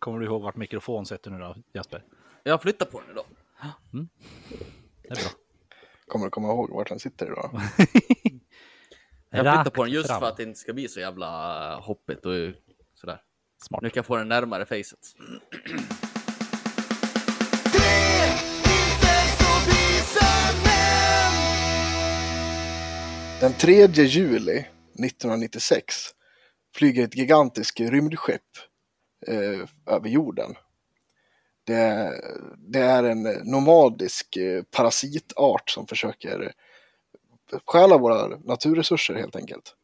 Kommer du ihåg vart mikrofon sitter nu då, Jesper? Jag flyttar på den idag. Det är bra. Kommer du komma ihåg vart den sitter idag? Jag flyttar Rakt på den just fram. för att det inte ska bli så jävla hoppigt och sådär. Smart. Nu kan jag få den närmare facet. Den 3 juli 1996 flyger ett gigantiskt rymdskepp eh, över jorden. Det, det är en nomadisk eh, parasitart som försöker stjäla våra naturresurser helt enkelt.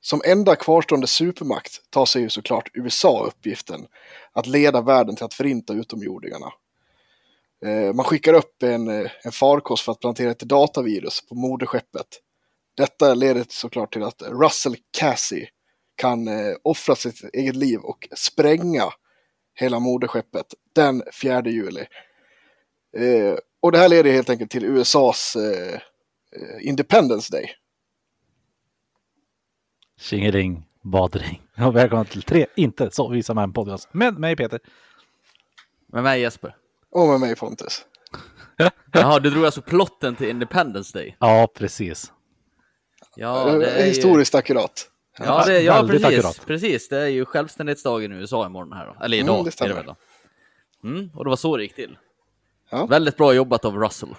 Som enda kvarstående supermakt tar sig ju såklart USA uppgiften att leda världen till att förinta utomjordingarna. Eh, man skickar upp en, eh, en farkost för att plantera ett datavirus på moderskeppet. Detta leder såklart till att Russell Cassie kan eh, offra sitt eget liv och spränga hela moderskeppet den 4 juli. Eh, och det här leder helt enkelt till USAs eh, eh, Independence Day. Tjingeling, badring. Och välkomna till tre inte så visa män podcast med mig Peter. Med mig Jesper. Och med mig Pontus. Jaha, du drog alltså plotten till Independence Day? Ja, precis. Ja, det är ju... Historiskt akkurat. Ja, det, ja precis, akkurat. precis. Det är ju självständighetsdagen i USA imorgon här då. Eller Mm, idag det är det väl då. Mm, och det var så det gick till. Ja. Väldigt bra jobbat av Russell.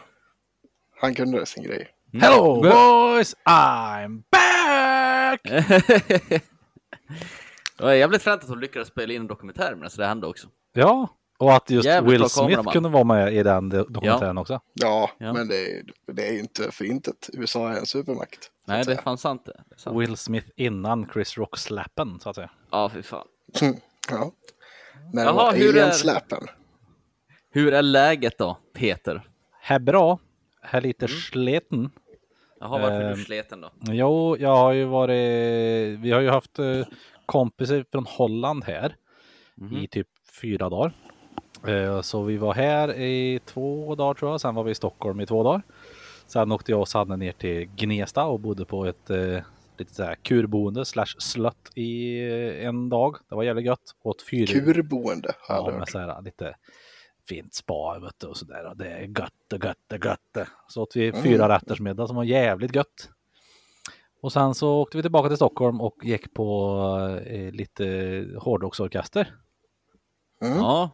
Han kunde sin grej. Hello Mm. boys, I'm back! Det var jävligt fränt att de lyckades spela in en dokumentär medan det hände också. Ja, och att just Jävligt Will Smith kameraman. kunde vara med i den do- dokumentären också. Ja, Ja. men det är, det är ju inte för intet. USA är en supermakt. Nej, det är säga. fan sant det. Will Smith innan Chris Rock-slappen, så att säga. Ja, fy fan. Ja. När det Jaha, hur är- alien-släpen. Hur är läget då, Peter? Här bra, här lite Mm. sliten. Jaha, varför är Ehm, du sleten då? Jo, jag har ju varit, vi har ju haft eh, kompisar från Holland här Mhm. i typ fyra dagar. Eh, Så vi var här i två dagar tror jag, sen var vi i Stockholm i två dagar. Sen åkte jag och Sanne ner till Gnesta och bodde på ett eh, lite så här kurboende slash slött i eh, en dag. Det var jävligt gött. Åt fyra, Kurboende har jag Ja, med så här lite fint spa vet du, och sådär. Och Det är gött och gött och gött. Så åt vi fyra rätters middag som var jävligt gött. Och sen så åkte vi tillbaka till Stockholm och gick på eh, lite hårdrocksorkester. Mm. Ja,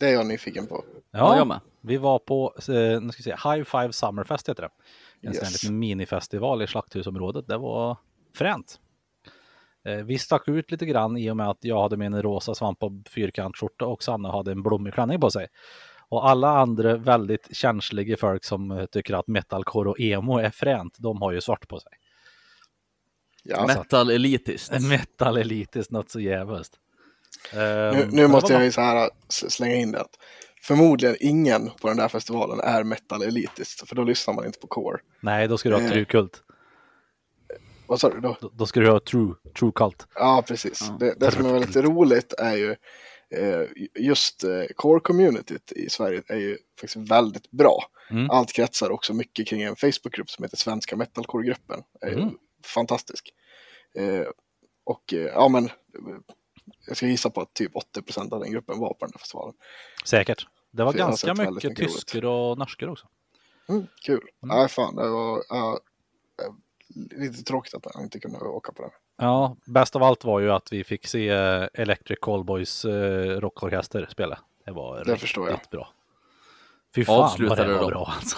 Det är jag nyfiken på. ja, jag med. vi var på, eh, nu ska vi se, High Five Summerfest heter det. En sån Yes. liten minifestival i Slakthusområdet. Det var fränt. Eh, Vi stack ut lite grann i och med att jag hade min rosa svamp och fyrkantskjorta och Sanna hade en blommig klänning på sig. Och alla andra väldigt känsliga folk som eh, tycker att metalcore och emo är fränt, de har ju svart på sig. Ja. Metal elitiskt. Metal elitiskt något så jävligt. Nu, men nu måste jag ju så här s- slänga in det att förmodligen ingen på den där festivalen är metal elitiskt, för då lyssnar man inte på core. Nej, då ska du ha Eh. true kult. Vad sa du då? Då, då ska du ha true, true cult. Ja, precis. Ja. Det, det som är väldigt roligt är ju eh, just eh, core-communityt i Sverige är ju faktiskt väldigt bra. Mm. Allt kretsar också mycket kring en Facebookgrupp som heter Svenska Metalcore-gruppen. Mm. fantastisk. Och ja, men jag ska gissa på att typ 80% av den gruppen var på den här festivalen. Säkert. Det var ganska mycket tyskar och norskar också. Mm, kul. Mm. Ja, fan, det var eh, lite tråkigt att jag inte kunde åka på den. Ja, bäst av allt var ju att vi fick se eh, Electric Callboys eh, rockorkester spela. Det var Det riktigt bra. Fy fan vad Avslutade det var de? bra alltså.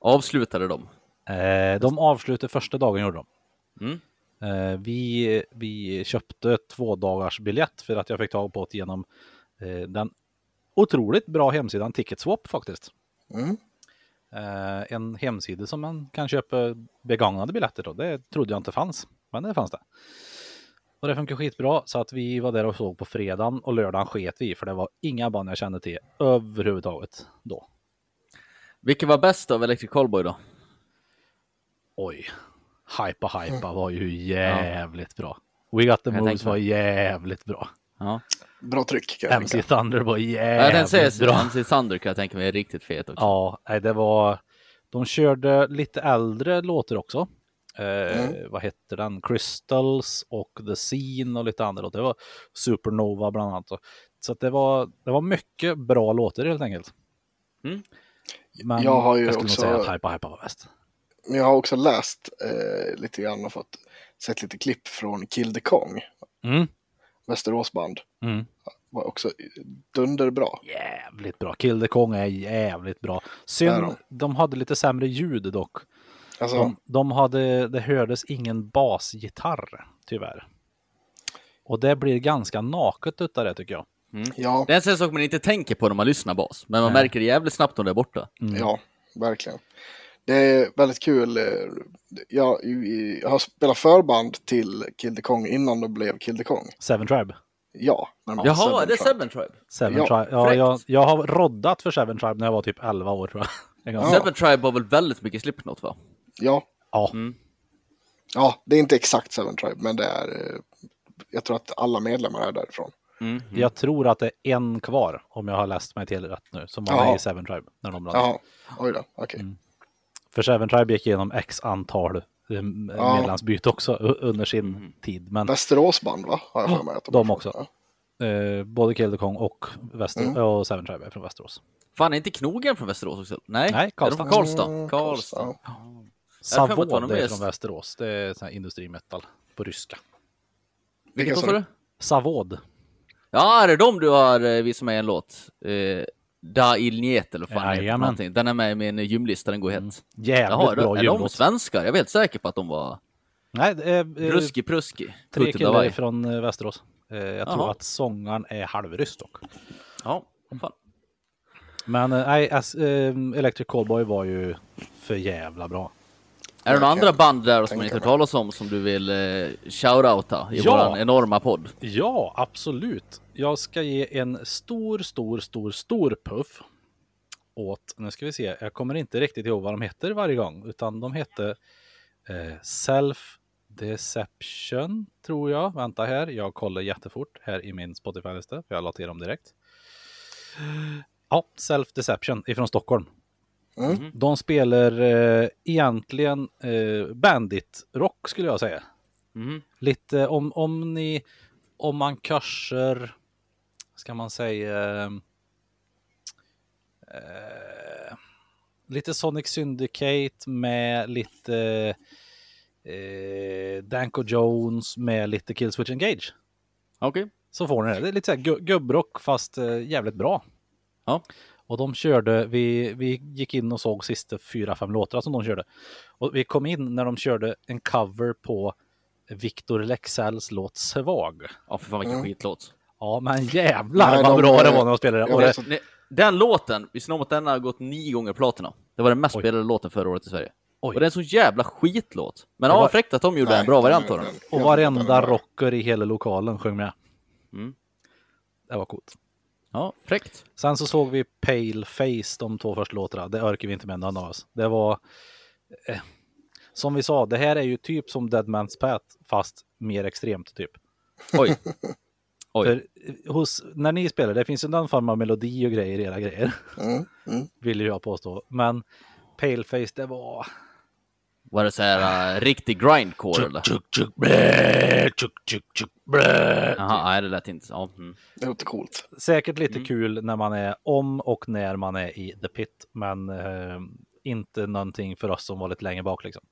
Avslutade de? Eh, de avslutade första dagen gjorde de. Mm. Eh, vi, vi köpte två dagars biljett för att jag fick tag på det genom eh, den otroligt bra hemsidan Ticketswap faktiskt. Mm. Eh, en hemsida som man kan köpa begagnade biljetter då. Det trodde jag inte fanns, men det fanns det. Och det funkar skitbra så att vi var där och såg på fredagen och lördagen sket vi för det var inga band jag kände till överhuvudtaget då. Vilket var bäst av Electric Callboy då? Oj, Hypa Hypa var ju jävligt bra. We Got The Jag Moves var jävligt bra. Ja. Bra tryck kan jag MC tänka. Thunder var Jag tänkte jävligt säga bra. MC Thunder kan jag tänka mig är riktigt fet också. Ja, nej, det var. De körde lite äldre låtar också. Eh, Vad hette den? Crystals och The Scene och lite andra låtar. Det var Supernova bland annat. Så att det, var, det var mycket bra låtar helt enkelt. Mm. Men Jag har ju skulle nog också- säga att Hypa Hypa var bäst. Men jag har också läst eh, lite grann och fått sett lite klipp från Kill the Kong, Mm. Västeråsband. Mm. Var också dunderbra. Jävligt bra. Kill the Kong är jävligt bra. Synd, de? de hade lite sämre ljud dock. Alltså, De, de hade, det hördes ingen basgitarr tyvärr. Och det blir ganska naket utav det tycker jag. ja, Det är en sån sak man inte tänker på när man lyssnar bas, men man Nej. märker det jävligt snabbt om det är borta. ja, verkligen. Det är väldigt kul. eh, Jag, jag har spelat förband till Kill the Kong innan det blev Kill the Kong. Seven Tribe. Ja. Jaha, hade är det Tribe. Seven Tribe? Seven Ja, Tribe. Ja, jag, jag har roddat för Seven Tribe när jag var typ 11 år tror jag. Ja. Seven Tribe var väl väldigt mycket Slipknot va? Ja, Ja, Mm. ja, det är inte exakt Seven Tribe, men det är. eh, Jag tror att alla medlemmar är därifrån. Mm. jag tror att det är en kvar om jag har läst mig till rätt nu som var Jaha. med i Seven Tribe. När de blandade. Jaha, oj då, okej. Mm. För Seven Tribe gick igenom x antal eh, Ja. medlemsbyte också under sin tid. Men Västeråsband va? Har jag för mig att de är från. också. Ja. eh, både Kill the Kong och, Väster- Mm. och Seven Tribe är från Västerås. Fan, är inte Knogen från Västerås också? Nej, Nej, Är de Karlstad. från Karlstad? Mm, Karlstad. Karlstad. Att Savod de är är från Västerås. Det är sån här industrimetal på ryska. Vilket sa du? Savod. Ja, är det de du har eh, visat mig en låt? Eh, da il Niet eller vad fan det heter för Jajamän. någonting. Den är med i min gymlista, den går hett. Jävligt Jaha, bra de- är de svenskar? Jag är helt säker på att de var Nej, är, eh, Pruski Pruski. tre killar Davai. från eh, Västerås. Eh, jag tror Jaha. att sångaren är halvryss dock. Ja, fan. Men eh, nej, as, eh, Electric Callboy var ju för jävla bra. Är det några andra band där som man inte hört mig. talas om som du vill eh, shoutouta i Ja. våran enorma podd? Ja, absolut. Jag ska ge en stor, stor, stor, stor puff åt, nu ska vi se, jag kommer inte riktigt ihåg vad de heter varje gång, utan de hette eh, Self Deception, tror jag. Vänta här, jag kollar jättefort här i min Spotify-lista, för jag la till dem direkt. Ja, Self Deception ifrån Stockholm. Mm. De spelar eh, egentligen eh, bandit-rock skulle jag säga. Mhm. Lite om, om ni, om man korsar, ska man säga, eh, lite Sonic Syndicate med lite eh, Danko Jones med lite Killswitch Engage. Okej. Så får ni det. Det är lite så här gu- gubbrock fast eh, jävligt bra. Ja. Och de körde, vi, vi gick in och såg sista fyra, fem låtar som de körde. Och vi kom in när de körde en cover på Victor Leksells låt Svag. Ja, för fan vilken Mm. skitlåt. Ja, men jävlar Nej, vad de- bra det var när de spelade att- Nej, Den låten, ni om att den har gått nio gånger platina? Det var den mest Oj. spelade låten förra året i Sverige. Oj. Och det är en så jävla skitlåt. Men Det ja, var- fräckt att de gjorde Nej, en bra den- variant av den. den- och den- den varenda rocker i hela lokalen sjöng med. Mm. Det var coolt. Ja, fräckt. Sen så såg vi Pale Face, de två första låtarna. Det orkar vi inte med någon av oss. Det var... Eh, som vi sa, det här är ju typ som Dead Man's Path, fast mer extremt typ. Oj. Oj. För eh, hos, när ni spelar, det finns ju någon form av melodi och grejer i era grejer, Mm, mm. vill ju jag påstå. Men Paleface, det var... Var det så här uh, riktig grindcore eller? Tjuk, tjuk, blä, tjuk, tjuk, tjuk, blä. Jaha, nej det lät inte så. Ja, mm. Det låter coolt. Säkert lite kul när man är om och när man är i the pit, men eh, inte någonting för oss som var lite längre bak liksom.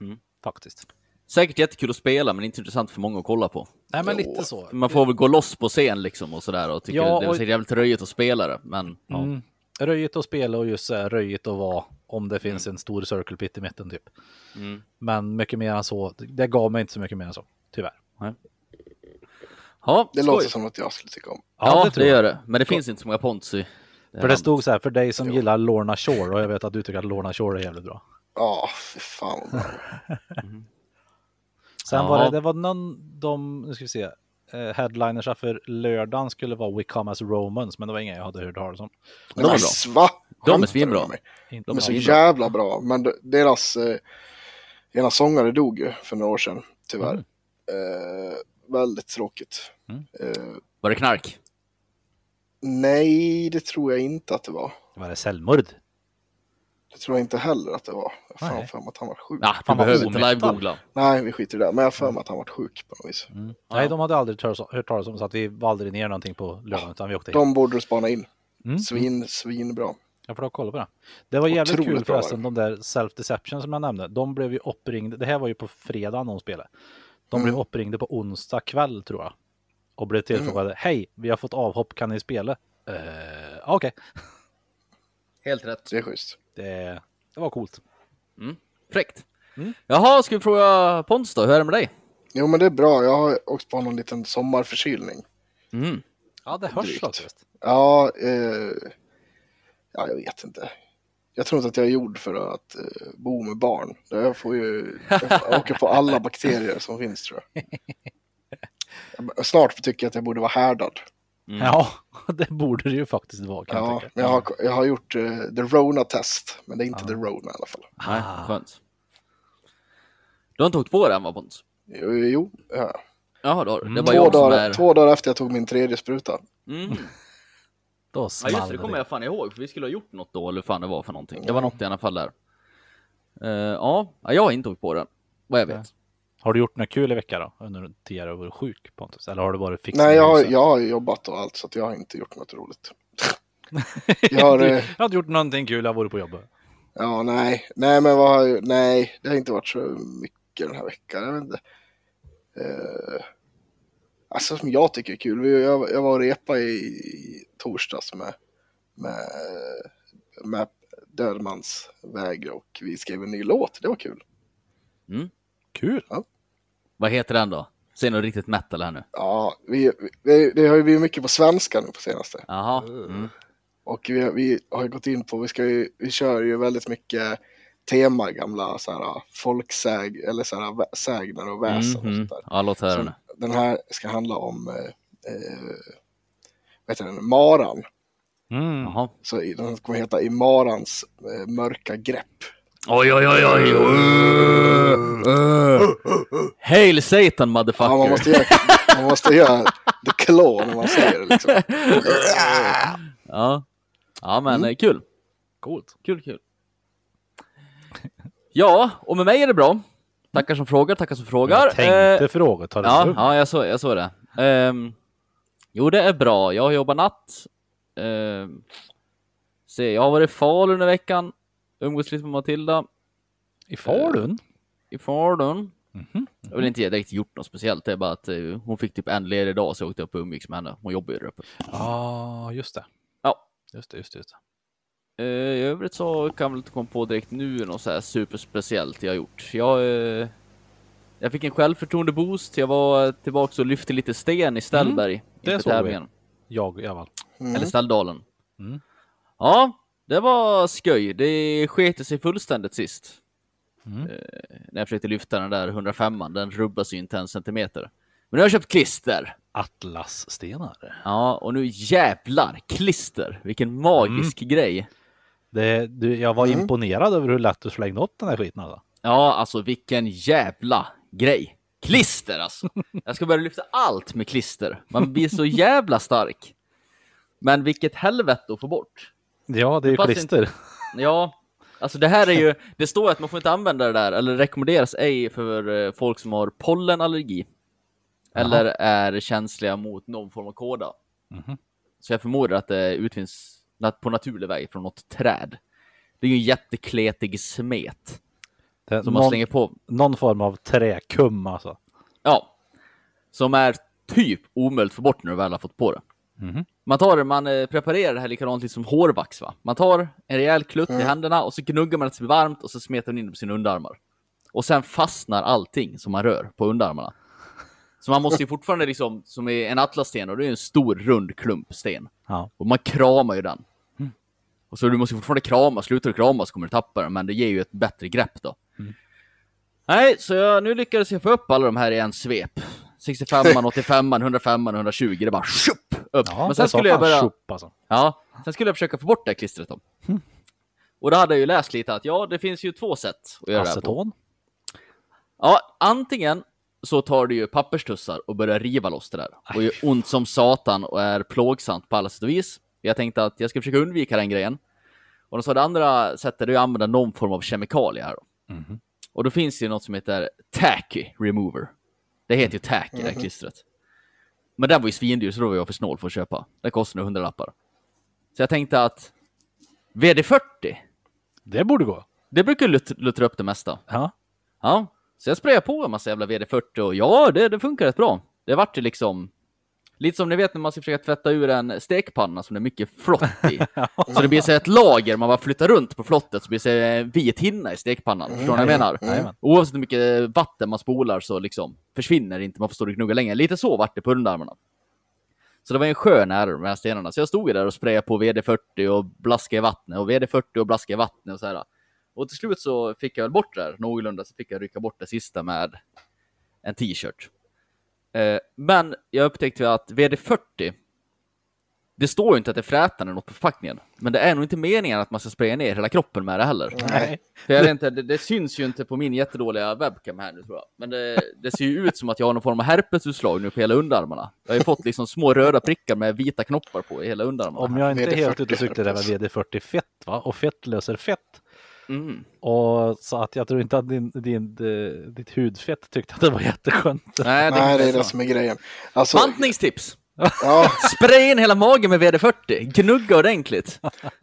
Mm. Faktiskt. Säkert jättekul att spela, men inte intressant för många att kolla på. Nej, men lite så. Man får väl gå loss på scen liksom och sådär och tycker Ja, det är och- säkert jävligt röjigt att spela det, men ja. Mm. Röjigt att spela och just här, röjigt att vara om det finns en stor circle pit i mitten typ. Mm. Men mycket mer än så, det gav mig inte så mycket mer än så, tyvärr. Ja, Det skoj. låter som att jag skulle tycka om. Ja, det, tror jag. gör det. Men det finns inte så många det här För det stod så här, för dig som Jo. gillar Lorna Shore, och jag vet att du tycker att Lorna Shore är jävligt bra. Ja, fy fan vad bra. Sen Ja. var det, det var någon, de, nu ska vi se, eh, headlinersa för lördagen skulle vara We Come As Romans, men det var inga jag hade hört talas om. De är bra. De är svinbra. De är så jävla bra. Men de- deras eh, ena sångare dog ju för några år sedan, tyvärr. Mm. Eh, väldigt tråkigt. Mm. Eh, Var det knark? nej, det tror jag inte att det var. Var det självmord? Det tror jag inte heller att det var. Jag har Nej. för mig att han var sjuk. Fan, vad behöver inte live-googla. Nej, vi skiter i det. Men jag har för mig att han var sjuk på något vis. Mm. Ja. Nej, de hade aldrig hört, talas om så att vi valde ner någonting på lördagen utan vi åkte. De borde du spana in. Mm. Svin, svin bra. Jag får då kolla på det. Det var jävligt Otroligt kul förresten, de där self-deception som jag nämnde. De blev ju uppringda. Det här var ju på fredagen de spelade. De blev Mm. uppringda på onsdag kväll tror jag. Och blev tillfrågade. Hej, vi har fått avhopp, kan ni spela? Uh, Okej, Helt rätt. Det är schysst. Det, det var coolt. Fräckt. Mm. Jaha, ska vi fråga Pons då? Hur är det med dig? Jo, men det är bra. Jag har åkt på någon liten sommarförkylning. Mm. Ja, det hörs faktiskt. Ja, eh, ja, jag vet inte. Jag tror inte att jag är gjord för att eh, bo med barn. Jag får ju jag åker på alla bakterier som finns tror. Jag- Snart tycker jag att jag borde vara härdad. Mm. Ja, det borde det ju faktiskt vara kan jag Ja, tycka. men jag har, jag har gjort eh, the Rona-test, men det är inte Ja. the Rona i alla fall. Nej, Ah. skönt. Du har inte åkt på den va Pons? Jo, jo ja. Jaha, då har du. Det Mm. var två, jag som dagar, är... två dagar efter jag tog min tredje spruta. Mm. Då Ja small just det, det kommer jag fan ihåg, för vi skulle ha gjort något då, eller fan det var för någonting. Det var något i alla fall där. Ja, ja, jag har inte åkt på den, vad jag vet. Har du gjort något kul i veckan då? Under tiden du varit sjuk Pontus? Eller har du varit fixad? Nej, jag har, jag har jobbat och allt, så att jag har inte gjort något roligt. jag har, Du- eh, jag har inte gjort någonting kul, jag har varit på jobbet. Ja, nej, nej, men vad har jag, nej, det har inte varit så mycket den här veckan. Jag vet inte. Eh, alltså som jag tycker är kul, jag, jag var och repa i, i torsdags med, med, med Dödmans väg och vi skrev en ny låt, det var kul. Kul! Vad heter den då? Säg något riktigt metal här nu. Ja, vi, vi, det har ju blivit mycket på svenska nu på senaste. Jaha. Mm. Och vi, vi har ju gått in på, vi, ska ju, vi kör ju väldigt mycket tema, gamla så här, folksäg, eller så här, sägner och väsen och Mhm. sånt där. Ja, låt höra nu. den här ska handla om eh, eh, vad heter den, maran. Mm. Så den kommer heta I marans eh, mörka grepp. Oj, oj, oj, oj. Hail Satan motherfucker. Ja, man, måste göra, man måste göra the claw när man säger det liksom. Ja, ja men Mm. eh, kul. Coolt. Kul, kul. Ja, och med mig är det bra. Tackar som frågar, tackar som frågar. Jag tänkte Eh, fråga, ta det ja, lugnt. ja, jag såg jag så det. Ehm, jo, det är bra. Jag har jobbat natt. Ehm, se, jag har varit i Falun i veckan. Umgås lite med Matilda I Falun? i Falun. Mhm. Jag har väl inte direkt gjort något speciellt. Det är bara att eh, hon fick typ en ledig dag så jag åkte upp och umgicks med henne. Hon jobbar ju där uppe. Ja, just det. Ja. Just det, just det. Just det. Eh, I övrigt så kan jag väl inte komma på direkt nu något så här superspeciellt jag har gjort. Jag, eh, jag fick en självförtroende-boost. Jag var tillbaka och lyfte lite sten i Ställberg Mm, det såg vi. Jag i alla fall. Mm. Eller Ställdalen. Mm. Ja, det var skoj. Det sket sig fullständigt sist. Mm. Eh, när jag försökte lyfta den där 105an. Den rubbas ju inte en centimeter. Men nu har jag köpt klister. Atlasstenar. Ja, och nu jävlar klister. Vilken magisk Mm. grej. Det, du, jag var Mm. imponerad över hur lätt du slängde upp den här skiten alltså. Ja, alltså vilken jävla grej. Klister alltså. Jag ska börja lyfta allt med klister. Man blir så jävla stark. Men vilket helvete att få bort. Ja, det är ju klister. Ja, alltså det här är ju, det står att man får inte använda det där, eller rekommenderas ej för eh, folk som har pollenallergi. Eller är känsliga mot någon form av kåda. Mhm. Så jag förmodar att det utvinns på naturlig väg från något träd. Det är ju en jättekletig smet Det, som man någon, slänger på. någon form av träkum alltså. Ja. Som är typ omöjligt att få bort när du väl har fått på det. Mhm. Man tar man eh, preparerar det här likadant som hårvax va. Man tar en rejäl klutt i händerna och så gnuggar man det blir varmt och så smetar man in det på sina underarmar. Och sen fastnar allting som man rör på underarmarna. Så man måste ju fortfarande liksom, som är en atlassten och det är en stor rund klump sten. Ja. Och man kramar ju den. Och så du måste fortfarande krama, slutar du krama så kommer du tappa den, men det ger ju ett bättre grepp då. Nej, så jag, nu lyckades jag få upp alla de här i en svep. 65, 85, 105, 120, det bara tjup, upp. Ja, men det sen skulle jag börja... tjopp, alltså. Ja, sen skulle jag försöka få bort det här klistret då. Och då hade jag ju läst lite att ja, det finns ju två sätt att göra det här på. Aceton. Ja, antingen så tar du ju papperstussar och börjar riva loss det där. Och gör ont som satan och är plågsamt på alla sätt och vis. Jag tänkte att jag ska försöka undvika den grejen. Och de sa det andra sättet är att använda någon form av kemikalie här då. Mhm. Och då finns det ju något som heter Tacky Remover. Det heter ju Tacky, det här Mhm. klistret. Men den var ju svindyr så då var jag för snål för att köpa. Den kostar nu 100 lappar. Så jag tänkte att VD40, Det borde gå. det brukar lut- luttra upp det mesta. Ja. Ja, så jag sprayade på en massa jävla VD40 och ja, det, det funkar rätt bra. Det vart ju liksom Lite som ni vet när man ska försöka tvätta ur en stekpanna som det är mycket flott i. Så det blir så ett lager, man bara flyttar runt på flottet så blir det så en vit hinna i stekpannan. Förstår ni vad jag menar? Jajamän. Oavsett hur mycket vatten man spolar så liksom försvinner inte, man får stå och gnugga länge. Lite så vart det på underarmarna. Så det var en skön ära de här stenarna. Så jag stod ju där och sprayade på VD40 och blaskade i vattnet och VD40 och blaskade i vattnet och så här. Och till slut så fick jag väl bort det här någorlunda, så fick jag rycka bort det sista med en t-shirt. Eh, men jag upptäckte att VD40, det står ju inte att det är frätande något på förpackningen. Men det är nog inte meningen att man ska spraya ner hela kroppen med det heller. Nej. För jag vet inte, det, det syns ju inte på min jättedåliga webcam här nu tror jag. Men det, det ser ju ut som att jag har någon form av herpesutslag nu på hela underarmarna. Jag har ju fått liksom små röda prickar med vita knoppar på i hela underarmarna. Om jag inte är VD40 helt ute och cyklar det var herpes. VD40 fett va? Och fett löser fett. Mm. Och så att jag tror inte att din, din, eh, ditt hudfett tyckte att det var jätteskönt. Nej, det, Nej, det är det som är grejen. Alltså, Bantningstips! ja, Spraya in hela magen med VD40, gnugga ordentligt.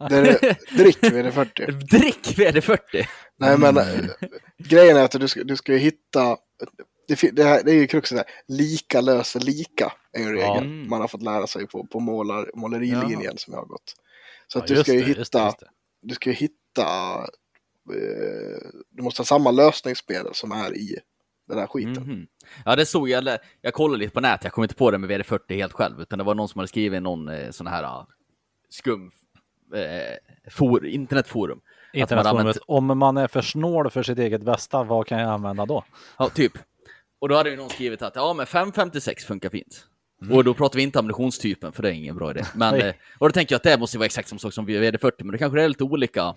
det är, drick VD40. Drick VD40! Nej, men äh, grejen är att du ska, du ska ju hitta... Det, det, här, det är ju kruxet där. Lika löser lika är en regel Mm. man har fått lära sig på, på målar, målerilinjen som jag har gått. Så att Ja, du ska ju just det, just det, hitta, just det. du ska ju hitta, du måste ha samma lösningsmedel som är i den här skiten. Mhm. Ja, det såg jag. Jag kollade lite på nätet, jag kom inte på det med VD40 helt själv, utan det var någon som hade skrivit någon eh, sån här ah, skum eh, for, internetforum. Att man Internetforumet, använt- om man är för snål för sitt eget bästa, vad kan jag använda då? Ja, typ. Och då hade ju någon skrivit att ja, men 556 funkar fint. Mm. Och då pratar vi inte ammunitionstypen, för det är ingen bra idé. Men, eh, och då tänker jag att det måste vara exakt samma sak som VD40, men det kanske är lite olika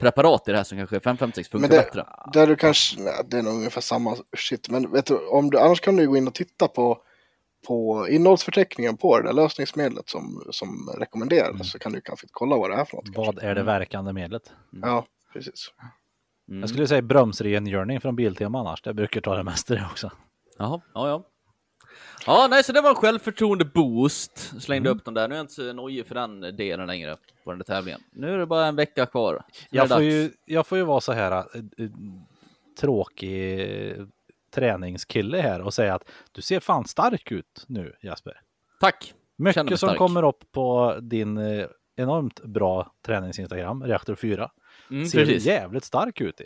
preparat i det här som kanske 556 funkar Men det, bättre. där du kanske, nej, det är nog ungefär samma shit, men vet du, om du, annars kan du gå in och titta på, på innehållsförteckningen på det där lösningsmedlet som, som rekommenderas, Mm. så kan du kanske kolla vad det är för något. Vad är det verkande medlet? Ja, precis. Mm. Jag skulle säga bromsrengöring från Biltema annars. Det brukar ta det mesta det också. Jaha, ja, ja. Ja, nej, så det var en självförtroende boost. Slängde Mm. upp den där. Nu är jag inte så nojig för den delen längre på den där tävlingen. Nu är det bara en vecka kvar. Jag det får, ju, jag får ju vara så här äh, äh, tråkig äh, träningskille här och säga att du ser fan stark ut nu Jasper. Tack! Mycket som kommer upp på din eh, enormt bra träningsinstagram, Reaktor 4. Mm, ser precis. jävligt stark ut i.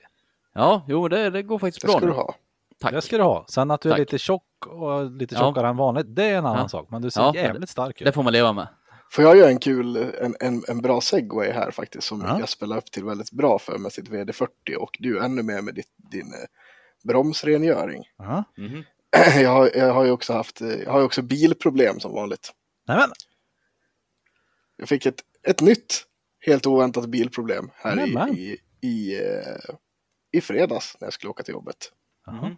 Ja, jo, det, det går faktiskt Det bra ska nu. du ha. Tack. Det ska du ha. Sen att du Tack. är lite tjock och lite Ja. tjockare än vanligt, det är en annan Ja. sak. Men du ser Ja, jävligt stark ut. Det får man leva med. Får jag göra en kul, en, en, en bra segway här faktiskt som Ja. jag spelar upp till väldigt bra för med sitt VD40 och du ännu mer med ditt, din eh, bromsrengöring. Ja. Mhm. Jag har, jag har ju också haft, eh, jag har ju också bilproblem som vanligt. Nej, men, Jag fick ett, ett nytt, helt oväntat bilproblem här Nämen. i, i, i, eh, i fredags när jag skulle åka till jobbet. Jaha. Mhm.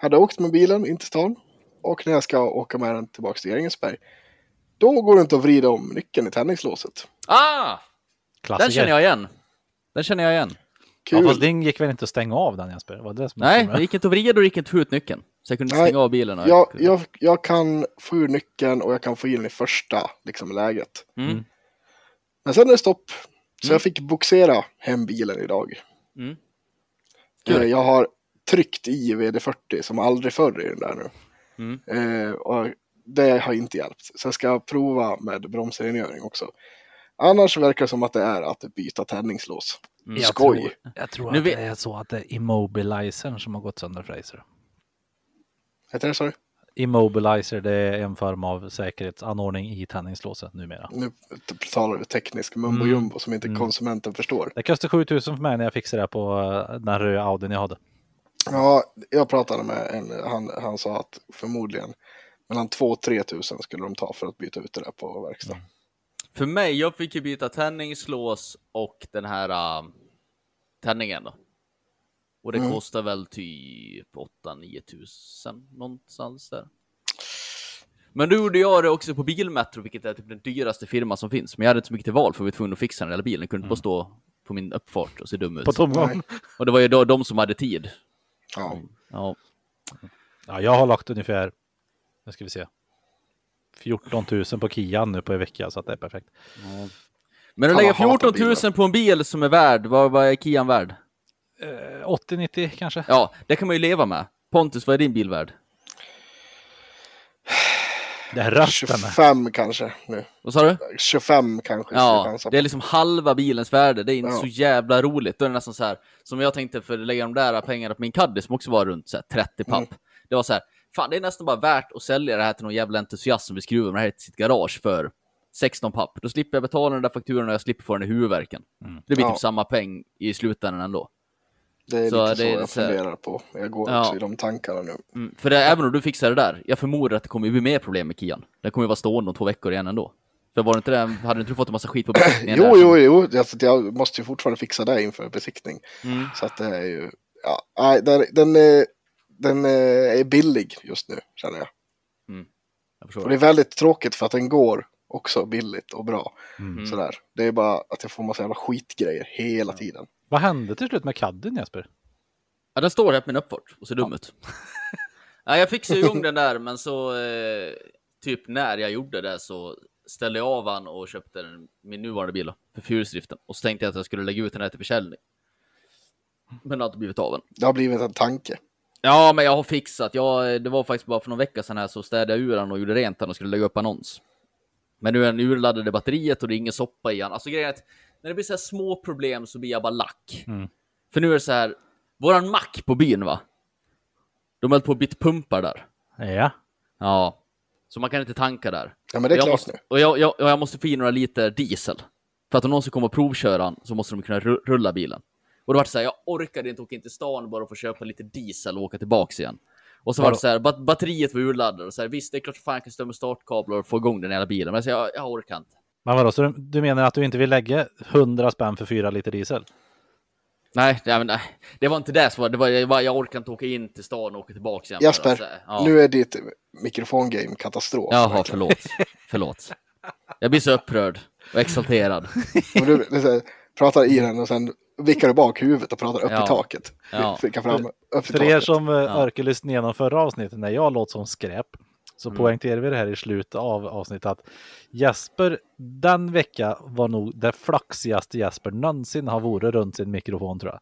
Hade åkt med bilen in till stan och när jag ska åka med den tillbaka till Grängesberg då går det inte att vrida om nyckeln i tändningslåset. Ah! Den klassiker. känner jag igen. Den känner jag igen. Kul! Ja, fast din gick väl inte att stänga av den Jesper? Var det som Nej, det gick inte att vrida och det gick inte att få ut nyckeln. Så jag kunde Nej, stänga av bilen. Och jag, jag, jag kan få ur nyckeln och jag kan få in i första liksom, läget. Mm. Men sen är det stopp. Så Mm. jag fick boxera hem bilen idag. Mm. Jag har tryckt i VD40 som aldrig förr i den där nu. Mm. Eh, och det har inte hjälpt. Så jag ska prova med bromsrengöring också. Annars verkar det som att det är att byta tändningslås. Mm. Jag Skoj! tror, jag tror Nu att vet- det är så att det är immobilizern som har gått sönder för dig. ser du. Heter det så? Immobilizer, det är en form av säkerhetsanordning i tändningslåset numera. Nu talar vi teknisk mumbo Mm. jumbo som inte Mm. konsumenten förstår. Det kostade 7000 för mig när jag fixade det på eh, den röda Audin jag hade. Ja, jag pratade med en, han, han sa att förmodligen mellan 2 och 3 tusen skulle de ta för att byta ut det där på verkstad. Mm. För mig, jag fick ju byta tändningslås och den här uh, tändningen då. Och det Mm. kostar väl typ 8-9 tusen någonstans där. Men då gjorde jag det också på Bilmetro, vilket är typ den dyraste firma som finns. Men jag hade inte så mycket till val för vi var tvungna att fixa den hela bilen. Jag kunde inte bara stå på min uppfart och ser dum ut. På tomgång. Och det var ju då de som hade tid. Ja. Ja. Ja, jag har lagt ungefär, nu ska vi se, 14 000 på Kian nu på en vecka så att det är perfekt. Men att lägga vad hatar 14 000 på en bil som är värd, vad, vad är Kian värd? Eh, 80-90 kanske? Ja, det kan man ju leva med. Pontus, vad är din bil värd? Det är rösten. 25 kanske nu. Vad sa du? 25 kanske. Ja, det är liksom halva bilens värde. Det är inte Ja. så jävla roligt. Då är det nästan så här, som jag tänkte för att lägga de där pengarna på min Caddy som också var runt så här, 30 papp. Mm. Det var så här, fan det är nästan bara värt att sälja det här till någon jävla entusiast som vill skruva med det här till sitt garage för 16 papp. Då slipper jag betala den där fakturan och jag slipper få den i huvudvärken. Det blir Ja. typ samma peng i slutändan ändå. Det är så lite det så är jag så här- funderar på. Jag går Ja. också i de tankarna nu. Mm. För det, även om du fixar det där, jag förmodar att det kommer bli mer problem med Kian. Den kommer ju vara stående om två veckor igen ändå. För var det inte det, hade inte du fått en massa skit på besiktningen? Jo, jo, jo. Alltså, jag måste ju fortfarande fixa det inför besiktning. Mm. Så att det är ju, ja, nej, den, den, är- den är billig just nu känner jag. Jag förstår. Och det är väldigt tråkigt för att den går också billigt och bra. Mm. Sådär. Det är bara att jag får massa jävla skitgrejer hela tiden. Vad hände till slut med kadden Jesper? Ja, den står här på min uppfart och ser dum ut. ja, jag fixade igång den där, men så eh, typ när jag gjorde det så ställde jag av han och köpte den, min nuvarande bil för fyrhjulsdriften. Och så tänkte jag att jag skulle lägga ut den här till försäljning. Men det har inte blivit av än. Det har blivit en tanke. Ja, men jag har fixat. Jag, det var faktiskt bara för någon vecka sedan här så städade jag ur den och gjorde rent den och skulle lägga upp annons. Men nu är den urladdade batteriet och det är ingen soppa i den. Alltså grejen är att när det blir så här små problem så blir jag bara lack. Mm. För nu är det så här, våran mack på byn va? De höll på att byta pumpar där. Ja. Ja. Så man kan inte tanka där. Ja, men det är klart måste, nu. Och jag, jag, och jag måste få i några liter diesel. För att om någon ska komma och provköra den så måste de kunna ru- rulla bilen. Och då var det så här, jag orkade inte åka in till stan bara för att köpa lite diesel och åka tillbaks igen. Och så var det så här, bat- batteriet var urladdat och så här, visst det är klart att fan jag kan stå med startkablar och få igång den hela bilen. Men så jag, jag orkar inte. Men vadå, så du, du menar att du inte vill lägga 100 spänn för fyra liter diesel? Nej, nej, men, nej, det var inte det som var, det var, jag, var- jag orkar inte åka in till stan och åka tillbaks igen. Jasper, ja. nu är ditt mikrofongame katastrof. Jaha, verkligen. förlåt. Förlåt. Jag blir så upprörd och exalterad. Och du, här, pratar i den och sen vickar du bak huvudet och pratar upp Ja. i taket. Ja. Fram upp i För er taket. som ja. orkar lyssna igenom förra avsnittet när jag låt som skräp så Mm. poängterar vi det här i slutet av avsnittet att Jesper den vecka var nog det flaxigaste Jesper någonsin har varit runt sin mikrofon tror jag.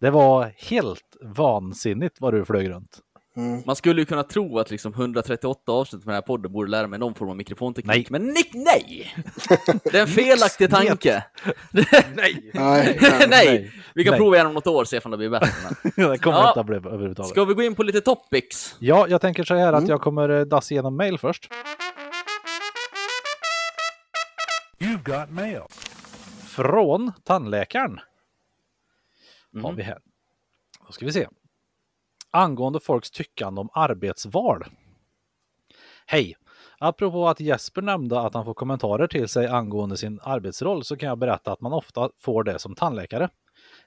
Det var helt vansinnigt vad du flög runt. Mm. Man skulle ju kunna tro att liksom 138 avsnitt med den här podden borde lära mig någon form av mikrofonteknik. Nej. Men nick, nej! Det är en felaktig tanke. Nej! Nej, nej! Vi kan Nej. prova igen om något år se om det blir bättre. Men. det kommer Ja. inte att bli överhuvudtaget. Ska vi gå in på lite topics? Ja, jag tänker så här att Mm. jag kommer eh, dassa igenom mail först. You've got mail. Från tandläkaren. Har Mhm. vi här. Då ska vi se. Angående folks tyckande om arbetsval. Hej! Apropå att Jesper nämnde att han får kommentarer till sig angående sin arbetsroll så kan jag berätta att man ofta får det som tandläkare.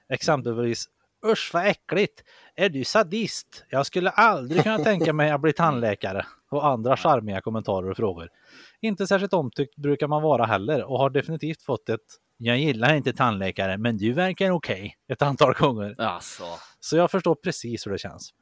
Exempelvis Usch vad äckligt! Är du sadist? Jag skulle aldrig kunna tänka mig att bli tandläkare. Och andra charmiga kommentarer och frågor. Inte särskilt omtyckt brukar man vara heller och har definitivt fått ett Jag gillar inte tandläkare men du verkar okej ett antal gånger. Alltså. Så jag förstår precis hur det känns.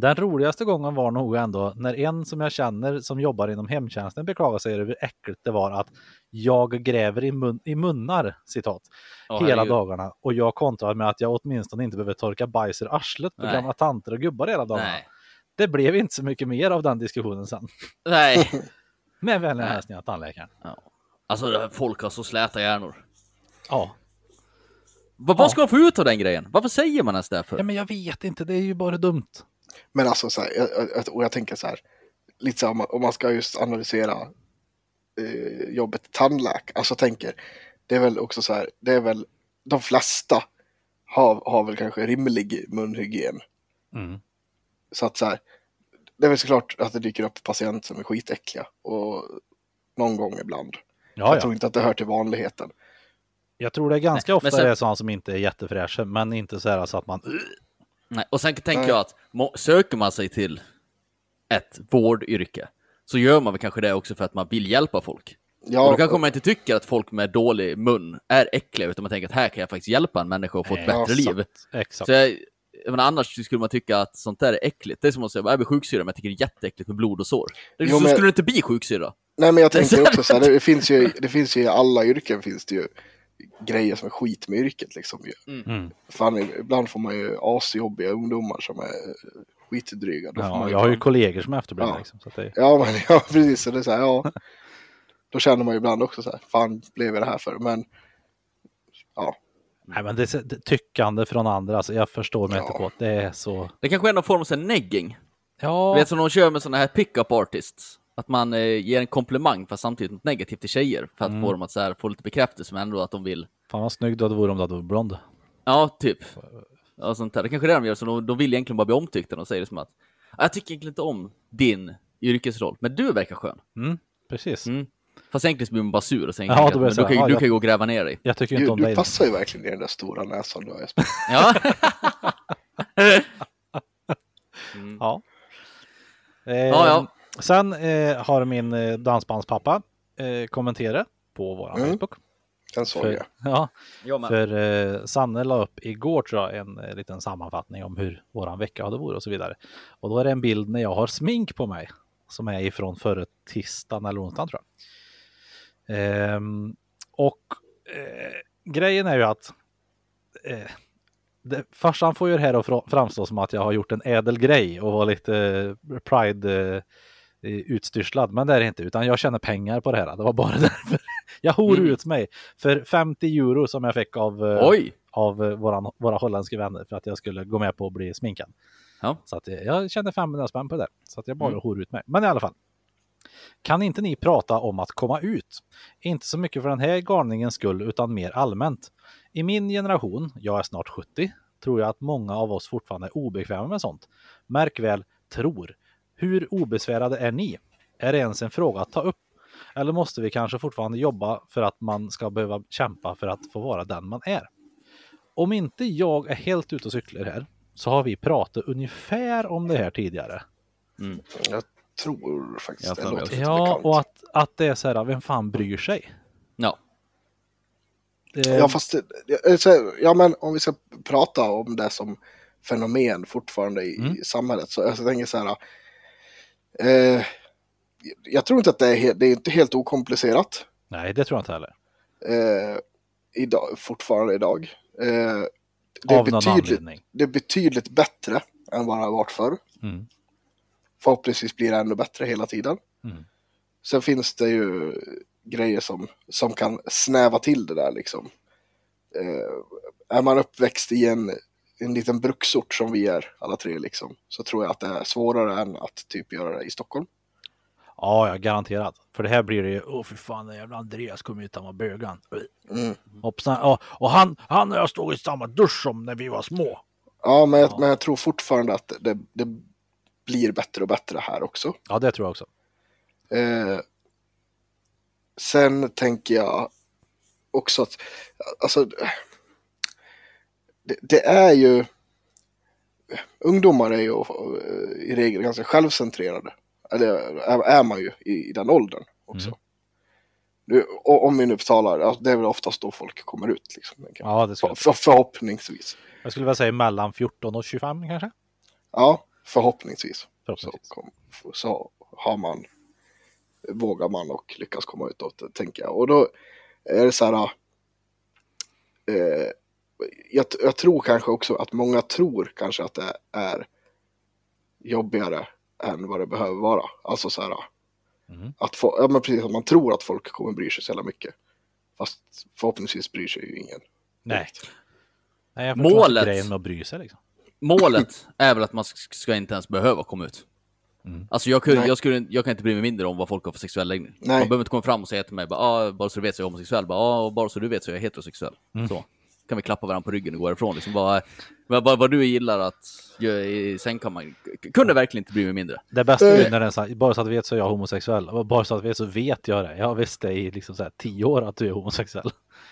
Den roligaste gången var nog ändå när en som jag känner som jobbar inom hemtjänsten beklagade sig över hur äckligt det var att jag gräver i, mun i munnar, citat, Åh, hela herregud. dagarna och jag kontrar med att jag åtminstone inte behöver torka bajs ur arslet på Nej. gamla tanter och gubbar hela dagarna. Nej. Det blev inte så mycket mer av den diskussionen sen. Nej. Med vänliga hälsningar tandläkaren. Alltså folk har så släta hjärnor. Ja. Vad, vad ska man få ut av den grejen? Varför säger man ens det ja, för? men jag vet inte, det är ju bara dumt. Men alltså så här, jag, och jag tänker så här, lite så här, om man- om man ska just analysera eh, jobbet tandläkare, alltså tänker, det är väl också så här, det är väl, de flesta har, har väl kanske rimlig munhygien. Mm. Så att så här, det är väl såklart att det dyker upp patienter som är skitäckliga och någon gång ibland. Ja, jag ja. tror inte att det hör till vanligheten. Jag tror det är ganska Nej, ofta men sen- det är sådana som inte är jättefräscha, men inte så här så att man Nej. Och sen tänker Nej. jag att söker man sig till ett vårdyrke så gör man väl kanske det också för att man vill hjälpa folk. Och Ja, då kanske man inte tycker att folk med dålig mun är äckliga, utan man tänker att här kan jag faktiskt hjälpa en människa att få ett Ja, bättre liv. Exakt. Så jag, jag menar, annars skulle man tycka att sånt där är äckligt. Det är som att säga, jag blir sjuksyra, men jag tycker det är jätteäckligt med blod och sår. Det Jo, så men- skulle du inte bli sjuksyra. nej men jag så- också så här, det finns ju, det finns ju i alla yrken finns det ju grejer som är skit med yrket liksom. ju. Mm. Fan, ibland får man ju asjobbiga ungdomar som är skitdryga. Då får Ja, jag har ju kollegor som är efterblivna. Ja. Liksom, det, Ja, men ja, precis. Så det är så här, ja. Då känner man ju ibland också så här, fan blev jag det här för? Men ja, nej, men det är det, tyckande från andra, alltså, jag förstår mig Ja. inte på det. Det är så... Det kanske är någon form av här negging. Ja, Du vet som de kör med såna här pick-up artists. Att man eh, ger en komplimang fast samtidigt något negativt till tjejer. För att Mm. få dem att så här, få lite bekräftelse men ändå att de vill. fan vad snygg du hade varit om du hade varit blond. Ja, typ. Ja, sånt där. Det kanske är det de gör. Så de, de vill egentligen bara bli omtyckta. De säger det som att "Ah, jag tycker egentligen inte om din yrkesroll, men du verkar skön. Mm, precis. Mm. Fast egentligen blir man bara sur och säger Ja, ja, då blir men det så du, här, kan, ju- ja, du jag- kan ju gå och gräva ner dig. Jag tycker du, inte om du dig. passar ju verkligen i den där stora näsan du har Jesper. Ja. Ja. Eh, Ja, ja. Sen eh, har min eh, dansbandspappa eh, kommenterat på vår Mm. Facebook. Den såg För, jag. ja, Jag med. för eh, Sanne la upp igår tror jag en eh, liten sammanfattning om hur våran vecka hade varit och så vidare. Och då är det en bild när jag har smink på mig som är ifrån förra tisdagen eller onsdagen tror jag. Ehm, och eh, grejen är ju att eh, det, farsan får ju det här att fra- framstå som att jag har gjort en ädel grej och var lite eh, pride utstyrslad, men det är det inte, utan jag tjänar pengar på det här. Det var bara därför. Jag hor Mm. ut mig för 50 euro som jag fick av, Oj! av våran, våra holländska vänner för att jag skulle gå med på att bli sminkad. Ja. Så att eh, jag kände 500 spänn på det, så att jag bara Mm. hor ut mig. Men i alla fall. Kan inte ni prata om att komma ut? Inte så mycket för den här galningens skull, utan mer allmänt. I min generation, jag är snart 70, tror jag att många av oss fortfarande är obekväma med sånt. Märk väl, tror. Hur obesvärade är ni? Är det ens en fråga att ta upp? Eller måste vi kanske fortfarande jobba för att man ska behöva kämpa för att få vara den man är? Om inte jag är helt ute och cyklar här så har vi pratat ungefär om det här tidigare. Jag tror faktiskt Jag det låter lite Ja, bekant. och att, att det är så här, vem fan bryr sig? Ja. Det, Ja, fast säger- ja, men om vi ska prata om det som fenomen fortfarande i, Mm. i samhället så jag tänker så här. Eh, jag tror inte att det är, he- det är inte helt okomplicerat Nej, det tror jag inte heller. eh, idag, fortfarande idag. Eh, det, är Av någon betydligt, anledning. det är betydligt bättre än vad det har varit förr. Mm. Förhoppningsvis blir det ännu bättre hela tiden. Mm. Sen finns det ju grejer som, som kan snäva till det där liksom. Eh, är man uppväxt i en, en liten bruksort som vi är alla tre liksom, så tror jag att det är svårare än att typ göra det i Stockholm. Ja, ja, garanterat. För det här blir det ju, åh för fan, den jävla Andreas kom ut, han var bögan. Mm. Hoppsan, och, och han, han och jag stod i samma dusch som när vi var små. Ja, men, jag- Ja. men jag tror fortfarande att det, det blir bättre och bättre här också. Ja, det tror jag också. Eh, sen tänker jag också att, alltså, det, det är ju, ungdomar är ju eh, i regel ganska självcentrerade. Eller är, man ju i, i den åldern också. Mm. Nu, om vi nu talar, alltså, det är väl oftast då folk kommer ut. Liksom. Ja, det skulle För, för, förhoppningsvis. jag skulle vilja säga mellan 14 och 25 kanske. Ja, förhoppningsvis. Så, Förhoppningsvis. kom, så har man, vågar man och lyckas komma utåt, tänker jag. Och då är det så här, eh, jag, jag tror kanske också att många tror kanske att det är jobbigare än vad det behöver vara. Alltså så här, Mm. att få, ja, men precis, att man tror att folk kommer bry sig så jävla mycket. Fast förhoppningsvis bryr sig ju ingen. Nej. Nej, jag Målet. grejen med att bry sig liksom. Målet är väl att man sk- ska inte ens behöva komma ut. Mm. Alltså jag, kunde, jag, skulle, jag kan inte bry mig mindre om vad folk har för sexuell läggning. Nej. Man behöver inte komma fram och säga till mig bara, ah, bara så du vet så är jag homosexuell. Bara, ah, och bara så du vet så är jag heterosexuell. Mm. Så. Kan vi klappa varandra på ryggen och gå ifrån. Liksom bara, vad, vad, vad du gillar att göra i sängkammaren. Kunde verkligen inte bry mig mindre. Det bästa är Eh. när den sa, bara så att du vet så är jag homosexuell. Bara så att du vet så vet jag det. Jag har visst det i liksom så här tio år att du är homosexuell.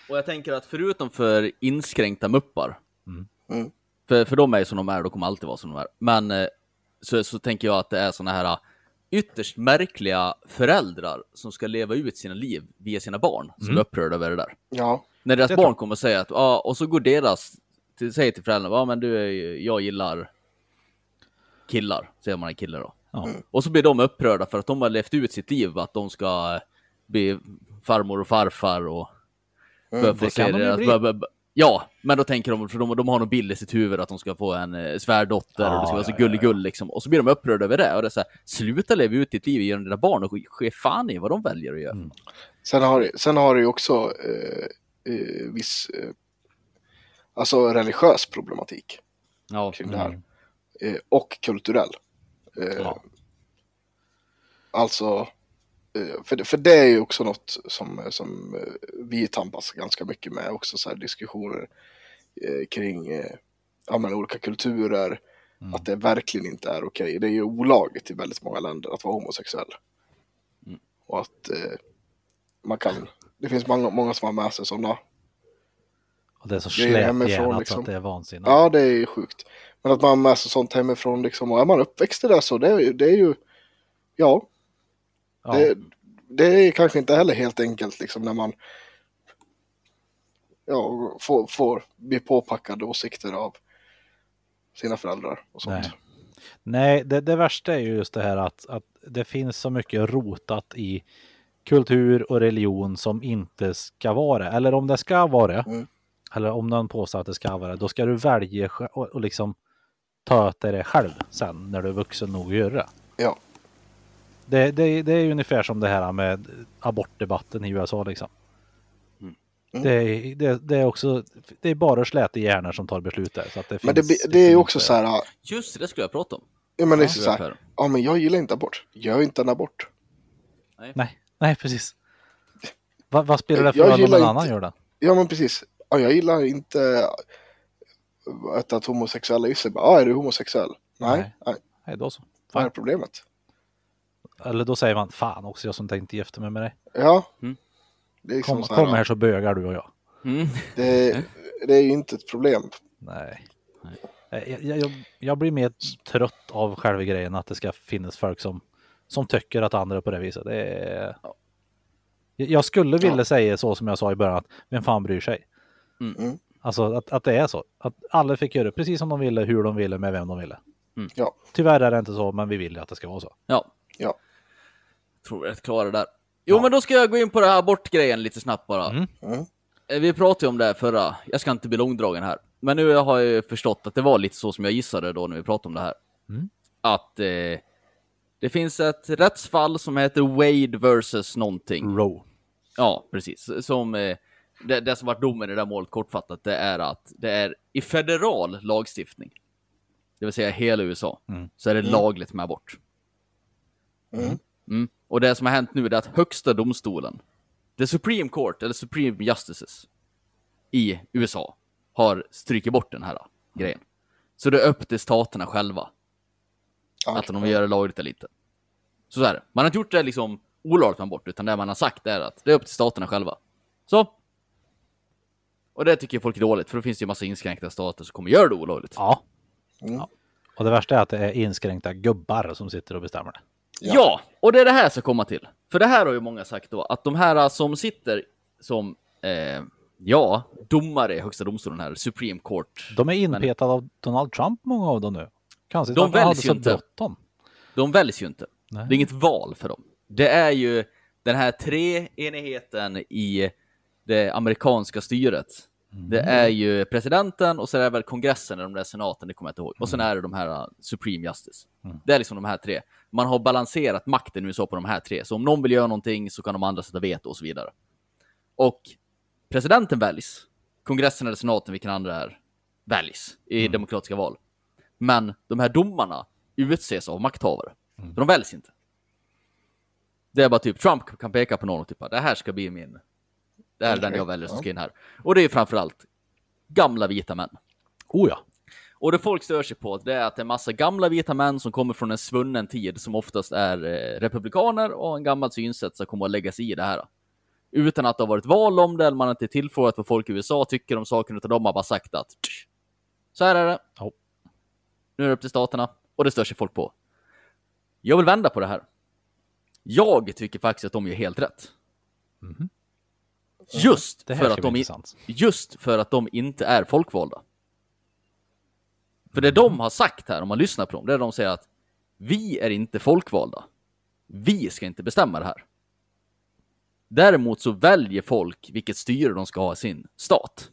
Och jag tänker att förutom för inskränkta muppar, Mm. Mm. För, för de är ju som de är, de kommer alltid vara som de är. Men eh, så, så tänker jag att det är såna här ytterst märkliga föräldrar som ska leva ut sina liv via sina barn som Mm. är upprörda över det där. Ja, När deras barn kommer och säger att, ja, och så går deras, till, säger till föräldrarna, ja men du, är jag gillar killar, säger man en kille då. Ja. Och så blir de upprörda för att de har levt ut sitt liv, att de ska bli farmor och farfar och börja få se de deras- börja- Ja, men då tänker de, för de, de har någon bild i sitt huvud att de ska få en eh, svärdotter Ja, och det ska vara så ja, gulligull liksom. Och så blir de upprörda över det. Och det är så här, sluta leva ut ditt liv genom dina barn och ske- fan i vad de väljer att göra. Mm. sen har, sen har det ju också eh, eh, viss, eh, alltså religiös problematik Ja, kring det här. Eh, och kulturell. Eh, Ja. Alltså, för, det- för det är ju också något som, som eh, vi tampas ganska mycket med också, så här diskussioner eh, kring eh, ja, men olika kulturer, Mm. att det verkligen inte är okej. Det är ju olagligt i väldigt många länder att vara homosexuell. Mm. Och att eh, man kan, det finns många, många som har med sig sådana. Och det är så så liksom. att det är vansinnigt. Ja, det är ju sjukt. Men att man har med sig sånt hemifrån liksom, och är man uppväxt i det så det är, det är ju, ja, Ja. det, det är kanske inte heller helt enkelt liksom när man ja, får, får bli påpackade åsikter av sina föräldrar och sånt. Nej. Nej, det, det värsta är ju just det här att, att det finns så mycket rotat i kultur och religion som inte ska vara det. Eller om det ska vara det, Mm. eller om någon påstår att det ska vara det, då ska du välja och, och liksom ta åt dig det själv sen när du är vuxen nog att göra det. Ja. Det, det, det är ju ungefär som det här med abortdebatten i USA liksom. Mm. Mm. Det, är- det, det är också, det är bara släta hjärnor som tar beslut där. Så att det Men det, finns det är ju också så här, Just det, skulle jag prata om. ja men det är Ja, så här, ja men jag gillar inte abort, gör inte en abort. Nej, nej precis. Va, vad spelar det för roll om någon annan inte- gör det? Ja men precis, ja, jag gillar inte att, att homosexuella gissar ah, är du homosexuell? Nej, Nej. nej. Nej, då så. vad är problemet? Eller då säger man, fan också jag som tänkte gifta mig med dig. Ja, Mm. det är liksom Kom, så här, kom här så bögar du och jag. Mm. Det, det är ju inte ett problem. Nej. Jag, jag, jag, jag blir mer trött av själva grejen att det ska finnas folk som, som tycker att andra är på det viset. Det är... Jag skulle vilja Ja. säga så som jag sa i början, att vem fan bryr sig? Mm. Mm. Alltså att, att det är så. Att alla fick göra precis som de ville, hur de ville, med vem de ville. Ja, Tyvärr är det inte så, men vi vill ju att det ska vara så. Ja, ja. Tror vi är rätt klara där. Jo, Ja. men då ska jag gå in på det här abortgrejen lite snabbt bara. Mm. Mm. Eh, Vi pratade ju om det här förra, jag ska inte bli långdragen här. Men nu har jag ju förstått att det var lite så som jag gissade då när vi pratade om det här. Mm. Att eh, det finns ett rättsfall som heter Wade versus någonting. Row. Ja, precis. Som, eh, det, det som varit domen i det där målet kortfattat, det är att det är i federal lagstiftning, det vill säga hela USA, Mm. så är det lagligt med abort. Mm. Mm. Och det som har hänt nu är att högsta domstolen, the Supreme Court, eller Supreme Justices, i USA, har strykit bort den här grejen. Så det är upp till staterna själva, Ja, att de vill göra det lagligt eller inte. Så är det. Man har inte gjort det liksom olagligt med abort, utan det man har sagt är att det är upp till staterna själva. Så. Och det tycker folk är dåligt, för då finns det ju massa inskränkta stater som kommer göra det olagligt. Ja. Mm. ja. Och det värsta är att det är inskränkta gubbar som sitter och bestämmer det. Ja. Ja. och det är det här jag ska komma till. För det här har ju många sagt då, att de här som sitter som, eh, ja, domare i högsta domstolen här, Supreme Court, De är inpetade av Donald Trump, många av dem nu. Konstigt De väljs ju inte. bråttom. de väljs ju inte. Nej. Det är inget val för dem. Det är ju den här treenigheten i det amerikanska styret. Det är ju presidenten och så är det väl kongressen eller om det är senaten, det kommer jag inte ihåg. Och sen är det de här uh, Supreme Justice. Det är liksom de här tre. Man har balanserat makten nu så på de här tre. Så om någon vill göra någonting så kan de andra sätta veto och så vidare. Och presidenten väljs. Kongressen eller senaten, vilken andra är, väljs i demokratiska val. Men de här domarna utses av makthavare. Så de väljs inte. Det är bara typ Trump kan peka på någon och typ det här ska bli min. Det är den Okej, jag väljer som ska in här. Och det är framförallt gamla vita män. Oh ja. Och det folk stör sig på det är att det är massa gamla vita män som kommer från en svunnen tid som oftast är eh, republikaner och en gammal synsätt som kommer att lägga sig i det här. Utan att det har varit val om det eller man har inte tillfrågat vad folk i USA tycker om saken utan de har bara sagt att "Tsch, så här är det. Ja. Nu är det upp till staterna och det stör sig folk på. Jag vill vända på det här. Jag tycker faktiskt att de gör helt rätt. Mhm. Just för, att de, intressant. just för att de inte är folkvalda. För det de har sagt här, om man lyssnar på dem, det är de säger att vi är inte folkvalda. Vi ska inte bestämma det här. Däremot så väljer folk vilket styre de ska ha i sin stat.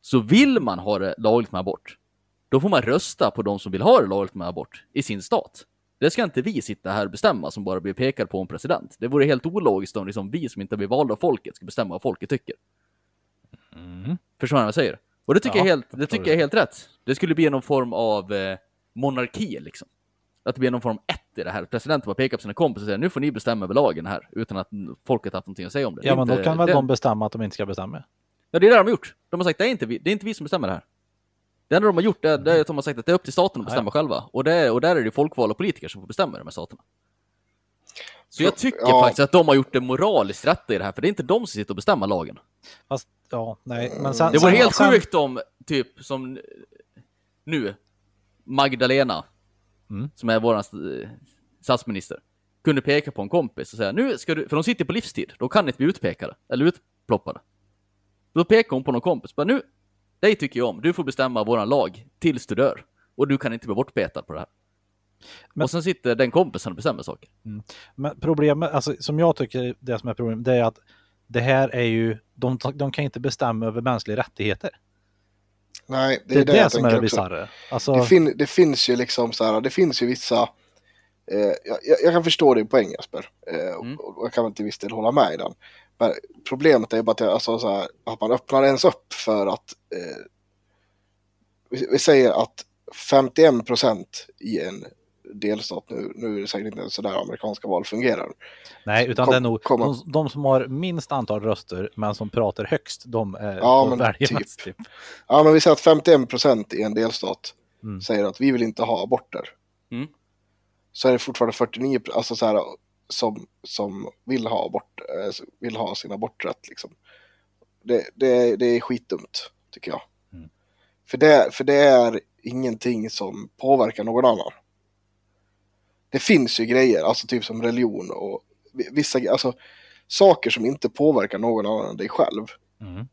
Så vill man ha det lagligt med abort, då får man rösta på de som vill ha det lagligt med abort i sin stat. Det ska inte vi sitta här och bestämma som bara blir pekade på en president. Det vore helt ologiskt om liksom vi som inte blir valda av folket ska bestämma vad folket tycker. Mm. Förstår ni vad jag säger? Och det tycker, Ja, jag, helt, det tycker jag är helt rätt. Det skulle bli någon form av eh, monarki liksom. Att det blir någon form ett i det här. Presidenten bara pekar på sina kompisar och säger nu får ni bestämma över lagen här utan att folket haft någonting att säga om det. Det Ja, är men då inte- kan väl det, de bestämma att de inte ska bestämma. Ja, det är det de har gjort. De har sagt det är inte vi, det är inte vi som bestämmer det här. Det enda de har gjort är, det är att de har sagt att det är upp till staten att bestämma Ja, själva. Och, det och där är det folkvalda politiker som får bestämma de här staterna. Så jag tycker Ja. faktiskt att de har gjort det moraliskt rätta i det här, för det är inte de som sitter och bestämmer lagen. Fast, ja, nej. Men sen, Det sen- helt sen- sjukt om, typ som nu, Magdalena, Mm. som är vår eh, statsminister, kunde peka på en kompis och säga nu ska du, för de sitter på livstid, då kan inte bli utpekade, eller utploppade. Då pekar hon på någon kompis, bara nu, dig tycker jag om, du får bestämma våran lag tills du dör. Och du kan inte bli bortpetad på det här. Men- och sen sitter den kompisen och bestämmer saker. Men problemet, alltså, som jag tycker det som är problemet, det är att det här är ju, de, de kan inte bestämma över mänskliga rättigheter. Nej, det Det är det, jag som är det bisarra. Alltså, Det, fin, det finns ju liksom så här, det finns ju vissa, eh, jag, jag- jag kan förstå din poäng Jesper, eh, Mm. och, och jag kan väl till viss del hålla med i den. Men problemet är bara att, jag, alltså, så här, att man öppnar ens upp för att, eh, vi, vi säger att 51 procent i en delstat, nu, nu är det säkert inte så där amerikanska val fungerar. nej, utan kom- det är nog kom- de, de som har minst antal röster men som pratar högst, de är, Ja, men typ. mest. Typ. Ja, men vi säger att 51 procent i en delstat Mm. säger att vi vill inte ha aborter. Mm. Så är det fortfarande 49 alltså så här, som, som vill, ha abort, eh, vill ha sin aborträtt. Liksom. Det, det, det är skitdumt, tycker jag. Mm. För, det, för det är ingenting som påverkar någon annan. Det finns ju grejer, alltså typ som religion och vi- vissa alltså, saker som inte påverkar någon annan än dig själv. Mm.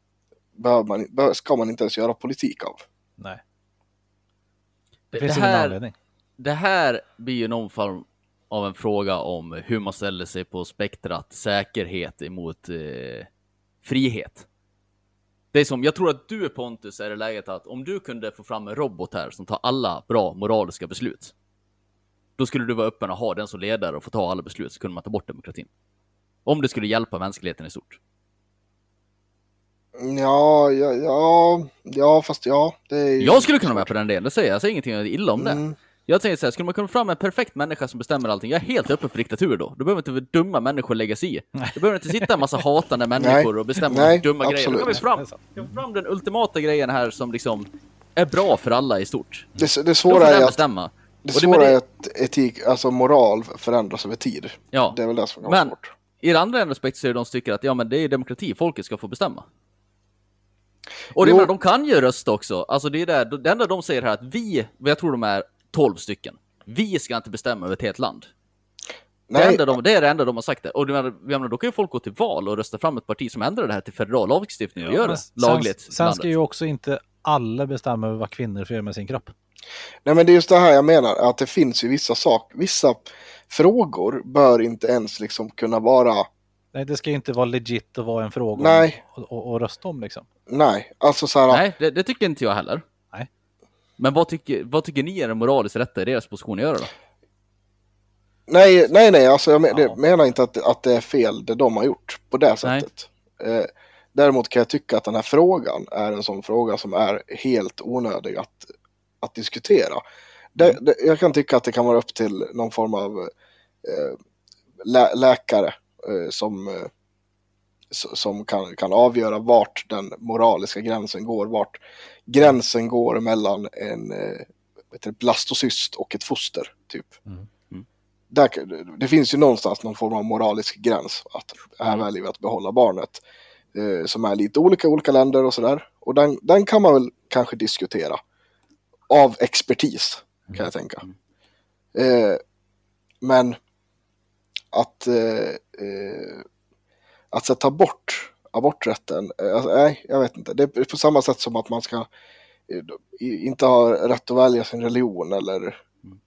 Behöver man, ska man inte ens göra politik av. Nej, Det, det finns det ingen här, anledning. det här blir ju någon form av en fråga om hur man ställer sig på spektrat säkerhet emot eh, frihet. Det är som, jag tror att du Pontus är i läget att om du kunde få fram en robot här som tar alla bra moraliska beslut. Då skulle du vara öppen och ha den som ledare och få ta alla beslut så kunde man ta bort demokratin. Om det skulle hjälpa mänskligheten i stort. Ja, ja, ja, ja, fast ja, det är. Jag skulle kunna vara med på den delen, det säger jag. Jag säger ingenting illa om det. Mm. Jag säger så här, skulle man komma fram med en perfekt människa som bestämmer allting, jag är helt öppen för diktatur då. Då behöver inte dumma människor lägga sig i. Då behöver inte sitta en massa hatande människor och bestämma Nej, dumma grejer. Då absolut. kan vi fram, vi fram den ultimata grejen här som liksom är bra för alla i stort. Det, det svåra är att, bestämma. det svåra det- är att etik, alltså moral förändras över tid. Ja, Det är väl det som vara men svårt. i det andra aspekt så är det de som tycker att ja men det är demokrati, folket ska få bestämma. Och det menar, de kan ju rösta också. Alltså det är där, det enda de säger här att vi, jag tror de är 12 stycken. Vi ska inte bestämma över ett helt land. Det, Nej, enda de, det är det enda de har sagt. Det. Och menar, jag menar, då kan ju folk gå till val och rösta fram ett parti som ändrar det här till federal lagstiftning och gör men det sen, lagligt. sen landet. ska ju också inte alla bestämma över vad kvinnor får göra med sin kropp. nej, men det är just det här jag menar, att det finns ju vissa saker, vissa frågor bör inte ens liksom kunna vara, Nej, det ska ju inte vara legit att vara en fråga Nej. och, och, och rösta om liksom. nej, alltså så här, Nej, det, det tycker inte jag heller. Men vad tycker, vad tycker ni är det moraliskt rätta i deras position att göra då? nej, nej, nej, alltså jag men, Ja. menar inte att, att det är fel det de har gjort på det sättet. Eh, däremot kan jag tycka att den här frågan är en sån fråga som är helt onödig att, att diskutera. Det, Mm. det, jag kan tycka att det kan vara upp till någon form av eh, lä, läkare eh, som, eh, som kan, kan avgöra vart den moraliska gränsen går, vart gränsen går mellan en eh, blastocyst och ett foster. Typ. Mm. Mm. Där, det finns ju någonstans någon form av moralisk gräns. Att här Mm. väljer vi att behålla barnet. Eh, som är lite olika i olika länder och sådär. Och den, den kan man väl kanske diskutera. Av expertis, kan jag tänka. Mm. Eh, men att, eh, att sätta bort aborträtten, eh, alltså, nej, jag vet inte. Det är på samma sätt som att man ska eh, inte ha rätt att välja sin religion eller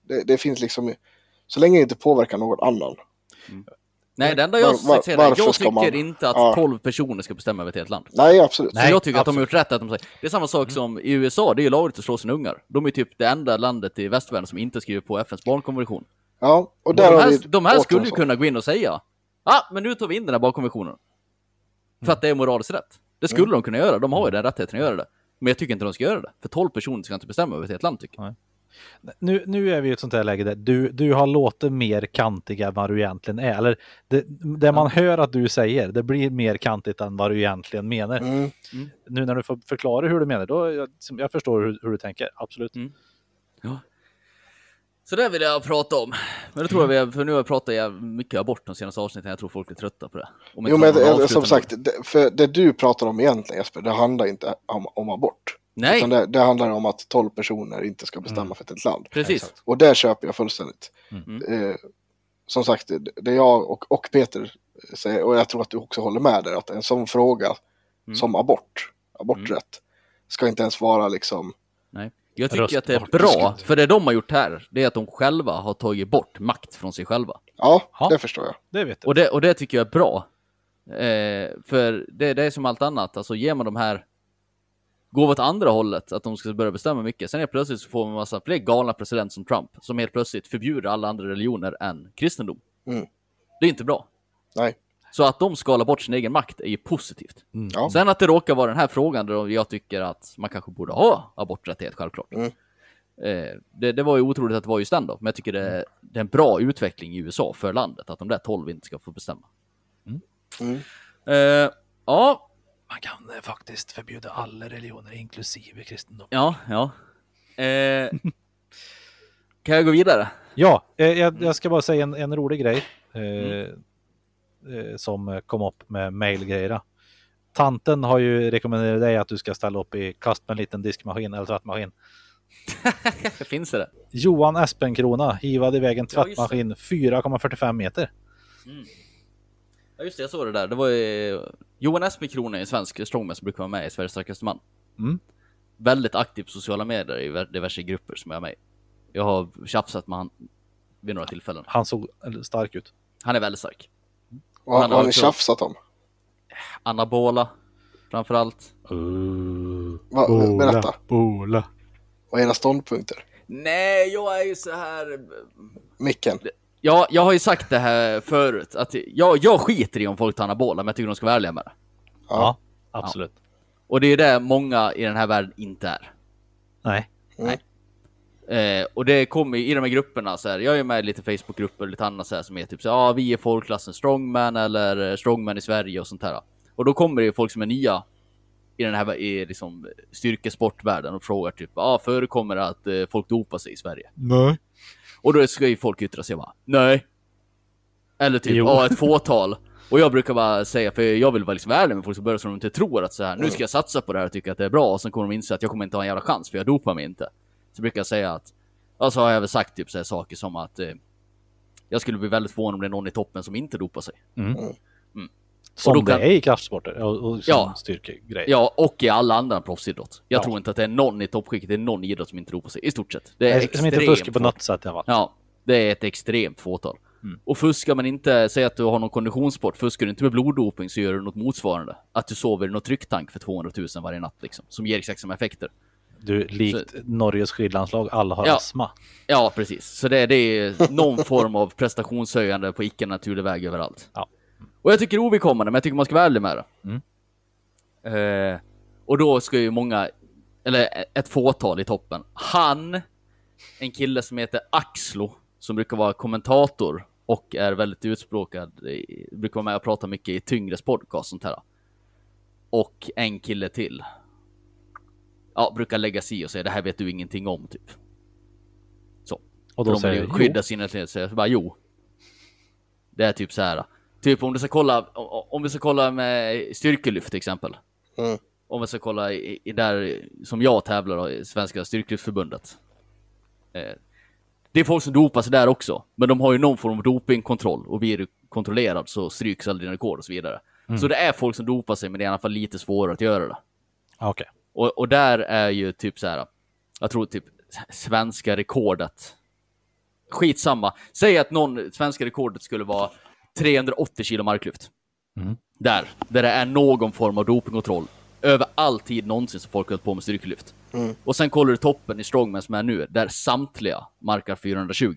det, det finns liksom, så länge det inte påverkar någon annan. Nej, det enda jag Var- var- säga är jag tycker man- inte att Ja. 12 personer ska bestämma över ett helt land. Nej, absolut. Nej. Så jag tycker att de har absolut. gjort rätt att de säger, det är samma sak som i USA, det är ju lagligt att slå sina ungar. De är typ det enda landet i västvärlden som inte skriver på FNs barnkonvention. Ja, och där de har här, vi de här skulle ju kunna gå in och säga, ah, men nu tar vi in den här barnkonventionen. För att det är moraliskt rätt. Det skulle Mm. de kunna göra, de har ju den rättigheten att göra det. Men jag tycker inte de ska göra det. För 12 personer ska inte bestämma över ett helt land tycker jag. Nu, nu är vi i ett sånt här läge där du, du har låtit mer kantig än vad du egentligen är. Eller det, det man hör att du säger, det blir mer kantigt än vad du egentligen menar. Mm. Nu när du får förklara hur du menar, då jag, jag förstår hur, hur du tänker. Absolut. Mm. Så det vill jag prata om. Men det tror jag vi, har- för nu har jag pratat jävligt mycket abort de senaste avsnitten, jag tror folk är trötta på det. Jo, men det, som sagt, det, för det du pratar om egentligen Jesper, det handlar inte om, om abort. Nej, Utan det, det handlar om att 12 personer inte ska bestämma för ett land. precis. Och det köper jag fullständigt. Mm. Eh, som sagt, det, det jag och, och Peter säger, och jag tror att du också håller med där, att en sån fråga Mm. som abort, aborträtt, ska inte ens vara liksom, Nej. Jag tycker att det är bra, för det de har gjort här, det är att de själva har tagit bort makt från sig själva. ja, Ja. det förstår jag. Det vet jag. Och det, och det tycker jag är bra. Eh, för det, det är som allt annat, alltså ger man de här går åt andra hållet, att de ska börja bestämma mycket. Sen helt plötsligt så får man massa fler galna president som Trump, som helt plötsligt förbjuder alla andra religioner än kristendom. Mm. Det är inte bra. Nej. Så att de skalar bort sin egen makt är ju positivt. Ja. Sen att det råkar vara den här frågan där jag tycker att man kanske borde ha aborträttighet, självklart. Mm. Eh, det, det var ju otroligt att det var just den då, men jag tycker det, det är en bra utveckling i USA för landet, att de där 12 inte ska få bestämma. Mm. Eh, ja, Man kan eh, faktiskt förbjuda alla religioner, inklusive kristendom. ja, ja. Eh, kan jag gå vidare? Ja, eh, jag, jag ska bara säga en, en rolig grej eh, eh, som kom upp med mailgrejerna. Tanten har ju rekommenderat dig att du ska ställa upp i kast med en liten diskmaskin eller tvättmaskin. Finns det? Johan Espenkrona hivade iväg en Ja, det. tvättmaskin 4,45 meter. Ja just det, jag såg det där. Det var ju Johan Espenkrona är en svensk strongman som brukar vara med i Sveriges starkaste man. Mm. Väldigt aktiv på sociala medier i diverse grupper som jag är med i. Jag har tjafsat med han vid några tillfällen. Han såg stark ut. Han är väldigt stark. Vad Han har har ni också- tjafsat om? Anabola, framförallt. Va, berätta, Bola. vad är era ståndpunkter? Nej, jag är ju så här... Micken? Ja, jag har ju sagt det här förut, att jag, jag skiter i om folk tar anabola, men jag tycker de ska vara ärliga med det. Ja, absolut. Och det är det många i den här världen inte är. Nej. Eh, och det kommer i de här grupperna så här, jag är med i lite Facebookgrupper och lite annat så här som är typ så ja ah, vi är folkklassen strongman eller eh, strongman i Sverige och sånt här. Och då kommer det ju folk som är nya i den här i liksom styrkesportvärlden och frågar typ, ja ah, förekommer det att eh, folk dopar sig i Sverige? Nej. Och då ska ju folk yttra sig bara, nej. Eller typ, ja ett fåtal. Och jag brukar bara säga, för jag vill vara liksom ärlig med folk som börjar så de inte tror att så här, nu ska jag satsa på det här och tycka att det är bra och sen kommer de inse att jag kommer inte ha en jävla chans för jag dopar mig inte. Så brukar jag säga att, alltså har jag väl sagt typ så här saker som att eh, jag skulle bli väldigt förvånad om det är någon i toppen som inte dopar sig. Som Och då det kan- är i kraftsporter och, och Ja. styrkegrej. Ja, och i alla andra proffsidrott. Jag Ja. tror inte att det är någon i toppskiktet, det är någon idrott som inte dopar sig, i stort sett. Det är Som inte extremt fuskar på något sätt i alla fall. Ja, det är ett extremt fåtal. Mm. Och fuskar man inte, säg att du har någon konditionssport, fuskar du inte med bloddoping så gör du något motsvarande. Att du sover i någon trycktank för 200 000 varje natt liksom, som ger exakt samma effekter. Du, likt Norges skidlandslag, alla har Ja. astma. Ja, precis. Så det, det är någon form av prestationshöjande på icke-naturlig väg överallt. Ja. Och jag tycker det är ovidkommande, men jag tycker man ska vara ärlig med det. Mm. Eh, och då ska ju många, eller ett fåtal i toppen. Han, en kille som heter Axlo, som brukar vara kommentator och är väldigt utspråkad, brukar vara med och prata mycket i Tyngres podcast och sånt här. Och en kille till. Ja, brukar lägga sig i och säga det här vet du ingenting om, typ. Så. Och då de säger vill skydda sina intressen. Så bara jo. Det är typ så här. Typ om du ska kolla, om vi ska kolla med styrkelyft till exempel. Mm. Om vi ska kolla i, i där som jag tävlar i Svenska Styrkelyftförbundet. Eh, det är folk som dopar sig där också, men de har ju någon form av dopingkontroll och vi är kontrollerad så stryks aldrig dina rekord och så vidare. Mm. Så det är folk som dopar sig, men det är i alla fall lite svårare att göra det. Okej. Och, och där är ju typ så här, jag tror typ svenska rekordet. Skitsamma. Säg att någon, svenska rekordet skulle vara 380 kilo marklyft. Mm. Där, där det är någon form av dopingkontroll. Över all tid någonsin som folk har på med styrkelyft. Mm. Och sen kollar du toppen i strongman som är nu, där samtliga markar 420.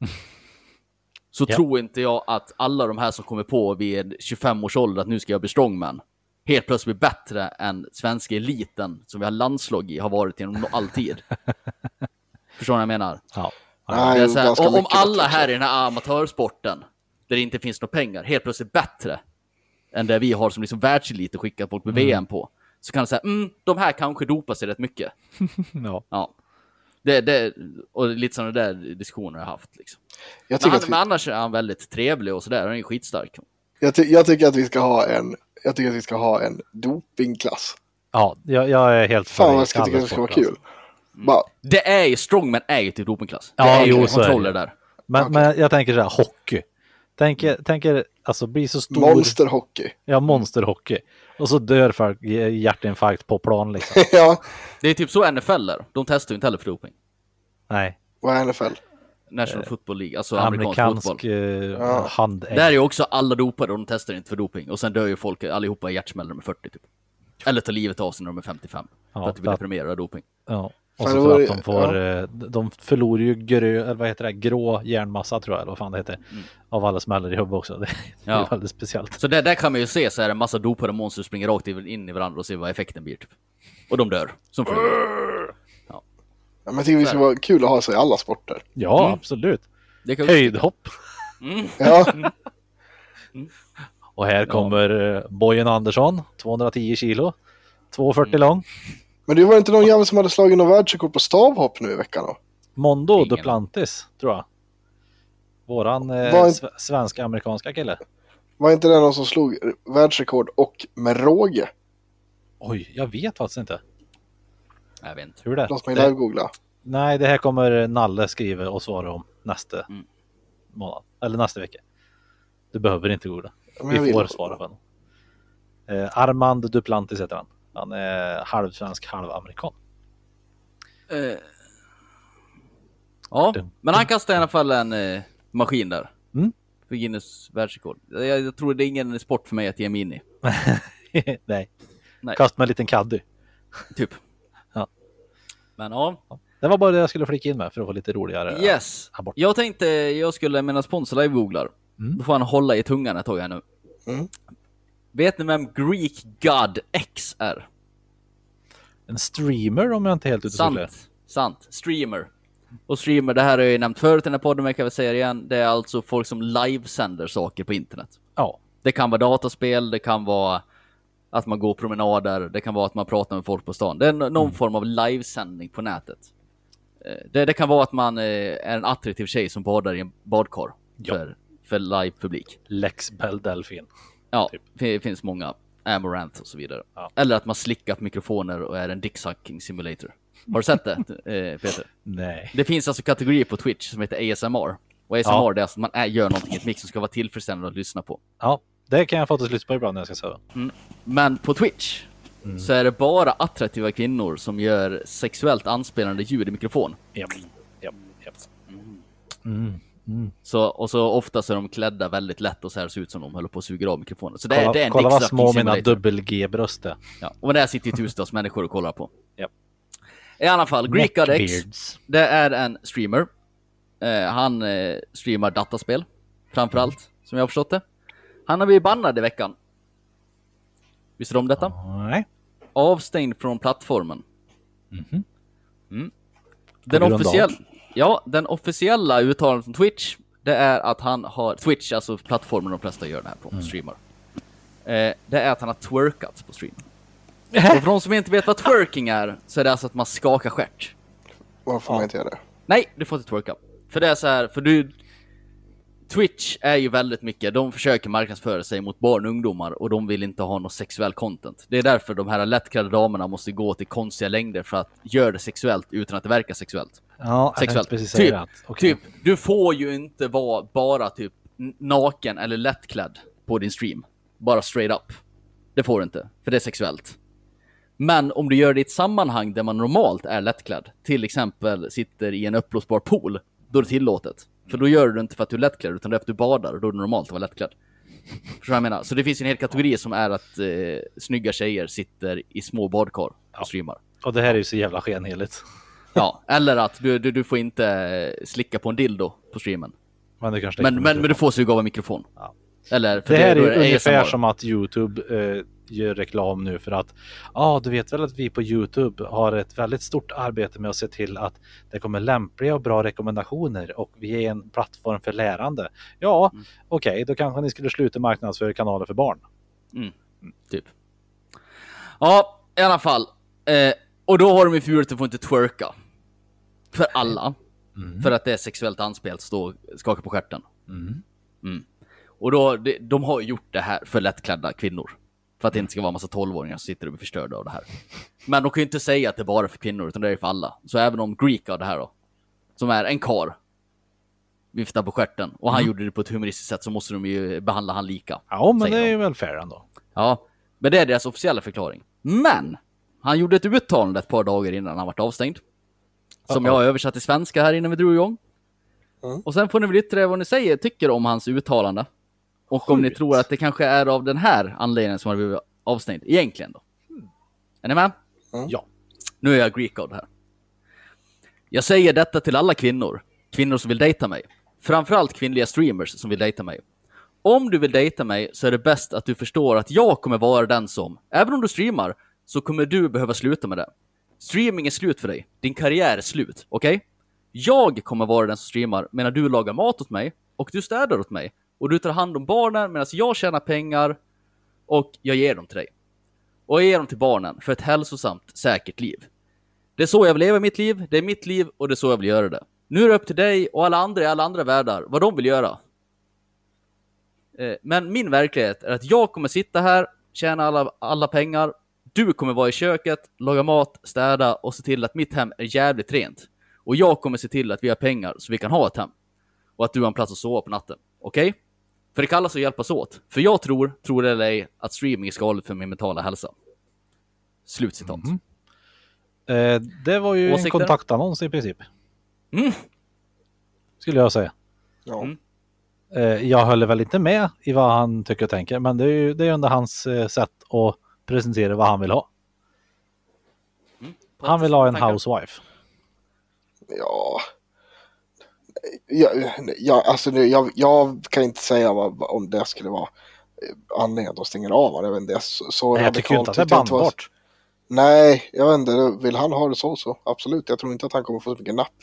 Så Ja. tror inte jag att alla de här som kommer på vid 25 års ålder att nu ska jag bli strongman, helt plötsligt blir bättre än svenska eliten som vi har landslag i har varit genom all tid. Förstår ni vad jag menar? Ja. Nej, Det är så här, om om alla här i den här amatörsporten, där det inte finns några pengar, helt plötsligt bättre än det vi har som liksom världselit och skickar folk med VM på, så kan det säga, mm, de här kanske dopar sig rätt mycket. ja. Ja. Det, det, och lite sådana där diskussioner har jag haft. Liksom. Jag Men, tycker, han, att vi, men annars är han väldigt trevlig och sådär, han är skitstark. jag, ty, jag tycker att vi ska ha en, jag tycker att vi ska ha en dopingklass. ja, jag, jag är helt Fan för i jag ska tycka det ska vara kul. Bara, Det är ju, strongman är ju typ dopingklass. Det Ja, är ju jo, så är det. kontroller där. Men, men jag tänker så här, hockey. Tänker, tänker alltså bli så stor. monsterhockey. Ja, monsterhockey. Och så dör folk i hjärtinfarkt på plan liksom. ja, Det är typ så NFL är. De testar ju inte heller för doping. Nej, vad är NFL? National Football League, alltså amerikansk, amerikansk fotboll. eh, Ja. handägg. Där är ju också alla dopade och de testar inte för doping. Och sen dör ju folk allihopa i hjärtsmäll när de är 40 typ. Eller tar livet av sig när de är 55. Ja, för att de blir deprimerade av doping. Ja. Och så för att de får, eh, de förlorar ju grö, eller vad heter det, grå järnmassa tror jag, eller vad fan det heter. Av alla smäller i huvudet också. Det, det är Ja. väldigt speciellt. Så där, där kan man ju se så är det en massa dopade monster springer rakt in i varandra och se vad effekten blir typ. Och de dör. Som förlorar. Ja, men jag tycker det ska vara kul att ha sig i alla sporter. Ja, Mm. absolut. Det kan vi Höjdhopp. Ja, Och här kommer eh, Bojen Andersson, 210 kilo. 2,40 Mm. lång. men det var inte någon jävel som hade slagit någon världsrekord på stavhopp nu i veckan då? Mondo Ingen. Duplantis, tror jag. Våran eh, Var en- sv- svensk-amerikanska kille. Var inte det någon som slog världsrekord och med råge? Oj, jag vet faktiskt inte Jag vet inte. hur det. Låt mig Det- live-googla. Nej, det här kommer Nalle skriva och svara om nästa Mm. månad. Eller nästa vecka. Du behöver inte googla. Vi vill. får svara på den. Eh, Armand Duplantis heter han. Han är halvsvensk, halvamerikan. Eh, ja, men han kastade i alla fall en eh, maskin där. Mm. För Guinness världsrekord. Jag, jag tror det är ingen sport för mig att ge mig in i. Nej. Nej. Kast med en liten caddy. Typ. Men ja, Det var bara det jag skulle flika in med för att få lite roligare. yes. här borta. Jag tänkte jag skulle, medan sponsor live-googlar, Mm. då får han hålla i tungan ett tag här nu. Mm. Vet ni vem Greek God X är? En streamer om jag inte helt ute. Sant. Sant. Streamer. Och streamer, det här har jag ju nämnt förut i den här podden, men jag kan väl säga det igen. Det är alltså folk som livesänder saker på internet. Ja. Det kan vara dataspel, det kan vara att man går promenader, det kan vara att man pratar med folk på stan. Det är någon form av livesändning på nätet. Eh, Det, det kan vara att man eh, är en attraktiv tjej som badar i en badkar Ja. för, för live-publik. Lex Bell Delfin. Ja, Typ. det finns många. Amaranth och så vidare. Ja. Eller att man slickar på mikrofoner och är en dicksucking simulator. Har du sett det, eh, Peter? Nej. Det finns alltså kategorier på Twitch som heter ASMR. Och ASMR Ja. det är alltså att man är, gör någonting i ett mix som ska vara tillfredsställande att lyssna på. Ja, det kan jag faktiskt lyssna på ibland när jag ska sova. Men på Twitch Mm. så är det bara attraktiva kvinnor som gör sexuellt anspelande ljud i mikrofon. Japp, japp, japp. Mm. Mm. Så, och så ofta så är de klädda väldigt lätt och så här ser ut som de håller på att suga av mikrofonen. Så det, Kolla, det är en kolla vad små mina dubbel-G-bröst är. Ja, och där sitter ju tusentals människor och kollar på. Japp. I alla fall, Greek God X, Neckbeards. det är en streamer. Eh, han eh, streamar dataspel, framförallt, som jag har förstått det. Han har blivit bannad i veckan. Visste du om detta? Nej. Avstängd från plattformen. Mhm. Mm. På Den, officiell, ja, den officiella uttalandet från Twitch, det är att han har, Twitch, alltså plattformen de flesta gör det här på, Mm. streamar. Eh, det är att han har twerkat på stream. Och för de som inte vet vad twerking är, så är det alltså att man skakar stjärt. Varför får man inte göra det? Nej, du får inte twerka. För det är så här, för du... Twitch är ju väldigt mycket, de försöker marknadsföra sig mot barn och ungdomar och de vill inte ha något sexuell content. Det är därför de här lättklädda damerna måste gå till konstiga längder för att göra det sexuellt utan att det verkar sexuellt. Ja, Sexuellt. precis Typ, okej. Typ, du får ju inte vara bara typ naken eller lättklädd på din stream. Bara straight up. Det får du inte, för det är sexuellt. Men om du gör det i ett sammanhang där man normalt är lättklädd, till exempel sitter i en uppblåsbar pool, då är det tillåtet. För då gör du det inte för att du är lättklädd, utan det är för att du badar och då är det normalt att vara lättklädd. Förstår du jag menar? Så det finns en hel kategori som är att eh, snygga tjejer sitter i små badkar och streamar. Och det här är ju så jävla skenheligt. Ja, eller att du, du, du får inte eh, slicka på en dildo på streamen. Men det kanske Men, men, men du får suga av en mikrofon. Ja. Eller, Det här är då ju ungefär ASMR. som att Youtube eh, gör reklam nu för att ja, du vet väl att vi på Youtube har ett väldigt stort arbete med att se till att det kommer lämpliga och bra rekommendationer och vi är en plattform för lärande. Ja, Mm. okej, då kanske ni skulle sluta marknadsföra kanaler för barn. Typ. Ja, i alla fall. Eh, och då har de ju förbjudet att får inte twerka. För alla. För att det är sexuellt anspelt, stå skaka på stjärten. Mm. Och då, de, de har gjort det här för lättklädda kvinnor. För att det inte ska vara massa 12-åringar som sitter och blir förstörda av det här. Men de kan ju inte säga att det är bara för kvinnor, utan det är för alla. Så även om Greek av det här då, som är en kar viftar på stjärten och han gjorde det på ett humoristiskt sätt så måste de ju behandla han lika. Ja, men det är ju väl fair ändå. Ja, men det är deras officiella förklaring. Men! Han gjorde ett uttalande ett par dagar innan han vart avstängd. Som jag har översatt till svenska här innan vi drog igång. Mm. Och sen får ni väl yttra vad ni säger, tycker om hans uttalande. Och om ni tror att det kanske är av den här anledningen som han blivit avstängd, egentligen då. Är ni med? Ja. Nu är jag Greek här. Jag säger detta till alla kvinnor. Kvinnor som vill dejta mig. Framförallt kvinnliga streamers som vill dejta mig. Om du vill dejta mig så är det bäst att du förstår att jag kommer vara den som, även om du streamar, så kommer du behöva sluta med det. Streaming är slut för dig. Din karriär är slut, okej? Jag kommer vara den som streamar medan du lagar mat åt mig och du städar åt mig och du tar hand om barnen medan jag tjänar pengar och jag ger dem till dig. Och jag ger dem till barnen för ett hälsosamt, säkert liv. Det är så jag vill leva mitt liv, det är mitt liv och det är så jag vill göra det. Nu är det upp till dig och alla andra i alla andra världar vad de vill göra. Eh, men min verklighet är att jag kommer sitta här, tjäna alla, alla pengar, du kommer vara i köket, laga mat, städa och se till att mitt hem är jävligt rent. Och jag kommer se till att vi har pengar så vi kan ha ett hem. Och att du har en plats att sova på natten. Okej? För det kallas att hjälpas åt. För jag tror, tror det eller ej, att streaming är skadligt för min mentala hälsa. Slutcitat. Eh, det var ju Åsikter? en kontaktannons i princip. Mm. Skulle jag säga. Ja. Mm. Eh, jag håller väl inte med i vad han tycker och tänker, men det är ju det är ändå hans eh, sätt att presentera vad han vill ha. Han vill ha en Tankar? housewife. Ja. Ja, ja, alltså jag, jag kan inte säga vad, om det skulle vara eh, anledningen att de stänger av honom. Jag vet inte, så, så Nej, jag tycker inte att det är jag bannbart. Nej, jag vet inte. Vill han ha det så så absolut. Jag tror inte att han kommer få så mycket napp.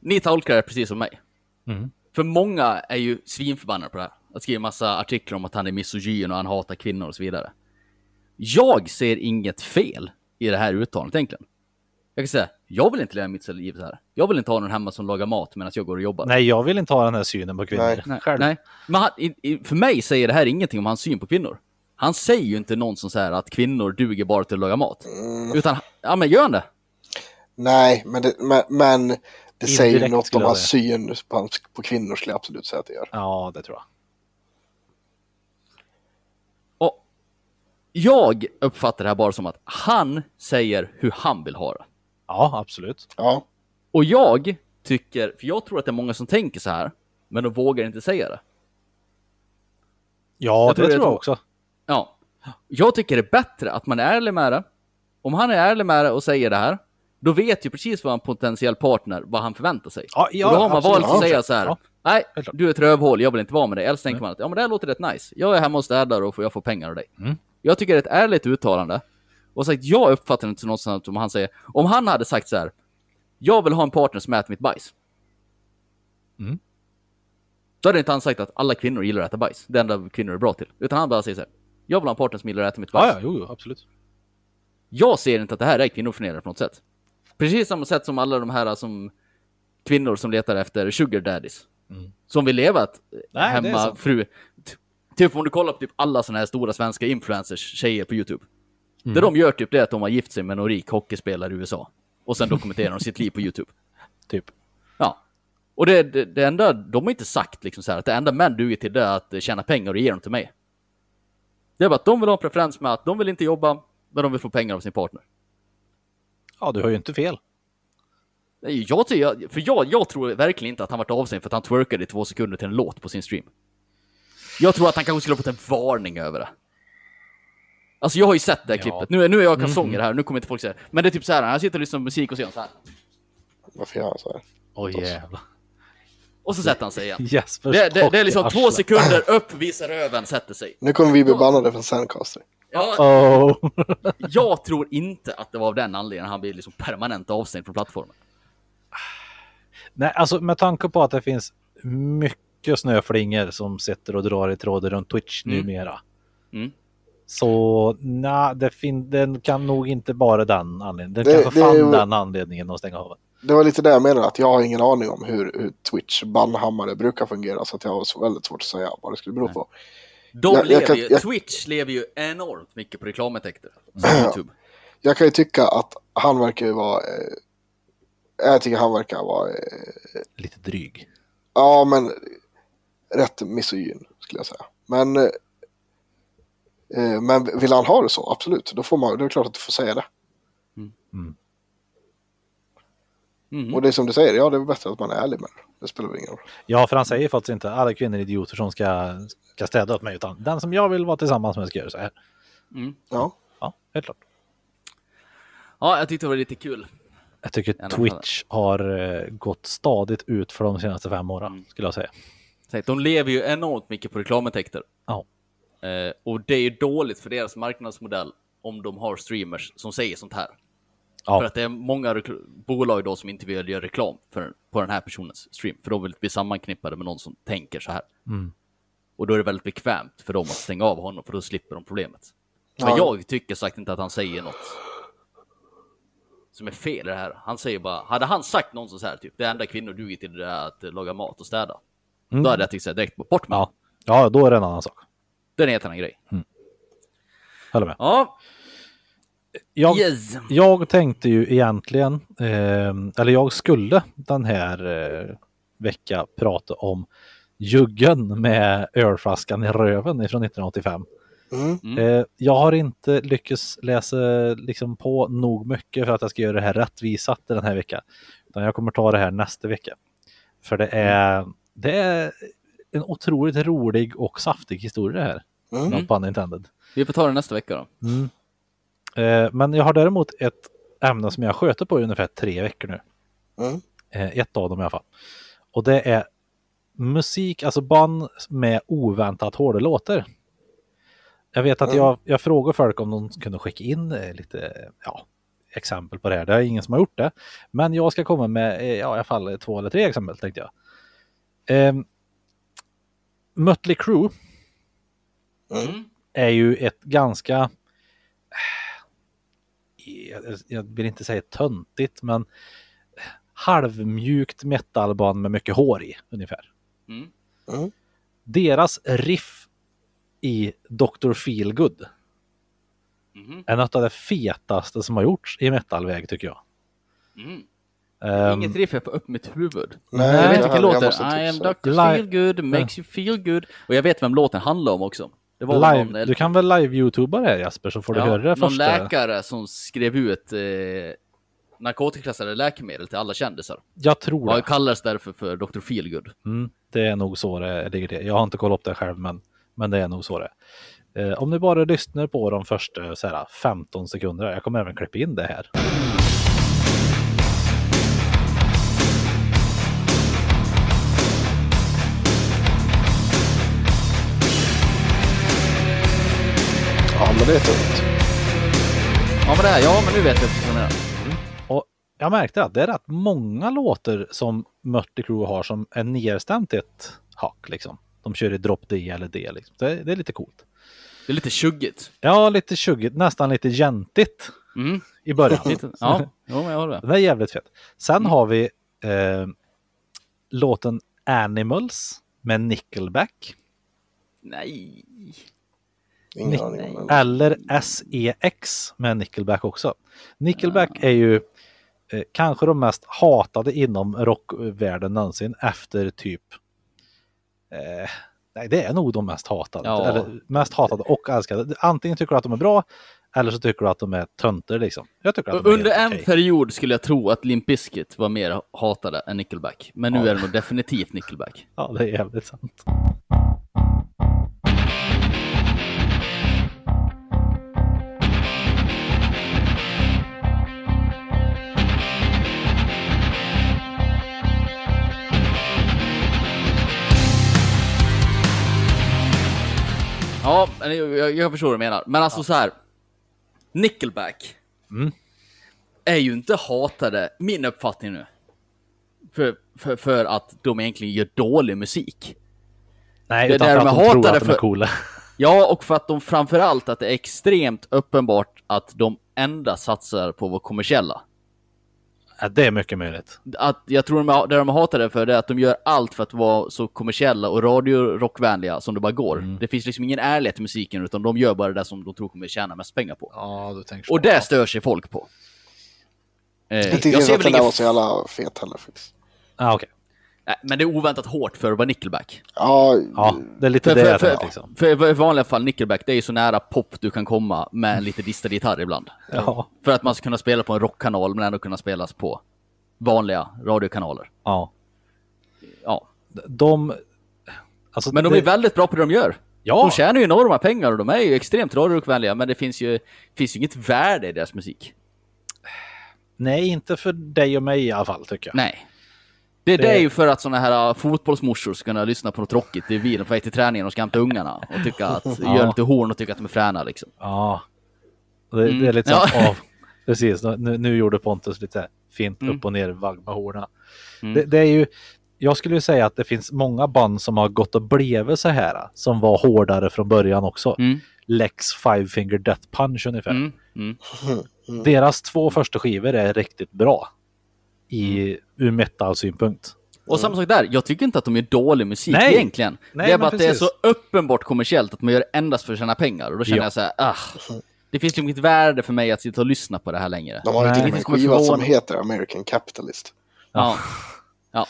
Ni tolkar det precis som mig. Mm. För många är ju svinförbannade på det här. Att skriva massa artiklar om att han är misogyn och han hatar kvinnor och så vidare. Jag ser inget fel i det här uttalandet egentligen. Jag kan säga, jag vill inte leva mitt liv så här. Jag vill inte ha någon hemma som lagar mat medan jag går och jobbar. Nej, jag vill inte ha den här synen på kvinnor. Nej. Nej, Själv. nej. Men han, i, i, för mig säger det här ingenting om hans syn på kvinnor. Han säger ju inte någon som säger att kvinnor duger bara till att laga mat. Mm. Utan, ja men gör han det? Nej, men det, men, men det säger Indirekt något skulle om hans syn på, på kvinnor skulle jag absolut säga att det gör. Ja, det tror jag. Och jag uppfattar det här bara som att han säger hur han vill ha det. Ja, absolut. Ja, Och jag tycker, för jag tror att det är många som tänker så här, men de vågar inte säga det. Ja, Jag det tror tror det är jag så. också. Ja. Jag tycker det är bättre att man är ärlig med det. Om han är ärlig med det och säger det här, då vet ju precis vad en potentiell partner, vad han förväntar sig. Ja, ja, och då har man absolut. valt att säga så här, Ja. nej, du är ett rövhål, jag vill inte vara med dig. Eller så tänker man att, ja men det här låter rätt nice. Jag är hemma och städar och får- jag får pengar av dig. Mm. Jag tycker det är ett ärligt uttalande. Och sagt, jag uppfattar inte något sånt som han säger, om han hade sagt så här, jag vill ha en partner som äter mitt bajs. Mm. Då hade inte han sagt att alla kvinnor gillar att äta bajs. Det enda kvinnor är bra till. Utan han bara säger så här, jag vill ha en partner som gillar att äta mitt bajs. Ja, ja, jo, jo, absolut. Jag ser inte att det här är kvinnoförnedrande på något sätt. Precis samma sätt som alla de här som kvinnor som letar efter sugar daddies. Mm. Som vill leva ett Nej, det är hemma sant. fru. T- Typ om du kollar på typ alla såna här stora svenska influencers, tjejer på YouTube. Mm. Det de gör typ det är att de har gift sig med någon rik hockeyspelare i USA. Och sen dokumenterar de sitt liv på YouTube. Typ. Ja. Och det, det, det enda, de har inte sagt liksom så här att det enda män duger till det är att tjäna pengar och ge dem till mig. Det är bara att de vill ha en preferens med att de vill inte jobba, men de vill få pengar av sin partner. Ja, du har ju inte fel. Nej, Jag, jag, för jag, jag tror verkligen inte att han varit avstängd för att han twerkade i två sekunder till en låt på sin stream. Jag tror att han kanske skulle ha fått en varning över det. Alltså jag har ju sett det här Ja. klippet. Nu, nu är jag kalsonger här, nu kommer inte folk säga Men det är typ så här, han sitter och lyssnar på musik och så gör han så här. Varför gör han så här? Oj jävlar. Och så sätter han sig igen. Jespers Det, det, det är liksom två sekunder upp, visar röven, sätter sig. Nu kommer vi bli bannade från Sandcaster. Ja, Oh. jag tror inte att det var av den anledningen han blev liksom permanent avstängd från plattformen. Nej, alltså med tanke på att det finns mycket snöflingor som sitter och drar i tråden runt Twitch Mm. numera. Mm. Så nej, det fin- den kan nog inte bara den anledningen. Den Det- kanske det fann ju- den anledningen att stänga av. Det var lite det jag menade, att jag har ingen aning om hur, hur Twitch bannhammare brukar fungera. Så att jag har så väldigt svårt att säga vad det skulle bero på. De Jag- jag lever kan- ju, jag- Twitch lever ju enormt mycket på reklamintäkter. YouTube. Jag kan ju tycka att han verkar ju vara... Eh, jag tycker han verkar vara... Eh, Lite dryg. ja, men rätt misogyn skulle jag säga. Men, eh, men vill han ha det så, absolut. Då får man, det är klart att du får säga det. Mhm. Och det är som du säger, ja det är bättre att man är ärlig med det. Det spelar väl ingen roll. Ja, för han säger faktiskt inte alla kvinnor är idioter som ska, ska städa åt mig, utan den som jag vill vara tillsammans med ska göra så här. Mm. Ja, Ja, helt klart. Ja, jag tyckte det var lite kul. Jag tycker Ja, Twitch har eh, gått stadigt ut för de senaste fem åren, Mm. skulle jag säga. De lever ju enormt mycket på reklamintäkter. Ja. Eh, och det är ju dåligt för deras marknadsmodell om de har streamers som säger sånt här. Ja. För att det är många bolag då som inte vill göra reklam för, på den här personens stream. För de vill bli sammanknippade med någon som tänker så här. Mm. Och då är det väldigt bekvämt för dem att stänga av honom för då slipper de problemet. Men Ja. jag tycker sagt inte att han säger något som är fel i det här. Han säger bara, hade han sagt någon så här typ, det enda kvinnor duger till det är att laga mat och städa. Mm. Då hade jag tyckt direkt, bort med Ja. ja, då är det en annan sak. Det är en helt annan grej. Håller med. Ja, Jag, yes. jag tänkte ju egentligen, eh, eller jag skulle den här eh, vecka prata om juggen med ölflaskan i röven ifrån 1985. mm. Mm. Eh, jag har inte lyckats läsa liksom, på nog mycket för att jag ska göra det här rättvisat den här veckan. Utan jag kommer ta det här nästa vecka. För det är, det är en otroligt rolig och saftig historia det här. Mm. Pun intended. Vi får ta det nästa vecka då. Mm. Eh, men jag har däremot ett ämne som jag sköter på i ungefär tre veckor nu. Mm. Eh, ett av dem i alla fall. Och det är musik, alltså band med oväntat hårda låtar. Jag vet att Mm. jag, jag frågar folk om de kunde skicka in eh, lite ja, exempel på det här. Det är ingen som har gjort det. Men jag ska komma med eh, ja, i alla fall två eller tre exempel tänkte jag. Eh, Mötley Crüe Mm. är ju ett ganska jag, vill inte säga töntigt, men halvmjukt metalband med mycket hår i ungefär. Mm. Mm. Deras riff i Dr. Feelgood Mhm. är något av det fetaste som har gjorts i metalväg tycker jag. Mm. Ehm, Inget riff är på upp mitt huvud. Nej, jag vet jag- vilken jag låt det är. I am. Dr. Feelgood, makes you feel good. Och jag vet vem låten handlar om också. Det var live, någon, du kan väl live-youtuba det Jasper så får du ja, höra det någon första. läkare som skrev ut eh, narkotikaklassade läkemedel till alla kändisar. Jag tror Ja, det. det kallades därför för Dr. Feelgood. Mm, det är nog så det ligger till. Jag har inte kollat upp det själv, men, men det är nog så det är. Eh, om ni bara lyssnar på de första så här, 15 sekunderna, jag kommer även klippa in det här. Ja, men det är tungt. Ja, men det här, ja, men nu vet jag precis vad det är. Och jag märkte att det är rätt många låtar som Mötley Crüe har som är nedstämt i ett hack. Liksom. De kör i drop D eller D. Liksom. Det, det är lite coolt. Det är lite tjuggigt. Ja, lite tjuggigt, nästan lite gentigt Mm. i början. Lite, ja, jo, men jag håller med. Det är jävligt fett. Sen har vi eh, låten Animals med Nickelback. Nej. Ingen Nick- aning om. Eller SEX med Nickelback också. Nickelback är ju eh, kanske de mest hatade inom rockvärlden någonsin efter typ eh, Nej, det är nog de mest hatade. Ja. Eller mest hatade och älskade. Antingen tycker du att de är bra eller så tycker du att de är tönter liksom. Jag tycker att de Under en okej. period skulle jag tro att Limp Bizkit var mer hatade än Nickelback. Men nu Ja. är det nog definitivt Nickelback. Ja, det är jävligt sant. Ja, jag, jag, förstår vad du menar. Men alltså så här. Nickelback Mm. är ju inte hatade, min uppfattning nu. För, för, för att de egentligen gör dålig musik. Nej, Det utan där för att de tror att de är för- coola. Ja, och för att de framförallt att det är extremt uppenbart att de endast satsar på att vara kommersiella. Ja, det är mycket möjligt. Att jag tror de, det de hatar det för det är att de gör allt för att vara så kommersiella och radiorockvänliga som det bara går. Mm. Det finns liksom ingen ärlighet i musiken utan de gör bara det som de tror kommer tjäna mest pengar på. Ja, du tänker så. Och det stör sig folk på. Eh, Jag tyckte jag inte ser att väl den där var så jävla fet heller. Faktiskt. Ja, okej. Men det är oväntat hårt för att vara Nickelback. Ja, Ja, det är lite För, det för, för, liksom. för, i vanliga fall Nickelback, det är ju så nära pop du kan komma med en lite distad gitarr ibland. Ja, För att man ska kunna spela på en rockkanal men ändå kunna spelas på vanliga radiokanaler. ja. Ja. De... Alltså, Men de det, är väldigt bra på det de gör. Ja, De tjänar ju enorma pengar och de är ju extremt radiorockvänliga men det finns ju, finns ju inget värde i deras musik. nej, inte för dig och mig i alla fall tycker jag. Nej. Det, det Det- är ju för att såna här uh, fotbollsmorsor ska kunna lyssna på något tråkigt i bilen på väg till träningen och ska hämta ungarna och tycka att, Ja. göra lite horn och tycka att de är fräna liksom. Ja. Det, Mm. det är lite Ja. så ja. Precis, nu, nu gjorde Pontus lite fint Mm. upp och ner vagg med horna. Mm. Det, det är ju, jag skulle ju säga att det finns många band som har gått och blivit så här, som var hårdare från början också. Mm. Lex Five Finger Death Punch ungefär. Mm. Mm. Deras två första skivor är riktigt bra. I, Mm. ur metal-synpunkt. Och samma sak där, jag tycker inte att de gör dålig musik Nej. egentligen. Nej, det är bara att det är så uppenbart kommersiellt att man gör det endast för att tjäna pengar. Och då känner Ja. jag så här, ah, det finns liksom inget värde för mig att sitta och lyssna på det här längre. de har ju till och det med en skiva som heter American Capitalist. Ja. ja.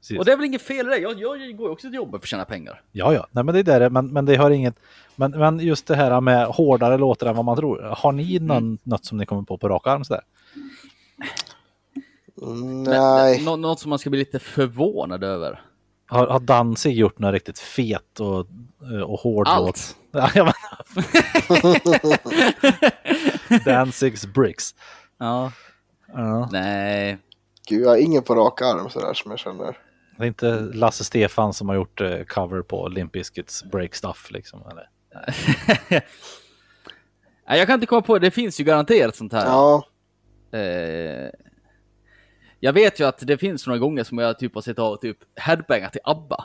Precis. Och det är väl inget fel i det. Jag, jag går ju också till jobbet för att tjäna pengar. Ja, ja, nej men det är det, men, men det har inget, men, men just det här med hårdare låtar än vad man tror. Har ni någon, Mm. något som ni kommer på på rak arm sådär? Nej, Nå- något som man ska bli lite förvånad över. Har, har Danzig gjort något riktigt fet och, och hård Allt. låt? Danzigs Bricks. Ja. Ja, Nej. gud, jag har ingen på rak arm sådär som jag känner. det är inte Lasse Stefan som har gjort eh, cover på Limp Bizkits Break Stuff liksom. Eller? Nej, jag kan inte komma på det. Det finns ju garanterat sånt här. Ja, Eh, jag vet ju att det finns några gånger som jag typ har sett av typ headbangat till ABBA.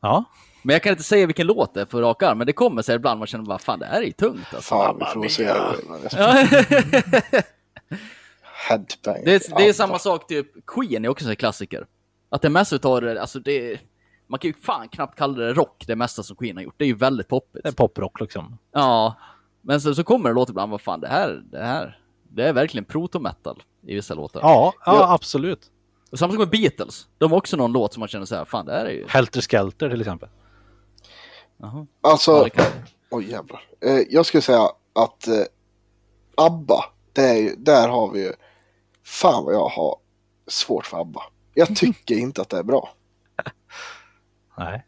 Ja, Men jag kan inte säga vilken låt det är för rak arm, men det kommer sig ibland man känner bara fan det här är ju tungt alltså. fan dig. Ja, Headbang. det, är, det är samma sak, typ Queen är också en klassiker. Att det mesta utav det, alltså det man kan ju fan knappt kalla det rock, det mesta som Queen har gjort. Det är ju väldigt poppigt. det är poprock liksom. Ja, men så, så kommer det låt ibland, vad fan det här, det här, det är verkligen proto-metal i vissa låtar. Ja, ja, absolut. Och samma sak med Beatles. De har också någon låt som man känner så här, fan det här är ju... Helter Skelter till exempel. Jaha. Alltså, Ja, oj jävlar. Eh, jag skulle säga att eh, ABBA, det är ju, där har vi ju, fan vad jag har svårt för ABBA. Jag tycker inte att det är bra. Nej.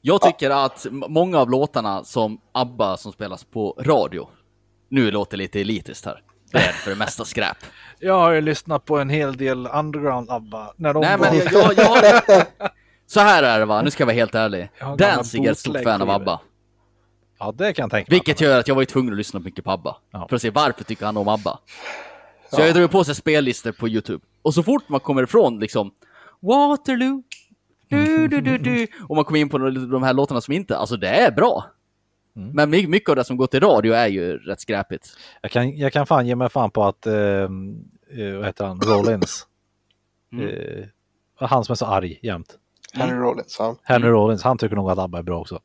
Jag tycker att många av låtarna som ABBA som spelas på radio, nu låter lite elitiskt här, det är för det mesta skräp. Jag har ju lyssnat på en hel del underground ABBA. När de Nej var- men jag, jag, jag. Så här är det va, nu ska jag vara helt ärlig. Danzig är ett stort fan av. ABBA. Ja, det kan jag tänka mig. Vilket gör att jag var tvungen att lyssna mycket på ABBA. Ja. För att se varför tycker han om ABBA. Så jag drog på sig spellistor på YouTube. Och så fort man kommer ifrån liksom Waterloo, du, du, du, du, och man kommer in på de här låtarna som inte, alltså det är bra. Mm. Men my- mycket av det som går till radio är ju rätt skräpigt. Jag kan, jag kan fan ge mig fan på att, eh, eh, vad heter han, Rollins. Mm. Eh, han som är så arg jämt. Henry Rollins, ja. Henry Rollins, han tycker nog att ABBA är bra också.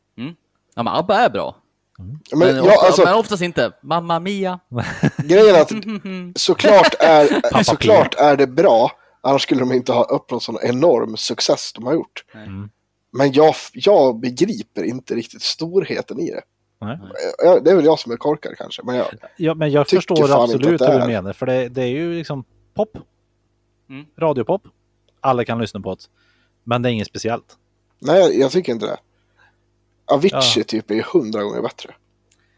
Ja men ABBA är bra. Men, Men, ja, ofta, alltså, men oftast inte. Mamma Mia. grejen är att såklart är, såklart är det bra. Annars skulle de inte ha uppnått sån enorm success de har gjort. Mm. Men jag, jag begriper inte riktigt storheten i det. Nej. Det är väl jag som är korkad kanske. Men jag, Ja, men jag förstår absolut hur du menar. För det, det är ju liksom pop. Mm. Radiopop. Alla kan lyssna på det. Men det är inget speciellt. nej, jag, tycker inte det. Avicii Ja. typ är ju hundra gånger bättre.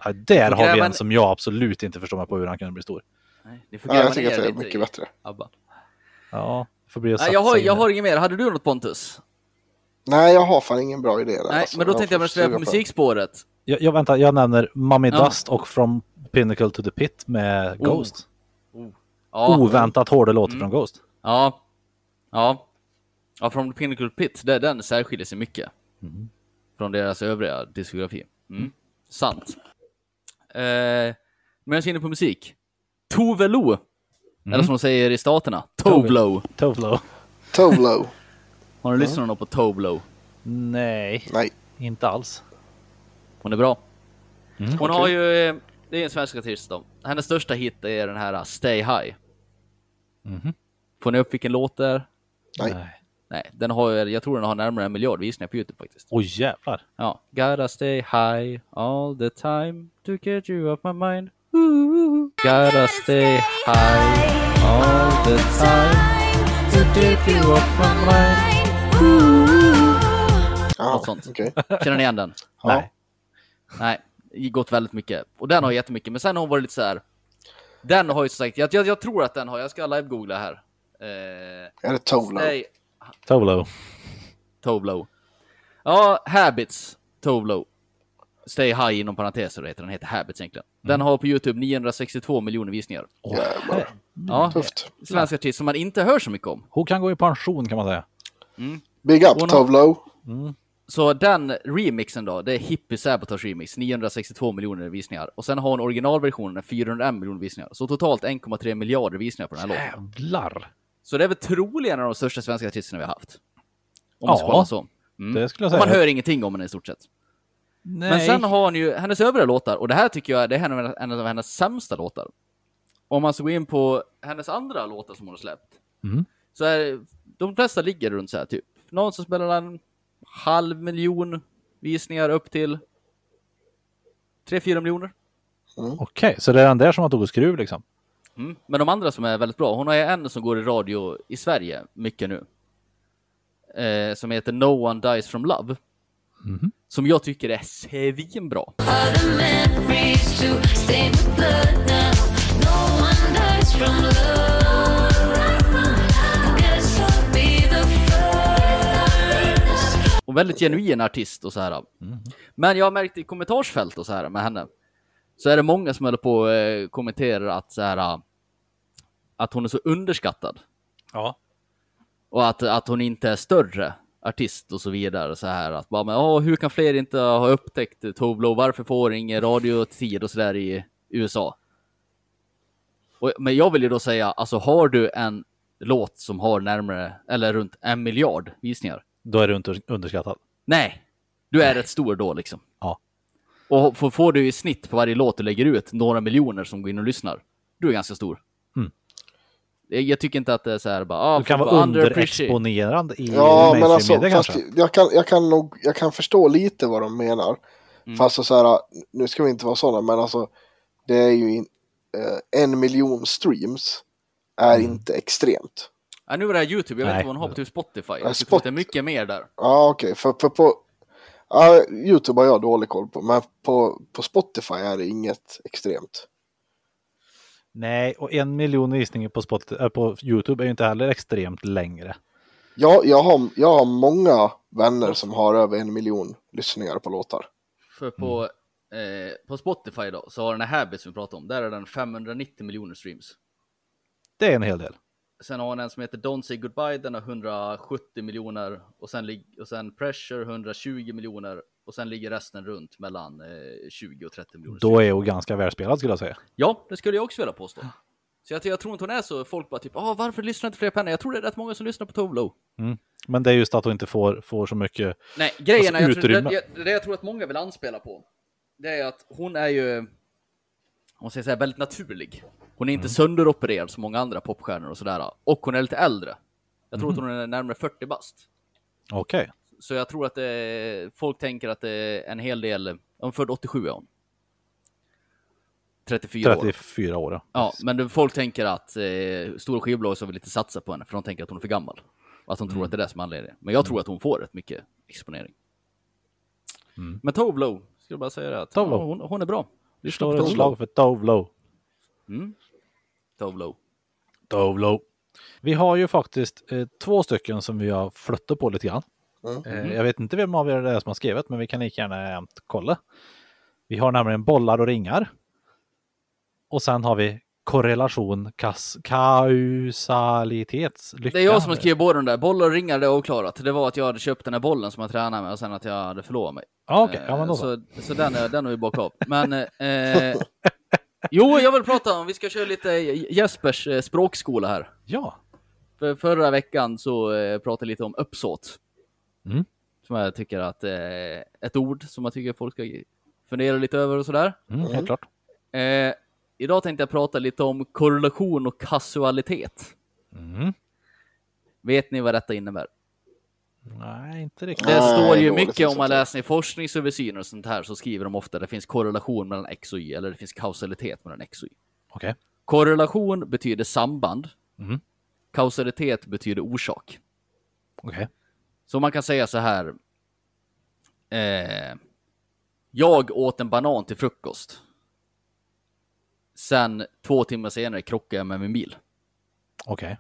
Ja, där har vi en som jag absolut inte förstår mig på hur han kunde bli stor. Nej, får Ja, jag tycker att det är mycket bättre. ABBA. Ja, får bli Nej, jag, har, jag har inget mer. Hade du något Pontus? Nej, jag har fan ingen bra idé där. Nej, alltså. men då Jag tänkte jag att jag på musikspåret. Jag, jag väntar, jag nämner Mummy Ja. Dust och From Pinnacle to the Pit med Oh. Ghost. Ja, Oväntat hårda låtar Mm. från Ghost. ja, ja. Ja, från Pinnacle Pit, det, den särskiljer sig mycket. Mm. Från deras övriga diskografi. Mm. Sant. Eh, men jag är inne på musik. Tove Lo. Mm. Eller som de säger i staterna, Tovlo. Tovlo. Tovlo. Har du lyssnat någon på Tovlo? Nej, Nej. inte alls. Hon är bra. Mm. Hon har ju, eh, det är en svensk artist då. Hennes största hit är den här uh, Stay High. Mhm. Får ni upp vilken låt det är? Nej. Nej. Den har, jag tror den har närmare en miljard visningar på Youtube faktiskt. Oj jävlar. Ja, gotta stay high all the time to get you off my mind. Ooh, gotta stay high all the time to get you off my mind. Ja, Något sånt. okej. Känner ni igen den? Ja. Nej. Nej, gått väldigt mycket. Och den har jättemycket, men sen har hon varit lite så här. Den har ju som sagt, jag, jag, jag tror att den har, jag ska live-googla här. Eh, Är det Tovlo? stay, Tovlo. Tovlo. Ja, Habits, Tovlo. Stay High inom parenteser heter den, heter Habits egentligen. Den har på Youtube 962 miljoner visningar. Jävlar. Ja, Tufft. svensk artist som man inte hör så mycket om. Hon kan gå i pension kan man säga. Big up Tovlo. Så den remixen då, det är Hippie Sabotage Remix, 962 miljoner visningar. Och sen har hon originalversionen 401 miljoner visningar. Så totalt 1,3 miljarder visningar på den här låten. Jävlar. Så det är väl troligen en av de största svenska artisterna vi har haft. Om man ska Ja, så. Mm. Det skulle jag Och säga. man hör ingenting om henne i stort sett. Nej. Men sen har hon ju hennes övriga låtar, och det här tycker jag det är en av, en av hennes sämsta låtar. Om man ska gå in på hennes andra låtar som hon har släppt. Mm. Så är de flesta ligger runt så här typ. Någon som spelar en halv miljon visningar upp till 3-4 miljoner. Okej, så det är den där som har tagit skruv liksom? Mm. Men de andra som är väldigt bra, hon har en som går i radio i Sverige mycket nu. Eh, som heter No One Dies From Love. Mhm. Som jag tycker är svinbra. Other Och väldigt genuin artist och så här. Men jag har märkt i kommentarsfält och så här med henne. Så är det många som håller på och eh, kommenterar att så här. Att hon är så underskattad. Ja. Och att, att hon inte är större artist och så vidare. Så här att bara, men, åh, hur kan fler inte ha upptäckt Toblo? Varför får ingen radiotid och så där i USA? Och, men jag vill ju då säga, alltså har du en låt som har närmare, eller runt en miljard visningar. Då är du inte underskattad. Nej, du är rätt stor då liksom. Ja. Och får, får du i snitt på varje låt du lägger ut några miljoner som går in och lyssnar, du är ganska stor. Mm. Jag, jag tycker inte att det är så här bara, ah, Du kan vara underexponerad i Ja, men alltså, media fast kanske. jag kan, jag kan nog, jag kan förstå lite vad de menar. Mm. Fast så här, nu ska vi inte vara sådana, men alltså, det är ju in, eh, en miljon streams är Mm. inte extremt. Ja, nu är det här YouTube, jag vet Nej. inte vad hon har på typ Spotify. Ja, Jag Spot- det är mycket mer där. Ja, okej, för, för på ja, YouTube har jag dålig koll på, men på, på Spotify är det inget extremt. Nej, och en miljon visningar på, Spot, äh, på YouTube är ju inte heller extremt längre. Jag, jag, har, jag har många vänner som har över en miljon lyssningar på låtar. För på, eh, på Spotify då, så har den här Habit som vi pratade om, där är den 590 miljoner streams. Det är en hel del. Sen har han en som heter Don't Say Goodbye, den har 170 miljoner. Och sen, och sen Pressure 120 miljoner. Och sen ligger resten runt mellan eh, 20 och 30 miljoner. Då är hon ganska välspelad skulle jag säga. Ja, det skulle jag också vilja påstå. Så jag, jag tror inte hon är så, folk bara typ, ah, varför lyssnar inte fler på henne? Jag tror det är rätt många som lyssnar på Tovlo. Men det är just att hon inte får, får så mycket. Nej, grejen Alltså, är, jag tror, utrymme. det, det, det jag tror att många vill anspela på. det är att hon är ju, om man säger så här, väldigt naturlig. Hon är inte sönderopererad som många andra popstjärnor och sådär. Och hon är lite äldre. Jag tror att hon är närmare 40 bast. Okej. Så jag tror att det, folk tänker att det är en hel del, hon född 87 är hon. 34 år. 34 år. ja. Ja, men folk tänker att eh, stora skivbolag vill inte satsa på henne för de tänker att hon är för gammal. Och att de tror att det är det som är anledningen. Men jag tror att hon får rätt mycket exponering. Mm. Men Tove Lo, ska jag bara säga det. Att. Ja, hon, hon är bra. Vi Lyssna slår ett slag för Dove Low. Mm. Dove Low. Vi har ju faktiskt eh, två stycken som vi har flyttat på lite grann. Mm. Eh, jag vet inte vem av er det är som har skrivit, men vi kan lika gärna eh, kolla. Vi har nämligen bollar och ringar. Och sen har vi korrelation, kas, kausalitet, lycka. Det är jag som har skrivit båda de där. Bollar och ringar, det är avklarat. Det var att jag hade köpt den här bollen som jag tränar med och sen att jag hade förlovat mig. Ja, okej. Ja, men då Eh, så. så, så den, är, den har vi bockat av. Men eh, jo, jag vill prata om, vi ska köra lite Jespers eh, språkskola här. Ja. För förra veckan så eh, pratade jag lite om uppsåt. Mm. Som jag tycker att eh, ett ord som jag tycker folk ska fundera lite över och sådär. Mm, helt klart. Eh, idag tänkte jag prata lite om korrelation och kausalitet. Mm. Vet ni vad detta innebär? Nej, inte riktigt. Det Nej, står ju mycket om man läser i forskningsöversyner och sånt här så skriver de ofta att det finns korrelation mellan X och Y eller det finns kausalitet mellan X och Y. Okej. Korrelation betyder samband. Mm. Kausalitet betyder orsak. Okej. Så man kan säga så här. Eh, jag åt en banan till frukost. Sen två timmar senare krockade jag med min bil. Okej.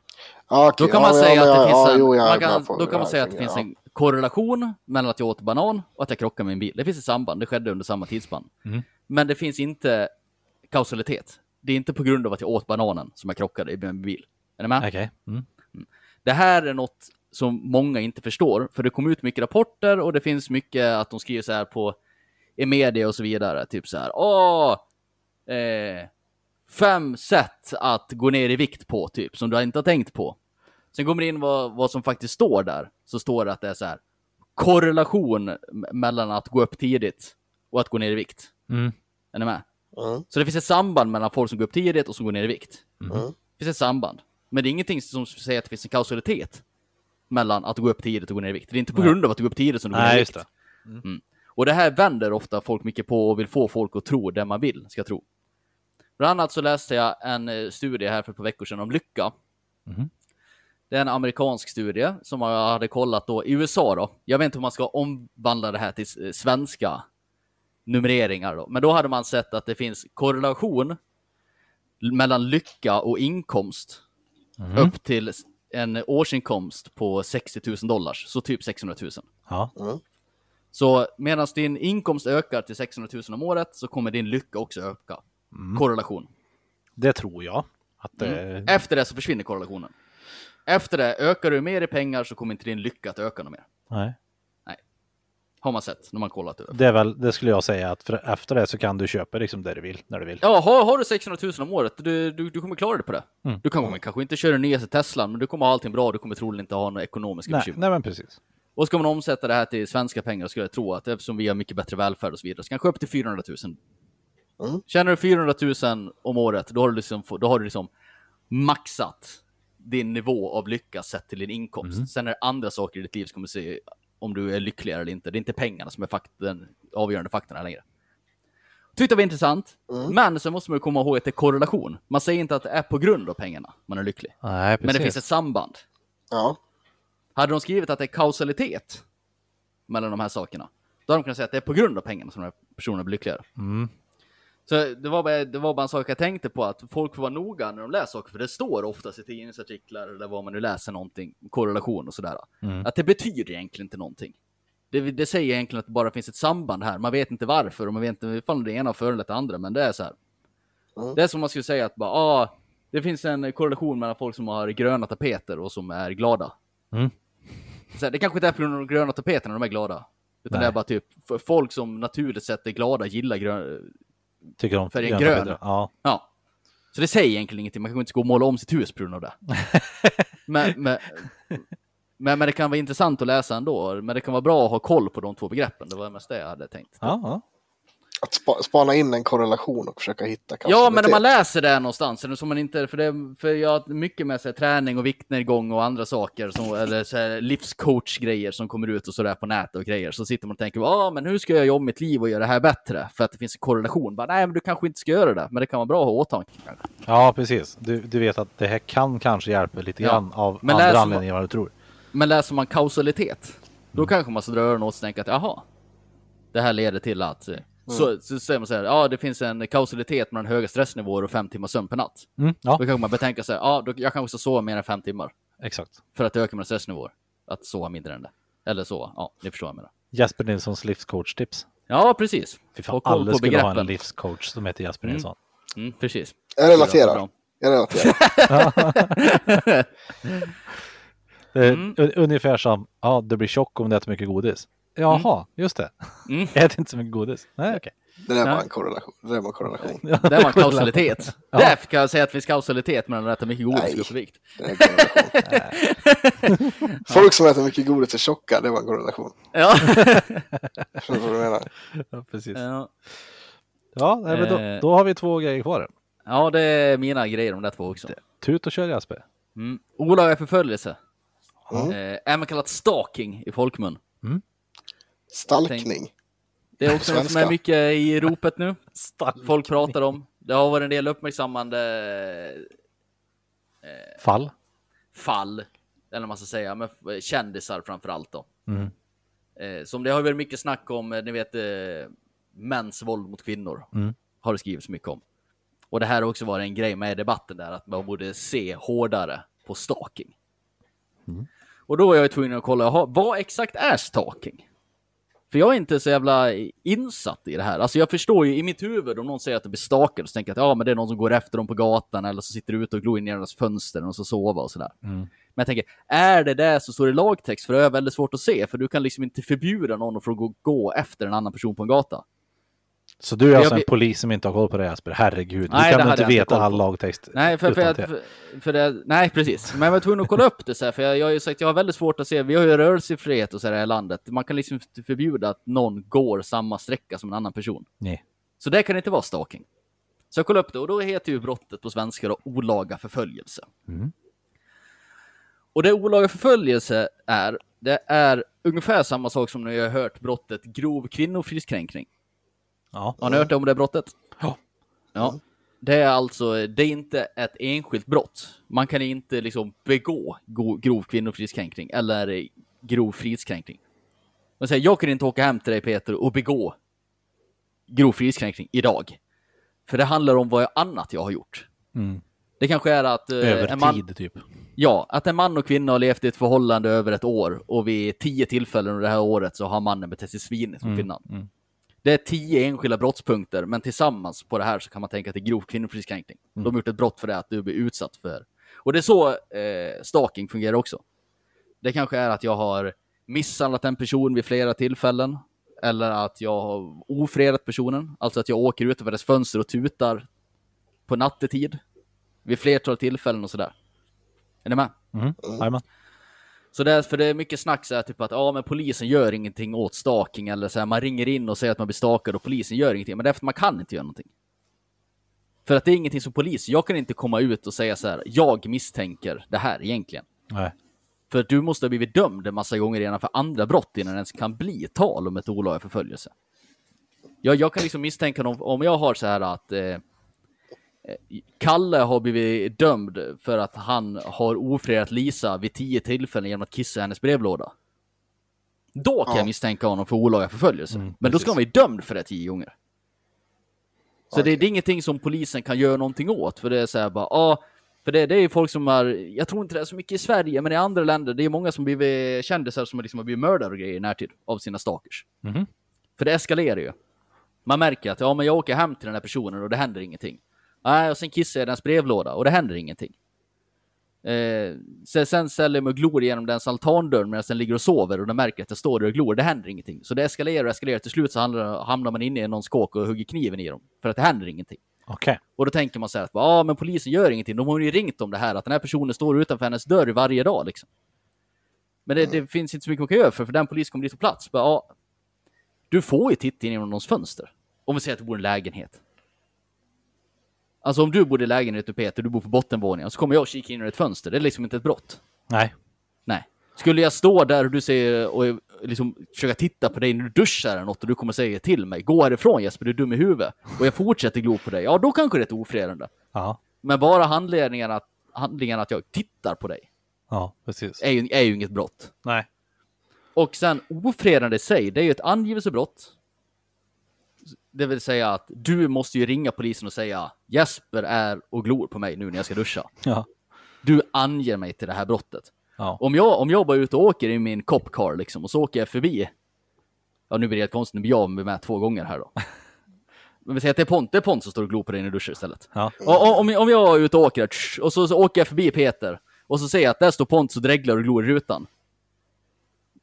Okej. Då kan man Ja, säga ja, att det ja, finns en, jo, jag är man kan, med på då kan man det säga här, att det finns ja. en korrelation mellan att jag åt banan och att jag krockade med min bil. Det finns ett samband, det skedde under samma tidsspann. Mm. Men det finns inte kausalitet. Det är inte på grund av att jag åt bananen som jag krockade med min bil. Är ni med? Okej. Mm. Det här är något som många inte förstår, för det kom ut mycket rapporter och det finns mycket att de skriver så här på i media och så vidare, typ så här, åh, eh, fem sätt att gå ner i vikt på, typ, som du inte har tänkt på. Sen kommer det in vad, vad som faktiskt står där, så står det att det är så här, korrelation mellan att gå upp tidigt och att gå ner i vikt. Mm. Är ni med? Mm. Så det finns ett samband mellan folk som går upp tidigt och som går ner i vikt. Mm. Det finns ett samband. Men det är ingenting som säger att det finns en kausalitet mellan att gå upp tidigt och gå ner i vikt. Det är inte på Nej. grund av att du går upp tidigt som du går ner Nej, i just vikt. det. Mm. Och det här vänder ofta folk mycket på och vill få folk att tro det man vill ska tro. Bland annat så läste jag en eh, studie här för ett par veckor sedan om lycka. Mhm. Det är en amerikansk studie som jag hade kollat då i USA då. Jag vet inte om man ska omvandla det här till s- svenska numreringar då. Men då hade man sett att det finns korrelation mellan lycka och inkomst Mhm. upp till en årsinkomst på 60 000 dollars, så typ 600 000. Ja. Så medan din inkomst ökar till 600 000 om året så kommer din lycka också öka. Korrelation. Det tror jag. Att det... Mm. Efter det så försvinner korrelationen. Efter det, ökar du mer i pengar så kommer inte din lycka att öka något mer. Nej. Har man sett när man kollat det. Det är väl, det skulle jag säga att efter det så kan du köpa liksom det du vill, när du vill. Ja, har, har du 600 000 om året, du, du, du kommer klara dig på det. Mm. Du kommer kanske inte köra den nyaste Teslan, men du kommer ha allting bra, du kommer troligen inte ha några ekonomiska Nej, bekymmer. nej, men precis. Och ska man omsätta det här till svenska pengar skulle jag tro att eftersom vi har mycket bättre välfärd och så vidare, så kanske upp till 400 000. Mm. Tjänar du 400 000 om året, då har du liksom, då har du liksom maxat din nivå av lycka sett till din inkomst. Sen är det andra saker i ditt liv som kommer se om du är lyckligare eller inte. Det är inte pengarna som är fakt den avgörande faktorn här längre. Tyckte det var intressant, men sen måste man komma ihåg att det är korrelation. Man säger inte att det är på grund av pengarna man är lycklig. Nej. Men det finns ett samband. Ja. Hade de skrivit att det är kausalitet mellan de här sakerna, då hade de kunnat säga att det är på grund av pengarna som de här personerna blir lyckligare. Mm. Så det var, bara, det var bara en sak jag tänkte på, att folk får vara noga när de läser saker, för det står oftast i tidningsartiklar eller vad man nu läser någonting, korrelation och sådär. Mm. Att det betyder egentligen inte någonting. Det, det säger egentligen att det bara finns ett samband här, man vet inte varför och man vet inte ifall det ena föranlett det andra, men det är så här. Mm. Det är som man skulle säga att bara, ah, det finns en korrelation mellan folk som har gröna tapeter och som är glada. Mm. Så här, det kanske inte är på grund av de gröna tapeterna de är glada. Utan Nej. det är bara typ, folk som naturligt sett är glada gillar grön, Tycker om Färgen grön. Ja. Ja. Så det säger egentligen ingenting, man kanske inte ska gå och måla om sitt hus på grund av det. men, men, men, men det kan vara intressant att läsa ändå. Men det kan vara bra att ha koll på de två begreppen. Det var mest det jag hade tänkt. Ja, ja. Att spa, spana in en korrelation och försöka hitta Ja, men när kausalitet. man läser det någonstans, eller som man inte, för, det, för jag har mycket med så här, träning och viktnedgång och andra saker, som, eller så här, livscoach-grejer som kommer ut och sådär på nätet och grejer, så sitter man och tänker, ja men hur ska jag jobba mitt liv och göra det här bättre? För att det finns en korrelation. Bara, Nej, men du kanske inte ska göra det, men det kan vara bra att ha i åtanke. Ja, precis. Du, du vet att det här kan kanske hjälpa lite Ja. grann av Men andra anledningar än vad du tror. Men läser man kausalitet, då Mm. kanske man ska dra öronen åt sig och tänka att jaha, det här leder till att... eh, Så, så säger man så här, ja det finns en kausalitet mellan höga stressnivåer och fem timmars sömn per natt. Mm, Då ja, kanske man betänka sig, ja då, jag kanske ska sova mer än fem timmar. exakt. För att öka mina stressnivåer. Att sova mindre än det. Eller så, ja, ni förstår vad jag menar. Jesper Nilssons livscoach-tips. Ja, precis. Fy fan, alla på skulle ha en begreppen. livscoach som heter Jesper Mm. Nilsson. Mm, precis. Jag relaterar. Jag relaterar. Det är Mm. un- Ungefär som, ja du blir tjock om du äter mycket godis. Jaha, just det. Mm. Jag äter inte så mycket godis. Nej, okej. Det där var en korrelation. Det där var en korrelation. Ja, Det var en kausalitet. Ja. Därför kan jag säga att det finns kausalitet mellan att äta mycket godis och vikt. Folk som äter mycket godis är tjocka, det var en korrelation. Ja. Förstår du vad du menar? Ja, precis. ja. Ja, nej, men då, Eh. då har vi två grejer kvar. Ja, det är mina grejer de där två också. Tut och kör Jesper. Mm. Olaga förföljelse. Mm. Eh, även kallat stalking i folkmun. Stalkning. Det är också något som är mycket i ropet nu. Folk pratar om. Det har varit en del uppmärksammande Fall. fall, eller vad man ska säga, med f- kändisar framför allt då. Mm. Eh, som det har varit mycket snack om, eh, ni vet, eh, mäns våld mot kvinnor. Mm. Har det skrivits mycket om. Och det här har också varit en grej med i debatten där, att man borde se hårdare på stalking. Och då är jag tvungen att kolla, jaha, vad exakt är stalking? För jag är inte så jävla insatt i det här. Alltså jag förstår ju i mitt huvud om någon säger att det blir stalkad så tänker jag att ja, men det är någon som går efter dem på gatan eller så sitter ute och glor in i deras fönster och så sova och sådär. Mm. Men jag tänker, är det det som står i lagtext? För det är väldigt svårt att se, för du kan liksom inte förbjuda någon att få gå, gå efter en annan person på en gata. Så du är Jag alltså en polis som inte har koll på det Jesper? Herregud, Nej, du kan inte jag veta all lagtext Nej, för, för, till. för, för det, nej, precis. Men jag var tvungen att kolla upp det så här, för jag, jag har ju sagt jag har väldigt svårt att se, vi har ju rörelsefrihet och så här i det här landet. Man kan liksom inte förbjuda att någon går samma sträcka som en annan person. Nej. Så det kan inte vara stalking. Så jag kollade upp det och då heter ju brottet på svenska då olaga förföljelse. Mm. Och det olaga förföljelse är, det är ungefär samma sak som ni har hört brottet grov kvinnofridskränkning. Ja. Har ni hört om det brottet? Ja. Ja. Det är alltså, det är inte ett enskilt brott. Man kan inte liksom begå grov kvinnofridskränkning eller grov fridskränkning. Man säger, jag kan inte åka hem till dig Peter och begå grov fridskränkning idag. För det handlar om vad annat jag har gjort. Mm. Det kanske är att... eh, Över en man, tid typ. Ja, att en man och kvinna har levt i ett förhållande över ett år och vid tio tillfällen under det här året så har mannen betett sig svinigt mot kvinnan. mm. Det är tio enskilda brottspunkter, men tillsammans på det här så kan man tänka att det är grov kvinnofridskränkning. De har gjort ett brott för det, att du blir utsatt för. Och det är så eh, stalking fungerar också. Det kanske är att jag har misshandlat en person vid flera tillfällen. Eller att jag har ofredat personen. Alltså att jag åker ut över dess fönster och tutar på nattetid. Vid flertal tillfällen och sådär. Är ni med? Mm. Jajamän. Så därför det är mycket snack så här, typ att ja, men polisen gör ingenting åt stalking eller så här, man ringer in och säger att man blir stalkad och polisen gör ingenting. Men det är för att man kan inte göra någonting. För att det är ingenting som polis. Jag kan inte komma ut och säga så här. Jag misstänker det här egentligen. Nej. För du måste ha blivit dömd en massa gånger redan för andra brott innan det ens kan bli tal om ett olaga förföljelse. Jag, jag kan liksom misstänka om, om jag har så här att eh, Kalle har blivit dömd för att han har ofredat Lisa vid tio tillfällen genom att kissa i hennes brevlåda. Då kan Ja. jag misstänka honom för olaga förföljelse. Mm, Men då ska han vara dömd för det tio gånger. Så det, det är ingenting som polisen kan göra någonting åt. För det är så här bara, ja, för det, det är ju folk som har, jag tror inte det är så mycket i Sverige, men i andra länder, det är många som blivit kändisar som liksom har blivit mördare och grejer i närtid av sina stalkers. Mhm. För det eskalerar ju. Man märker att, ja men jag åker hem till den här personen och det händer ingenting. Nej, och sen kissar jag i dens brevlåda och det händer ingenting. Eh, sen, sen jag mig och glor genom dens altandörr medan den ligger och sover och den märker att jag står där och glor. Det händer ingenting. Så det eskalerar och eskalerar. Till slut så hamnar, hamnar man inne i någons kåk och hugger kniven i dem. För att det händer ingenting. Okej. Och då tänker man så här att ja, men polisen gör ingenting. De har ju ringt om det här, att den här personen står utanför hennes dörr varje dag liksom. Men det, det finns inte så mycket man kan göra för, för den polisen kommer dit på plats. Bara, ja, du får ju titta in genom någons fönster. om vi säger att du bor en lägenhet. Alltså om du bor i lägenhet och Peter, du bor på bottenvåningen, så kommer jag och kika in ur ett fönster. Det är liksom inte ett brott. Nej. Nej. Skulle jag stå där och du säger och liksom försöka titta på dig när du duschar eller något och du kommer säga till mig Gå härifrån Jesper, du är dum i huvudet. Och jag fortsätter glo på dig. Ja, då kanske det är ett ofredande. Ja. Men bara handlingen att, handlingen att jag tittar på dig Ja, precis. är ju, är ju inget brott. Nej. Och sen ofredande i sig, det är ju ett angivelsebrott. Det vill säga att du måste ju ringa polisen och säga Jesper är och glor på mig nu när jag ska duscha. Ja. Du anger mig till det här brottet. Ja. Om jag, om jag bara är ute och åker i min cop car liksom och så åker jag förbi. Ja nu blir det helt konstigt, nu blir jag med två gånger här då. Men vi säger att det är Pont, det är Pont som står och glor på dig när du duschar istället. Ja. Och, om, om jag är ute och åker och så, så åker jag förbi Peter och så ser jag att där står Pont och dreglar och glor i rutan.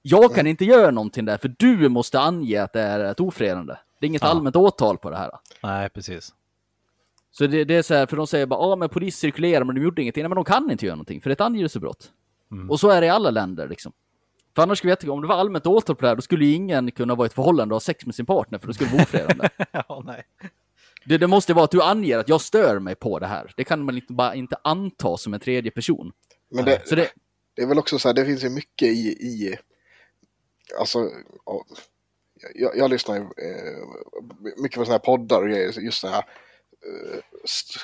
Jag kan inte göra någonting där, för du måste ange att det är ett ofredande. Det är inget Ja. allmänt åtal på det här. Nej, precis. Så det, det är så här, för de säger bara, ja men polis cirkulerar men de gjorde ingenting. Nej men de kan inte göra någonting, för det är ett angivelsebrott. Och så är det i alla länder liksom. För annars skulle vi veta, om det var allmänt åtal på det här, då skulle ju ingen kunna vara i ett förhållande och ha sex med sin partner, för då skulle det vara ofredande. Ja, nej. det, det måste vara att du anger att jag stör mig på det här. Det kan man inte bara inte anta som en tredje person. Men det, Så det, det är väl också så här, det finns ju mycket i, i alltså, jag, jag lyssnar ju eh, mycket på sådana här poddar och grejer, just sådana här eh,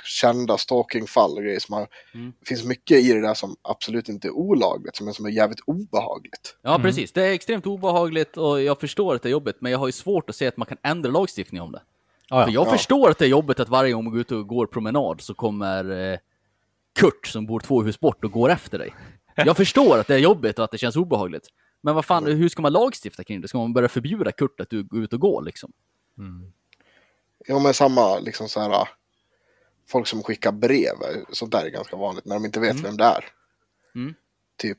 kända stalkingfall och grejer som har, Mm. det finns mycket i det där som absolut inte är olagligt, men som är jävligt obehagligt. ja, precis. Det är extremt obehagligt och jag förstår att det är jobbigt, men jag har ju svårt att se att man kan ändra lagstiftningen om det. Ja, För ja. jag förstår att det är jobbigt att varje gång man går ut och går promenad så kommer eh, Kurt som bor två hus bort och går efter dig. Jag förstår att det är jobbigt och att det känns obehagligt. Men vad fan, hur ska man lagstifta kring det? Ska man börja förbjuda Kurt att du går ut och går liksom? Ja, men samma liksom så här, folk som skickar brev, sånt där är ganska vanligt när de inte vet vem det är. Mm. Typ,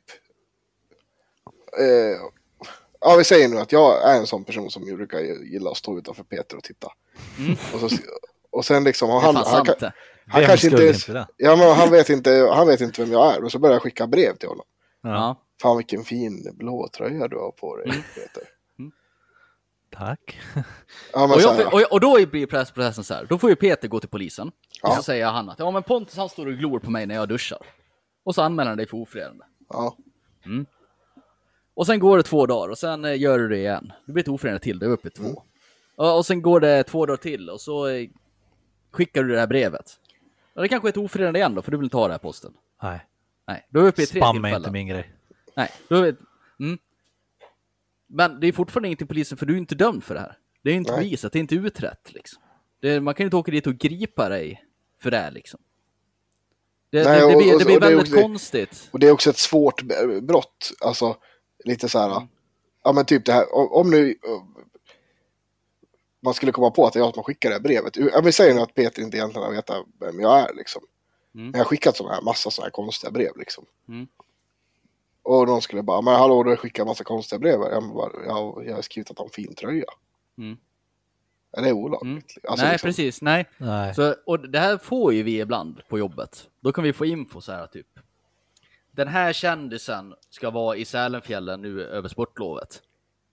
eh, ja vi säger nu att jag är en sån person som brukar gilla att stå utanför Peter och titta. Och, så, och sen liksom, har Mm. Han, han, han Vem kanske inte, ens- inte ja, men han, vet inte, han vet inte vem jag är och så börjar jag skicka brev till honom. Ja. Fan vilken fin blå tröja du har på dig Mm. Peter. Tack. Ja, men Och, jag, här, och, och då blir processen så här, då får ju Peter gå till polisen. Och Ja. så säger han att ja men Pontus han står och glor på mig när jag duschar. Och så anmäler han dig för ofredande. ja, Och sen går det två dagar och sen eh, gör du det igen. Det blir ett ofredande till, det är uppe i två. Mm. Och, och sen går det två dagar till och så eh, skickar du det här brevet. Ja, det kanske är ett ofredande igen då, för du vill inte ha det här posten. Nej. Nej, då är vi uppe i tre Spam är tillfällen. inte min grej. Nej, då vi... mm. Men det är fortfarande inte polisen, för du är inte dömd för det här. Det är inte Nej. bevisat, det är inte utrett liksom. Är, man kan inte åka dit och gripa dig för det här, liksom. Det, Nej, det, det blir, och- blir och det är väldigt också- konstigt. och det är också ett svårt brott. Alltså lite så här, ja men typ det här, om, om nu man skulle komma på att det är jag som skickar det här brevet. Ja, vi säger nu att Peter inte egentligen har vetat vem jag är liksom. Mm. Men jag har skickat sådana här, massa sådana här konstiga brev liksom. Mm. Och någon skulle bara, men hallå du har skickat massa konstiga brev. här." Jag, bara, jag, jag har skrivit att han fin tröja. Mm. Är det olagligt? Mm. Alltså, nej, liksom, precis. Nej. Nej. Så, och det här får ju vi ibland på jobbet. Då kan vi få info så här typ. Den här kändisen ska vara i Sälenfjällen nu över sportlovet.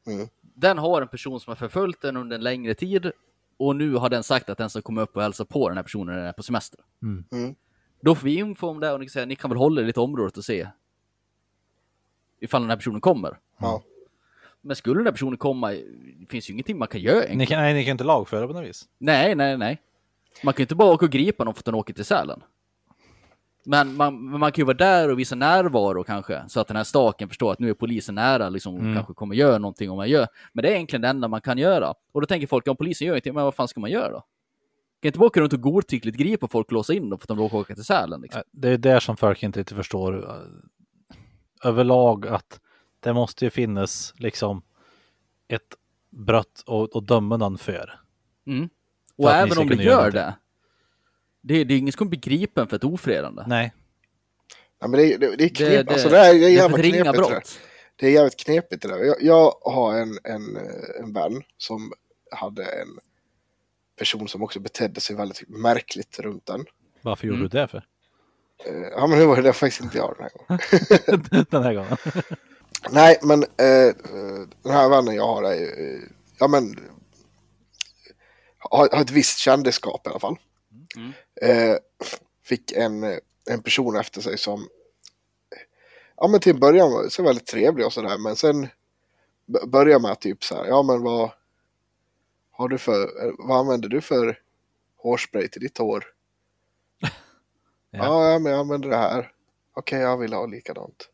Mm. Den har en person som har förföljt den under en längre tid och nu har den sagt att den ska komma upp och hälsa på den här personen när den är på semester. Mm. Mm. Då får vi info om det och ni kan säga ni kan väl hålla er lite området och se ifall den här personen kommer. Ja. Men skulle den här personen komma, det finns ju ingenting man kan göra egentligen. Ni kan, nej, ni kan inte lagföra på något vis. Nej, nej, nej. Man kan ju inte bara åka och gripa någon för att den åker till Sälen. Men man, man kan ju vara där och visa närvaro kanske, så att den här staken förstår att nu är polisen nära, liksom, och Mm. kanske kommer göra någonting om man gör. Men det är egentligen det enda man kan göra. Och då tänker folk, om polisen gör ingenting, men vad fan ska man göra då? Kan inte bara åka runt och godtyckligt gripa folk och låsa in dem för att de råkar åka till Sälen? Liksom. Det är där som folk inte riktigt förstår eh, överlag att det måste ju finnas liksom ett brott och, och döma någon för. Mm. För Och att ni även om det gör det, det, det är ingen som kommer bli gripen för ett ofredande. Nej, Ja, men det, är- det, det är knepigt. Det, det, alltså, det, är, det är det för ett ringa knepigt det där. brott. Det är jävligt knepigt det där. Jag, jag har en, en, eh, en vän som hade en person som också betedde sig väldigt märkligt runt den. varför Mm. gjorde du det för? Eh, Ja men nu var det faktiskt inte jag den här gången. Den här gången. Nej men eh, den här vännen jag har är ju, ja men har, har ett visst kändisskap i alla fall. Mm. Eh, fick en, en person efter sig som ja men till en början var så väldigt trevlig och sådär men sen b- börjar med typ så här, ja men vad har du för, vad använder du för hårspray till ditt hår? Ja. ja, men jag använder det här. Okej, jag vill ha likadant.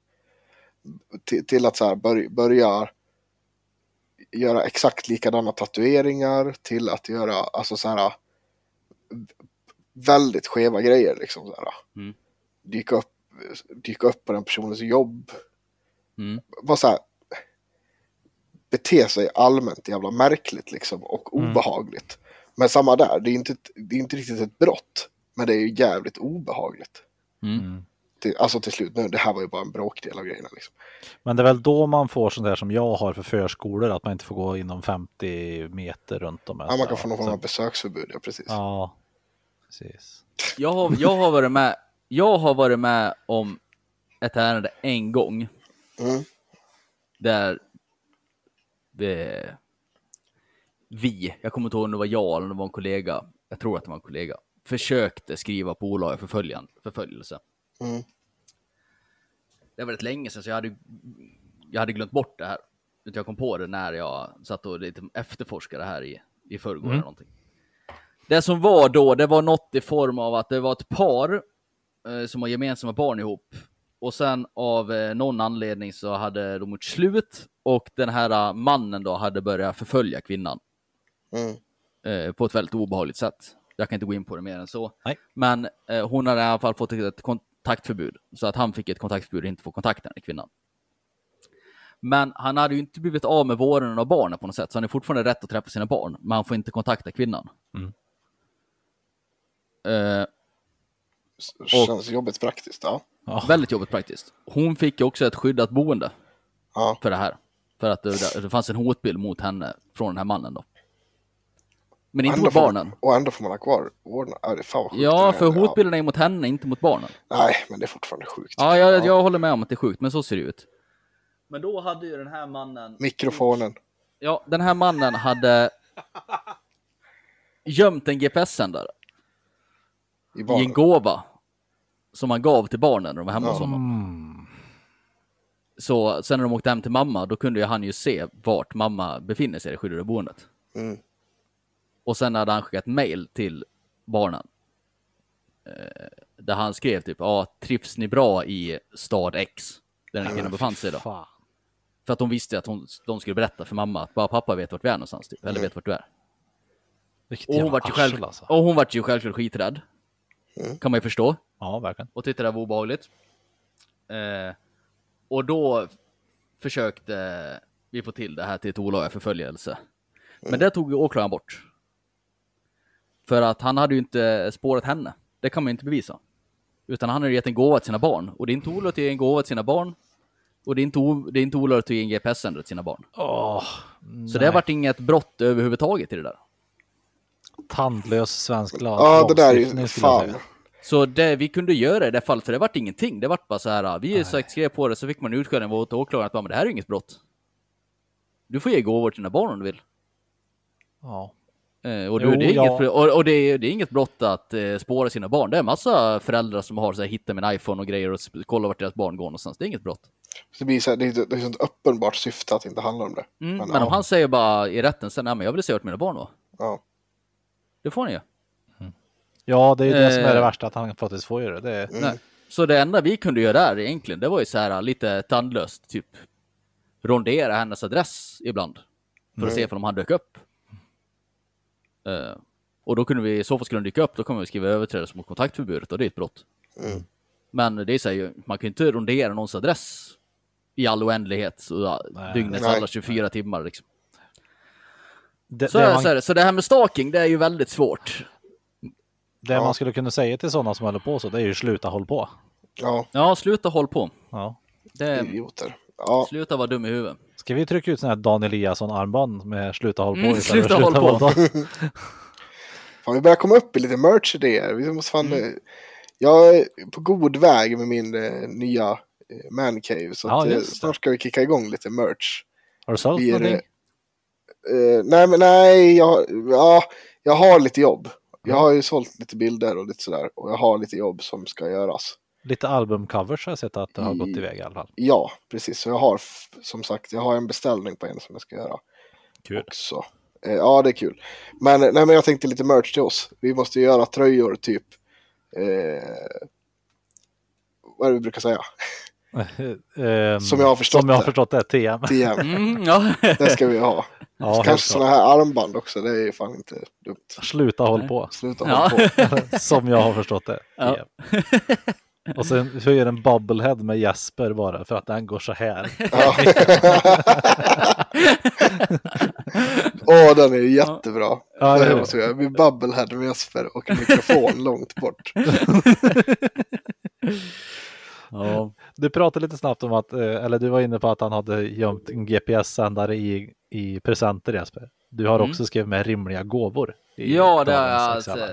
Till, till att så här bör, börja göra exakt likadana tatueringar till att göra alltså så här väldigt skeva grejer liksom så här. Mm. Dyka upp, dyka upp på den personens jobb. Mm. Bara så här bete sig allmänt jävla märkligt liksom och Mm. obehagligt. Men samma där, det är inte, det är inte riktigt ett brott. Men det är ju jävligt obehagligt. Mm. Mm. Till, alltså till slut, nu, det här var ju bara en bråkdel av grejerna. Liksom. Men det är väl då man får sånt där som jag har för förskolor, att man inte får gå inom 50 meter runt om. Ja, man kan få någon form av besöksförbud, ja precis. Ja, precis. Jag har, jag har varit med, jag har varit med om ett ärende en gång. Mm. Där vi, vi, jag kommer inte ihåg om det var jag eller om det var en kollega, jag tror att det var en kollega, försökte skriva på olaga förföljelse. Mm. Det var rätt länge sedan så jag hade, jag hade glömt bort det här. Jag kom på det när jag satt och lite efterforskade det här i, i förrgår eller någonting. Det som var då, det var något i form av att det var ett par eh, som har gemensamma barn ihop. Och sen av eh, någon anledning så hade de gjort slut och den här eh, mannen då hade börjat förfölja kvinnan Mm. eh, på ett väldigt obehagligt sätt. Jag kan inte gå in på det mer än så. Nej. Men eh, hon hade i alla fall fått ett kontaktförbud så att han fick ett kontaktförbud och inte få kontakta den kvinnan. Men han hade ju inte blivit av med vårdnaden av barnen på något sätt, så han har fortfarande rätt att träffa sina barn, men han får inte kontakta kvinnan. Mm. Eh, Känns jobbigt praktiskt, ja. Ja. väldigt jobbigt praktiskt. Hon fick ju också ett skyddat boende ja. för det här. För att det, det fanns en hotbild mot henne från den här mannen då. Men inte mot barnen. Man, och ändå får man ha kvar vårdnad. Ja, fan sjukt Ja, för hotbilden är mot henne, inte mot barnen. Nej, men det är fortfarande sjukt. Ja, jag, jag håller med om att det är sjukt, men så ser det ut. Men då hade ju den här mannen... Mikrofonen. Ja, den här mannen hade gömt en GPS-sändare I i en gåva som han gav till barnen när de var hemma hos Ja. honom. Mm. Så sen när de åkte hem till mamma, då kunde ju han ju se vart mamma befinner sig i det skyddade boendet. Mm. Och sen hade han skickat mail till barnen. Eh, där han skrev typ, ja, trivs ni bra i stad X? Där den kvinnan befann sig då. Fan. För att de visste att hon, de skulle berätta för mamma att bara pappa vet vart vi är någonstans, typ. eller vet vart du är. Vilket Och hon vart ju, själv, alltså. och hon vart ju självklart skiträdd. Kan man ju förstå. Ja, verkligen. Och tyckte det var obehagligt. Eh, och då försökte vi få till det här till ett olaga förföljelse. Men det tog ju åklagaren bort. För att han hade ju inte spårat henne. Det kan man ju inte bevisa. Utan han hade gett en gåva till sina barn. Och det är inte olagligt att ge en gåva till sina barn. Och det är inte, o- det är inte olagligt att ge en GPS-sändare till sina barn. Åh, Så det har varit inget brott överhuvudtaget i det där. tandlös svensk lag. Ja, det där är ju fan. Så det vi kunde göra i det fallet, för det vart ingenting. Det vart bara så här, vi sagt skrev på det så fick man utskällning åt åklagaren att bara, men det här är inget brott. Du får ge gåvor till dina barn om du vill. Ja. Eh, och, Jo, du, det är ja. inget, och, och det, är, det är inget brott att eh, spåra sina barn. Det är massa föräldrar som har så här, hittat min iPhone och grejer och kollar vart deras barn går någonstans. Det är inget brott. Det, blir så här, det, är, det är sånt uppenbart syfte att det inte handlar om det. Mm, Men, men ja. om han säger bara i rätten sen, men jag vill se vart mina barn var. Ja. Det får han ju. ja, det är ju det som är det Eh. värsta, att han faktiskt får göra det. är- Nej. Så det enda vi kunde göra där egentligen, det var ju så här lite tandlöst, typ rondera hennes adress ibland. För att se om han dök upp. Eh, och då kunde vi, i så fall skulle de dyka upp, då kommer vi skriva överträdelse mot kontaktförbudet och det är ett brott. Men det är så här, ju, man kan ju inte rondera någons adress i all oändlighet, så, ja, Nej. dygnets Nej. alla 24 timmar liksom. Det, Så, det, man, så, är det. så det här med stalking, det är ju väldigt svårt. det man skulle kunna säga till sådana som håller på så, det är ju sluta håll på. ja, Ja, sluta håll på. Ja. Det, idioter. Ja, sluta vara dum i huvudet. Ska vi trycka ut sån här Dan Eliasson-armband med sluta håll på Mm, för sluta håll på. våldta? fan, vi börjar komma upp i lite merch-idéer. Vi måste fan, Mm. Jag är på god väg med min eh, nya eh, mancave. Så Ja, att, eh, snart ska vi kicka igång lite merch. Har du sålt någonting? eh, nej, men nej, jag, ja, jag har lite jobb. Jag har ju sålt lite bilder och lite sådär. Och jag har lite jobb som ska göras. Lite albumcovers har jag sett att det har gått iväg i alla fall. Ja, precis. Så jag har som sagt, jag har en beställning på en som jag ska göra Kul. också. Eh, ja, det är kul. Men, nej, men jag tänkte lite merch till oss. Vi måste göra tröjor typ. Eh, vad är det vi brukar säga? Ehm, Som jag har förstått som jag har det. förstått det, TM. TM. Mm, ja. Det ska vi ha. Ja, Kanske sådana här armband också. Det är ju fan inte dumt. Sluta håll på. Sluta Ja. hålla på. Som jag har förstått det. Och sen så är det en bubblehead med Jesper bara för att den går så här. Ja. Åh, den är jättebra. Ja, det är måste vi göra. Vi bubblehead med Jesper och mikrofon långt bort. Ja. Du pratade lite snabbt om att, eh, eller du var inne på att han hade gömt en GPS-sändare i, i presenter Jesper. Du har Mm. också skrivit med rimliga gåvor. Ja, det är dagens alltså.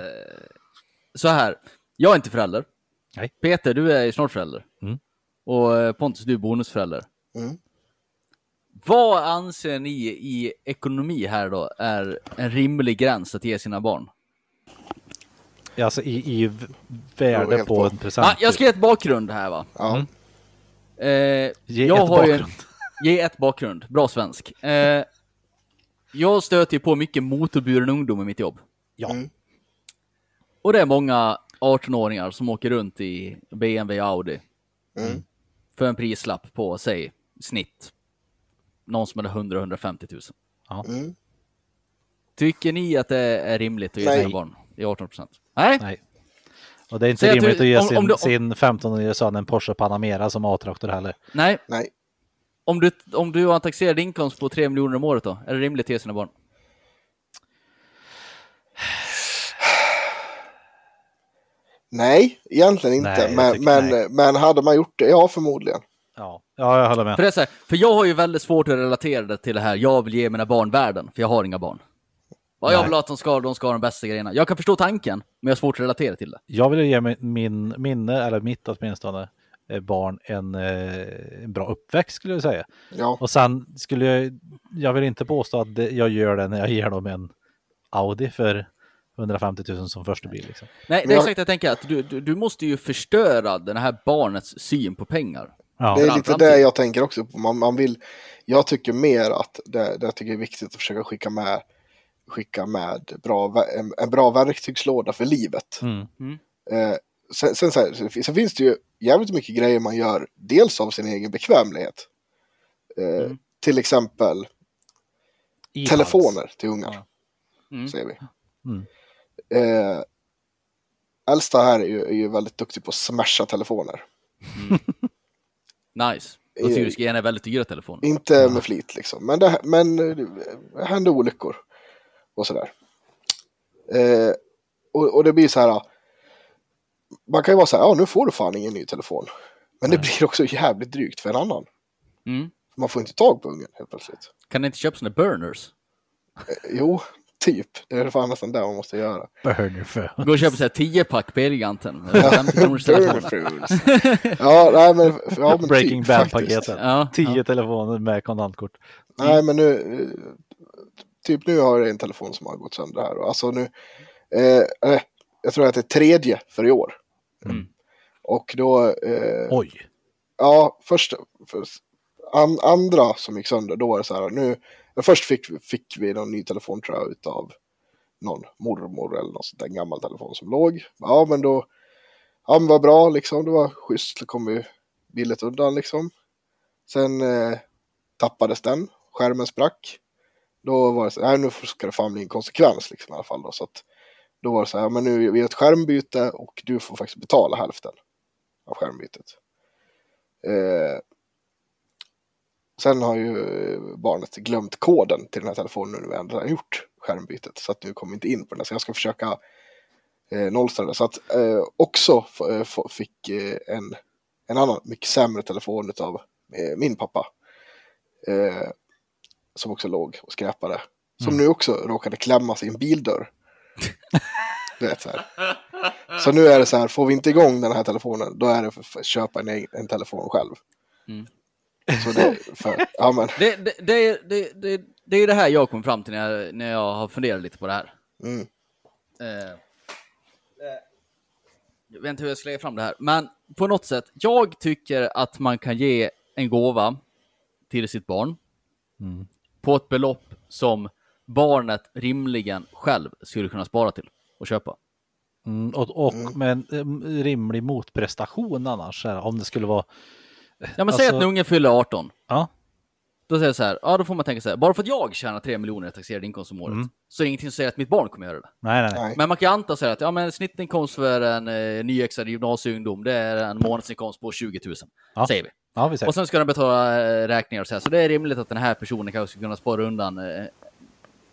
Så här, jag är inte förälder. Nej. Peter, du är ju snart förälder. Mm. Och eh, Pontus, du är bonusförälder. Mm. Vad anser ni i ekonomi här då är en rimlig gräns att ge sina barn? Alltså i, i värde på en present. Ah, jag ska ge ett bakgrund här va. Ja. Mm. Eh, Ge jag ett har ju en- bakgrund. Ge ett bakgrund, bra svensk. Eh, jag stöter ju på mycket motorburen ungdom i mitt jobb. Ja. Mm. Och det är många 18-åringar som åker runt i BMW och Audi. Mm. För en prislapp på, säg, snitt. Någon som hade 100-150 000. Mm. Tycker ni att det är rimligt att ge sina barn i 18 Nej? Nej. Och det är inte rimligt du- att ge om- sin, om du- om- sin 15-årige son en Porsche Panamera som A-traktor heller. Nej. Nej. Om du, om du har en taxerad inkomst på 3 miljoner om året då? Är det rimligt att ge sina barn? Nej, egentligen inte. Nej, men, men, nej. men hade man gjort det? Ja, förmodligen. Ja, ja jag håller med. För det är så här, för jag har ju väldigt svårt att relatera det till det här, jag vill ge mina barn världen, för jag har inga barn. Vad jag vill att de ska, de ska ha de bästa grejerna. Jag kan förstå tanken, men jag har svårt att relatera till det. Jag vill ge min, min minne, eller mitt åtminstone, eh, barn en, eh, en bra uppväxt skulle jag säga. Ja. Och sen skulle jag, jag vill inte påstå att jag gör det när jag ger dem en Audi för 150 000 som första bil. Liksom. Nej, det är jag- exakt jag tänker, att du, du, du måste ju förstöra den här barnets syn på pengar. Ja, Det är lite det jag tänker också på. Man, man vill, jag tycker mer att det, det jag tycker är viktigt att försöka skicka med, skicka med bra, en, en bra verktygslåda för livet. mm. Eh, sen, sen, så här, sen finns det ju jävligt mycket grejer man gör, dels av sin egen bekvämlighet. Eh, Mm. Till exempel telefoner till ungar, Ja. Mm. säger vi. Mm. Eh, äldsta här är ju, är ju väldigt duktig på att smasha telefoner. Nice. Då tycker du ska ge henne väldigt dyra telefoner. Inte med flit liksom, men det, men det händer olyckor och sådär. Eh, och, och det blir så här, man kan ju vara så här, ja nu får du fan ingen ny telefon. Men det blir också jävligt drygt för en annan. Mm. Man får inte tag på ungen helt plötsligt. Kan ni inte köpa såna burners? Eh, jo, typ. Det är fan nästan det man måste göra. Burner för. Gå och köpa så här 10-pack på Elgiganten. med 50 kronors telefon. Burfruls. ja, nej men, ja, men Breaking typ, Bad-paketet. faktiskt. Ja, Tio ja. telefoner med kontantkort. Nej, men nu, eh, typ nu har jag en telefon som har gått sönder här. Alltså nu, eh, eh, jag tror att det är tredje för i år. Mm. Och då, eh, Oj. ja, först, först an, andra som gick sönder, då var det så här, nu, först fick, fick vi någon ny telefon tror jag utav någon mormor eller någon sånt där gammal telefon som låg. Ja, men då, ja men vad bra liksom, det var schysst, då kom vi billigt undan liksom. Sen eh, tappades den, skärmen sprack. Då var det så här, nej, nu ska det fan bli en konsekvens liksom i alla fall då. Så att, då var det så här, men nu gör vi ett skärmbyte och du får faktiskt betala hälften av skärmbytet. Eh, sen har ju eh, barnet glömt koden till den här telefonen nu när vi ändå har gjort skärmbytet. Så att nu kommer inte in på den. Så jag ska försöka eh, nollställa det. Så att eh, också eh, fick eh, en, en annan mycket sämre telefon av eh, min pappa. Eh, som också låg och skräpade. Som nu också råkade klämma sig i en bildörr. du vet så här. Så nu är det så här, får vi inte igång den här telefonen, då är det för, att köpa en, en telefon själv. Mm. Så det, för, ja men, Det, det, det, är- det, det, det är ju det här jag kom fram till när jag, när jag har funderat lite på det här. mm, Eh, jag vet inte hur jag ska lägga fram det här, men på något sätt, jag tycker att man kan ge en gåva till sitt barn Mm. på ett belopp som barnet rimligen själv skulle kunna spara till och köpa. Mm, och och med en eh, rimlig motprestation annars, så här, om det skulle vara... Ja, men säg Alltså- att en unge fyller 18. Ja, Då säger jag så här, ja då får man tänka så här, bara för att jag tjänar 3 miljoner i taxerad inkomst om året, Mm. så är det ingenting som säger att mitt barn kommer göra det. nej, nej, nej. Men man kan anta så här att ja, men snittinkomst för en eh, nyexad gymnasieungdom, det är en månadsinkomst på 20 000, Ja. säger vi. Ja, vi säger. Och sen ska de betala eh, räkningar och så här, så det är rimligt att den här personen kanske ska kunna spara undan eh,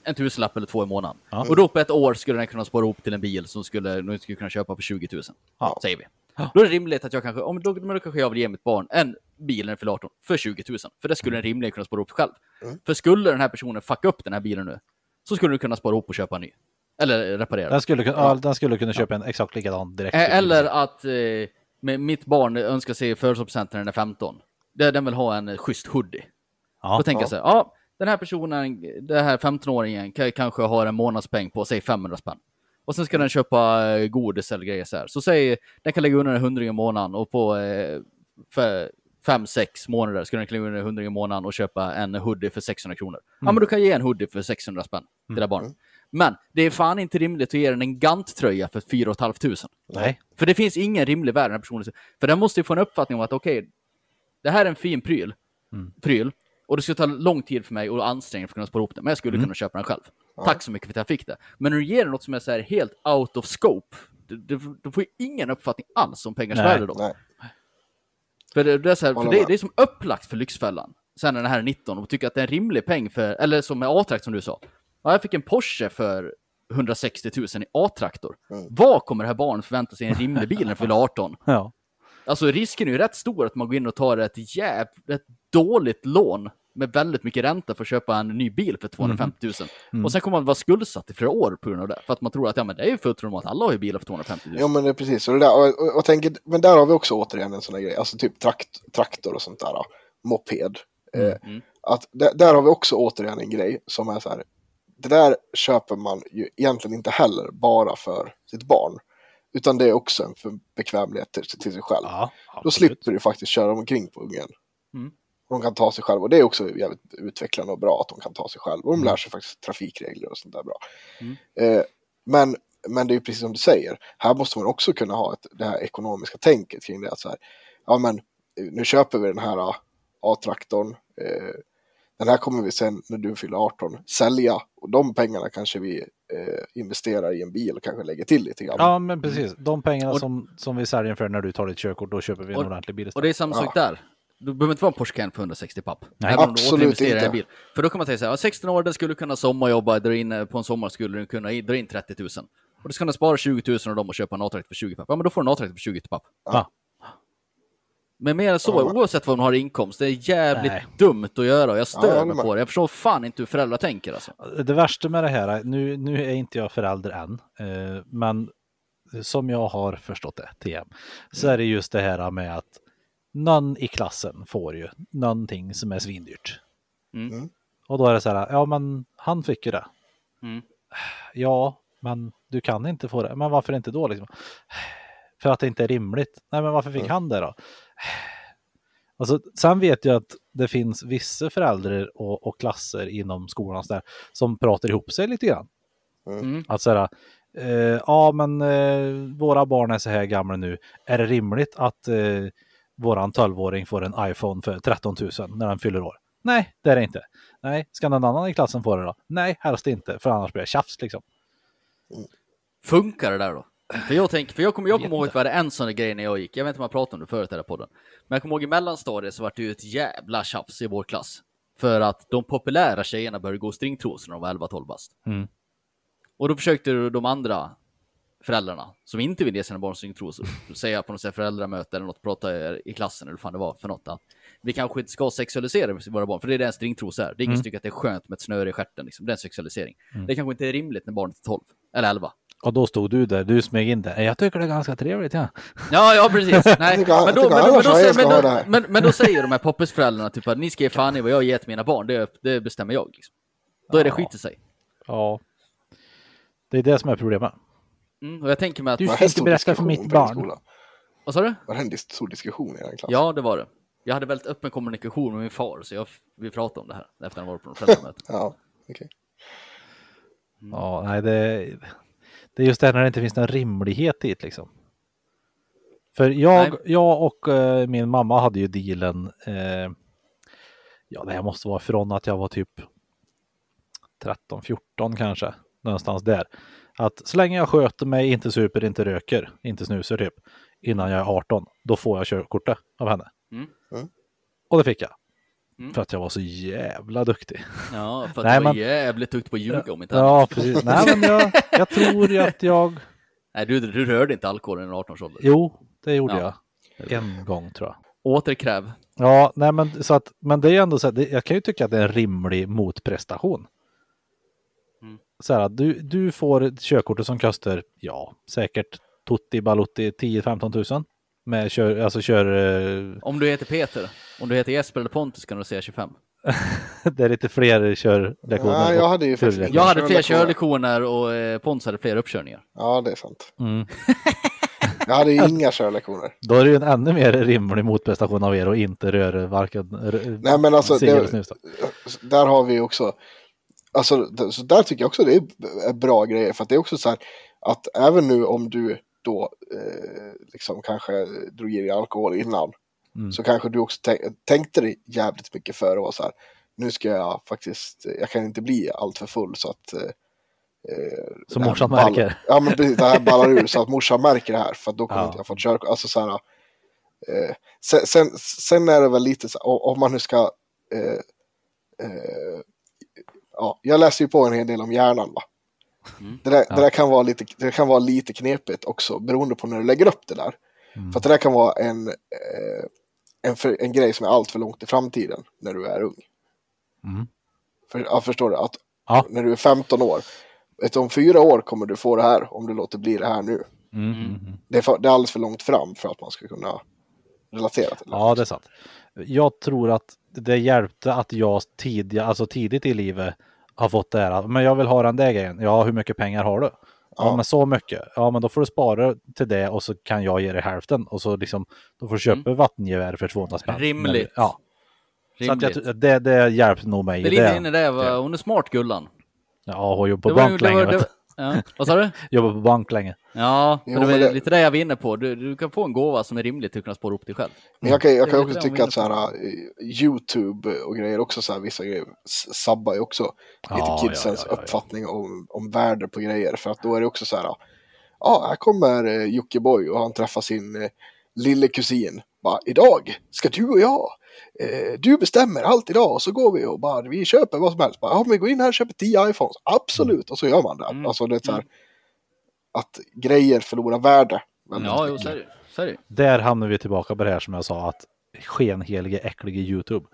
en tusenlapp eller två i månaden. Ja. Och då på ett år skulle den kunna spara ihop till en bil som skulle, nu skulle kunna köpa för 20 000, Ja. säger vi. Då är det rimligt att jag kanske, om då, då kanske jag vill ge mitt barn en bil när den fyller 18 för 20 000. För det skulle den rimligen kunna spara ihop själv. Mm. För skulle den här personen fucka upp den här bilen nu, så skulle du kunna spara ihop och köpa en ny. Eller reparera. Den skulle, ja, den skulle kunna köpa en exakt likadan direkt. Eller att eh, med mitt barn önskar sig födelsedagspresent när den är 15. Det- Den vill ha en schysst hoodie. Ja, Då tänker ja. jag så här, ja, den här personen, den här 15-åringen ka- kanske har en månadspeng på, säg 500 spänn. Och sen ska den köpa eh, godis eller grejer så här. Så säg, den kan lägga under en hundring i månaden och på eh, fem, sex månader ska den lägga under en hundring i månaden och köpa en hoodie för 600 kronor. Ja, men du kan ge en hoodie för 600 spänn till det här barnet. Men det är fan inte rimligt att ge den en Gant-tröja för 4 500. Nej. För det finns ingen rimlig värld den personen. För den måste ju få en uppfattning om att okej, det här är en fin pryl, Mm. pryl och det skulle ta lång tid för mig och ansträngning för att kunna spara ihop den, men jag skulle Mm. kunna köpa den själv. Tack så mycket för att jag fick det. Men när du ger något som är så här helt out of scope, du, du får ju ingen uppfattning alls om pengars värde då. Nej. För, det, det, är så här, för det, det är som upplagt för Lyxfällan. Sen när den här är 19 och tycker att det är en rimlig peng för, eller som med A-trakt som du sa. Ja, jag fick en Porsche för 160 000 i A-traktor. Mm. Vad kommer det här barnet förvänta sig i en rimlig bil när den fyller 18? Ja. Alltså risken är ju rätt stor att man går in och tar ett jävligt ett dåligt lån med väldigt mycket ränta för att köpa en ny bil för 250 000. Mm. Och sen kommer man vara skuldsatt i flera år på grund av det. För att man tror att ja, men det är ju fullt normalt, alla har ju bilar för 250 000. Ja men det är precis, och, det där, och, och, och tänker, men där har vi också återigen en sån här grej, alltså typ trakt, traktor och sånt där, då. moped. Eh, Mm. att där, där har vi också återigen en grej som är så här, det där köper man ju egentligen inte heller bara för sitt barn, utan det är också en för bekvämlighet till, till sig själv. ja Då slipper du faktiskt köra omkring på ungen. Mm. De kan ta sig själv och det är också jävligt utvecklande och bra att de kan ta sig själv. Och de lär sig faktiskt trafikregler och sånt där bra. Mm. Eh, men, men det är ju precis som du säger, här måste man också kunna ha ett, det här ekonomiska tänket kring det. Att så här, ja men eh, nu köper vi den här ah, A-traktorn. Eh, den här kommer vi sen när du fyller 18 sälja och de pengarna kanske vi eh, investerar i en bil och kanske lägger till lite grann. Ja, men precis. De pengarna Och- som, som vi säljer för när du tar ditt körkort, då köper vi en Och- ordentlig bil Och istället. det är samma sak där. Du behöver inte vara en Porsche Cayenne för 160 papp. Nej. Även om du Absolut återinvesterar i en inte. bil. För då kan man säga så här, ja, 16 år, den skulle kunna sommarjobba, dra in, eh, på en sommar skulle den kunna dra in 30 000. Och då ska den spara 20 000 av dem och köpa en A-trakt för 20 papp. Ja, men då får du en A-trakt för 20 papp. Ja. Men mer än så, Ja. oavsett vad man har i inkomst, det är jävligt Nej. dumt att göra jag Ja, stör jag mig på det. Jag förstår fan inte hur föräldrar tänker alltså. Det värsta med det här, nu, nu är inte jag förälder än, eh, men som jag har förstått det, TM, så är det just det här med att någon i klassen får ju någonting som är svindyrt. Mm. Mm. Och då är det så här, ja men han fick ju det. Mm. Ja, men du kan inte få det. Men varför inte då? Liksom? För att det inte är rimligt. Nej, men varför fick Mm. han det då? Alltså, sen vet jag att det finns vissa föräldrar och, och klasser inom skolan där, som pratar ihop sig lite grann. Mm. Att säga, eh, ja men eh, våra barn är så här gamla nu. Är det rimligt att eh, våran 12-åring får en iPhone för 13 000 när den fyller år? Nej, det är det inte. Nej, ska någon annan i klassen få det då? Nej, helst inte, för annars blir det tjafs liksom. Funkar det där då? För jag, tänker, för jag kommer, jag kommer ihåg att vi hade en sån grej när jag gick. Jag vet inte om jag pratade om det förut i den här podden. Men jag kommer ihåg i mellanstadiet så var det ju ett jävla tjafs i vår klass. För att de populära tjejerna började gå stringtrosor när de var 11-12 bast. Mm. Och då försökte de andra föräldrarna som inte vill ge sina barn stringtrosor säga på något sätt föräldramöte eller något, prata i klassen eller vad fan det var för något. Att vi kanske inte ska sexualisera våra barn, för det är det en stringtrosa är. Det är ingen Mm. som tycker att det är skönt med ett snöre i stjärten. Liksom. Det är en sexualisering. Mm. Det kanske inte är rimligt när barnet är 12 eller 11. Och då stod du där, du smög in det. Jag tycker det är ganska trevligt, ja. Ja, ja precis. Nej, men, då, tycker men, då, alla men, då, Sverige säger, ska men, ha då, det här. men, men då säger de här poppisföräldrarna typ att ni ska ge fan i vad jag ger till mina barn, det, det bestämmer jag. Liksom. Då är det skit i sig. Ja. Det är det som är problemet. Mm, och jag tänker mig att... Du Var ska inte berätta för mitt barn. Vad sa du? Var det en stor diskussion i den klassen? Ja, det var det. Jag hade väldigt öppen kommunikation med min far, så jag, vi pratade om det här efter han varit på något föräldramöte. Ja, okej. Ja, nej, det, det är just det här när det inte finns någon rimlighet i det liksom. För jag, Nej. jag och eh, min mamma hade ju dealen. Eh, ja, det här måste vara från att jag var typ 13, 14 kanske. Någonstans där. Att så länge jag sköter mig, inte super, inte röker, inte snusar typ. Innan jag är 18, då får jag körkortet av henne. Mm. Mm. Och det fick jag. Mm. För att jag var så jävla duktig. Ja, för att Nej, du var men- jävligt duktig på att ljuga om inte Ja, annat. precis. Nej, men jag, jag tror ju att jag Nej, du, du rörde inte alkohol i 18 års ålder. Jo, det gjorde Ja. jag. En gång tror jag. Återkräv. Ja, nej men så att, men det är ändå så här, det, jag kan ju tycka att det är en rimlig motprestation. Så här, du, du får ett körkort som kostar, ja, säkert tutti balutti 10-15 tusen. Med kör, alltså kör, eh, Om du heter Peter, om du heter Jesper eller Pontus kan du säga 25. det är lite fler körlektioner. Ja, jag hade ju och faktiskt-. Jag hade fler Körlektioner. och eh, Pontus hade fler uppkörningar. Ja, det är sant. Mm. Jag hade ju inga körlektioner. Då är det ju en ännu mer rimlig motprestation av er att inte röra varken Nej, men alltså, det-. Där har vi också, alltså, så där tycker jag också det är bra grejer. För att det är också så här att även nu om du då eh, liksom kanske drog i dig alkohol innan. Mm. Så kanske du också tänk, tänkte dig jävligt mycket för och var så här. Nu ska jag faktiskt, jag kan inte bli allt för full så att eh, eh, här morsan märker. Ja men precis, det här ballar ur så att morsan märker det här för då kommer Ja. inte jag få körkort. Alltså så här, eh, sen, sen, sen är det väl lite så här, om man nu ska eh, eh, ja, jag läser ju på en hel del om hjärnan va. Mm. Det, där, Ja. det där kan vara lite, det kan vara lite knepigt också beroende på när du lägger upp det där. Mm. För att det där kan vara en, eh, en, för, en grej som är allt för långt i framtiden när du är ung. Mm. För, ja, förstår du? Att Ja. när du är 15 år, vet om fyra år kommer du få det här om du låter bli det här nu. Mm. Mm. Mm. Det är, för, det är alldeles för långt fram för att man ska kunna relatera till det. Ja, det är sant. Jag tror att det hjälpte att jag tidiga, alltså tidigt i livet har fått det här. Men jag vill ha den där grejen. Ja, hur mycket pengar har du? Ja, Ja. men så mycket. Ja, men då får du spara till det och så kan jag ge dig hälften och så liksom då får du köpa vattengevär för 200 spänn. Rimligt. Ja, så att jag, Rimligt. det, det hjälpte nog mig. i Det ligger det. inne där, va? hon är smart Gullan. Ja, hon jobbar på Det var- bank det var- länge. det var- Ja. Vad sa du? Jobbar på bank länge. Ja, Jo, men det var men det- lite det jag var inne på. Du, du kan få en gåva som är rimlig till att kunna spara upp dig själv. Men jag kan, jag kan är också tycka att så här, eh, YouTube och grejer också, så här, vissa grejer sabbar ju också lite Ja, kidsens ja, ja, ja. uppfattning om, om värde på grejer. För att då är det också så här, ja, här kommer eh, Jockiboi och han träffar sin eh, lille kusin. Bara, idag ska du och jag, eh, du bestämmer allt idag och så går vi och bara, vi köper vad som helst. Bara, ja, vi går in här och köper 10 iPhones. Absolut, och så gör man det. Mm. Alltså det är så här, att grejer förlorar värde. Ja, jo, så är det. Så är det. Där hamnar vi tillbaka på det här som jag sa att skenhelige äcklige YouTube.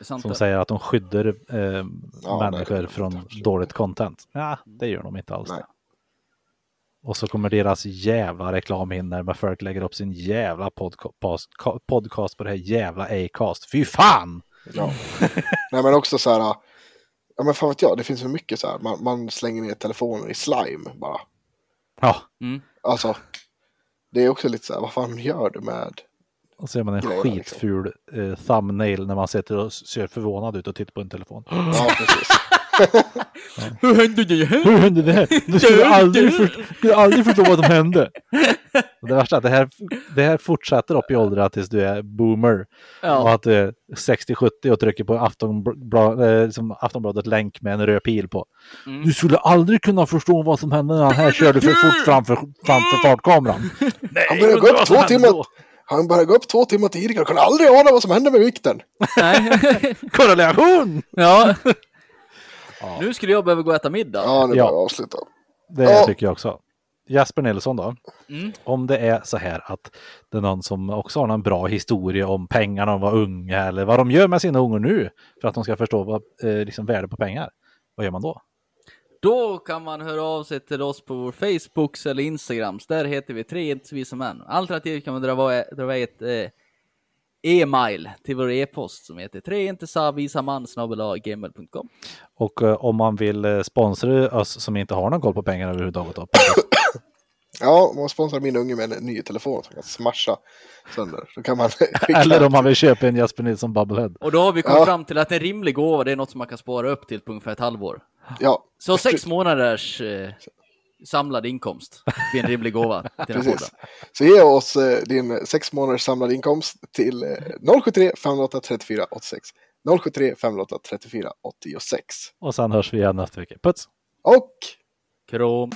Som det. säger att de skyddar eh, Ja, människor nej, från dåligt content. Ja, det gör de inte alls. Nej. Och så kommer deras jävla reklam in när man folk lägger upp sin jävla podcast, podcast på det här jävla Acast. Fy fan! Ja. Nej men också så här, ja men fan vet jag, det finns så mycket så här, man, man slänger ner telefoner i slime bara. Ja, Mm. Alltså, det är också lite så här, vad fan gör du med? och så är man en Grejer, liksom. skitful eh, thumbnail när man sitter och ser förvånad ut och tittar på en telefon. Ja, precis. Hur hände det här? Hur hände det här? Du skulle aldrig, för, skulle aldrig förstå vad som hände. Och det värsta är att det här, det här fortsätter upp i åldrarna tills du är boomer. Och Ja. att du är 60-70 och trycker på Aftonbla, eh, som Aftonbladet länk med en röd pil på. Mm. Du skulle aldrig kunna förstå vad som hände när han här körde för fort framför, framför fartkameran. Nej, Han började gå upp två timmar, han började gå upp två timmar tidigare och kunde aldrig ana vad som hände med vikten. Korrelation! ja. Nu skulle jag behöva gå och äta middag. Ja, nu Ja. börjar jag avsluta. Det Ja. tycker jag också. Jasper Nilsson då? Mm. Om det är så här att det är någon som också har någon bra historia om pengar när de var unga eller vad de gör med sina ungar nu för att de ska förstå vad, eh, liksom värde på pengar. Vad gör man då? Då kan man höra av sig till oss på vår Facebook eller Instagram. Där heter vi tre inte visa män. Alternativt kan man dra dra ett eh, e-mail till vår e-post som heter tre inte sa visa man gmail.com. Och eh, om man vill eh, sponsra oss som inte har någon koll på pengar överhuvudtaget Ja, om man sponsrar min unge med en ny telefon som kan smasha sönder. Då kan man. Eller om man vill köpa en Jesper Nilsson Bubblehead. Och då har vi kommit Ja. fram till att en rimlig gåva, det är något som man kan spara upp till på ungefär ett halvår. Ja, Så sex månaders eh, samlad inkomst blir en rimlig gåva till den precis. Så ge oss eh, din sex månaders samlade inkomst till eh, 073 508 34 86. 073 508 34 86. Och sen hörs vi igen nästa vecka. Puts! Och Krom.